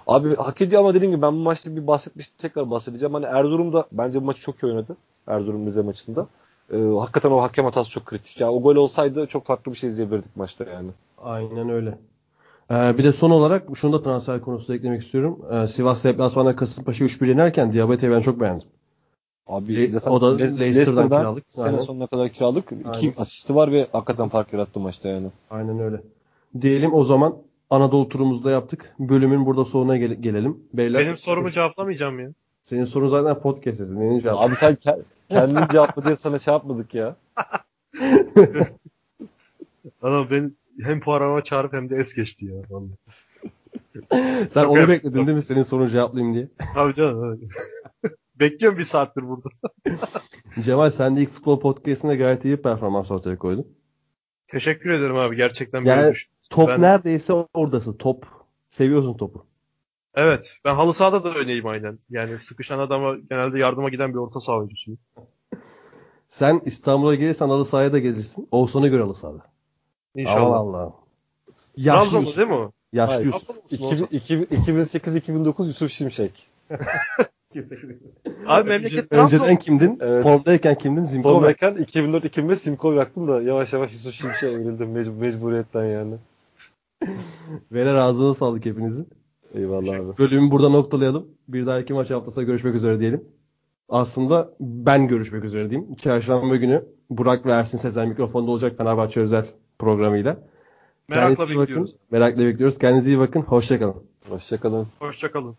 Abi hak ediyor ama dediğim gibi ben bu maçta bir bahsetmiştim tekrar bahsedeceğim. Hani Erzurum da bence bu maçı çok iyi oynadı. Erzurum Rize maçında. Ee, hakikaten o hakem hatası çok kritik. Ya o gol olsaydı çok farklı bir şey izleyebilirdik maçta yani. Aynen öyle. Ee, bir de son olarak şunu da transfer konusunda eklemek istiyorum. Ee, Sivas deplasmanda Kasımpaşa 3-1 yenerken Diabate'yi ben çok beğendim. Abi zaten o da Leicester'dan kiralık. Sene yani. sonuna kadar kiralık. İki asisti var ve hakikaten fark yarattı maçta yani. Aynen öyle. Diyelim o zaman Anadolu turumuzda yaptık. Bölümün burada sonuna gel- gelelim. Beyler. Benim sorumu cevaplamayacağım ya. Senin sorun zaten podcast sesin. Benim cevap. Abi sen ke- kendin cevapla diye sana şey yapmadık ya. Adam ben hem programa çağırıp hem de es geçti ya. Vallahi. Sen Çok onu bekledin değil mi senin sorunu cevaplayayım diye? Tabii canım. Bekliyorum bir saattir burada. Cemal sen de ilk futbol podcastinde gayet iyi performans ortaya koydun. Teşekkür ederim abi. Gerçekten yani, böyle Top ben... neredeyse oradasın. Top. Seviyorsun topu. Evet. Ben halı sahada da öyleyim aynen. Yani sıkışan adama genelde yardıma giden bir orta saha oyuncusuyum. Sen İstanbul'a gelirsen halı sahaya da gelirsin. Oğuzhan'a göre halı sahada. İnşallah. Allah Allah. Yaşlı değil mi o? Yaşlı Yusuf. 2008-2009 Yusuf Şimşek. Abi memleket Önceden kimdin? Evet. Formdayken kimdin? Simkov. Formdayken 2004-2005 Simkov yaktım da yavaş yavaş Yusuf Şimşek'e evrildim mecbur, mecburiyetten yani. Beyler ağzına sağlık hepinizin. Eyvallah abi. Bölümü burada noktalayalım. Bir dahaki maç haftasında görüşmek üzere diyelim. Aslında ben görüşmek üzere diyeyim. Çarşamba günü Burak ve Ersin Sezer mikrofonda olacak Fenerbahçe özel programıyla. Merakla bekliyoruz. Bakın. Merakla bekliyoruz. Kendinize iyi bakın. Hoşçakalın. Hoşçakalın. Hoşçakalın.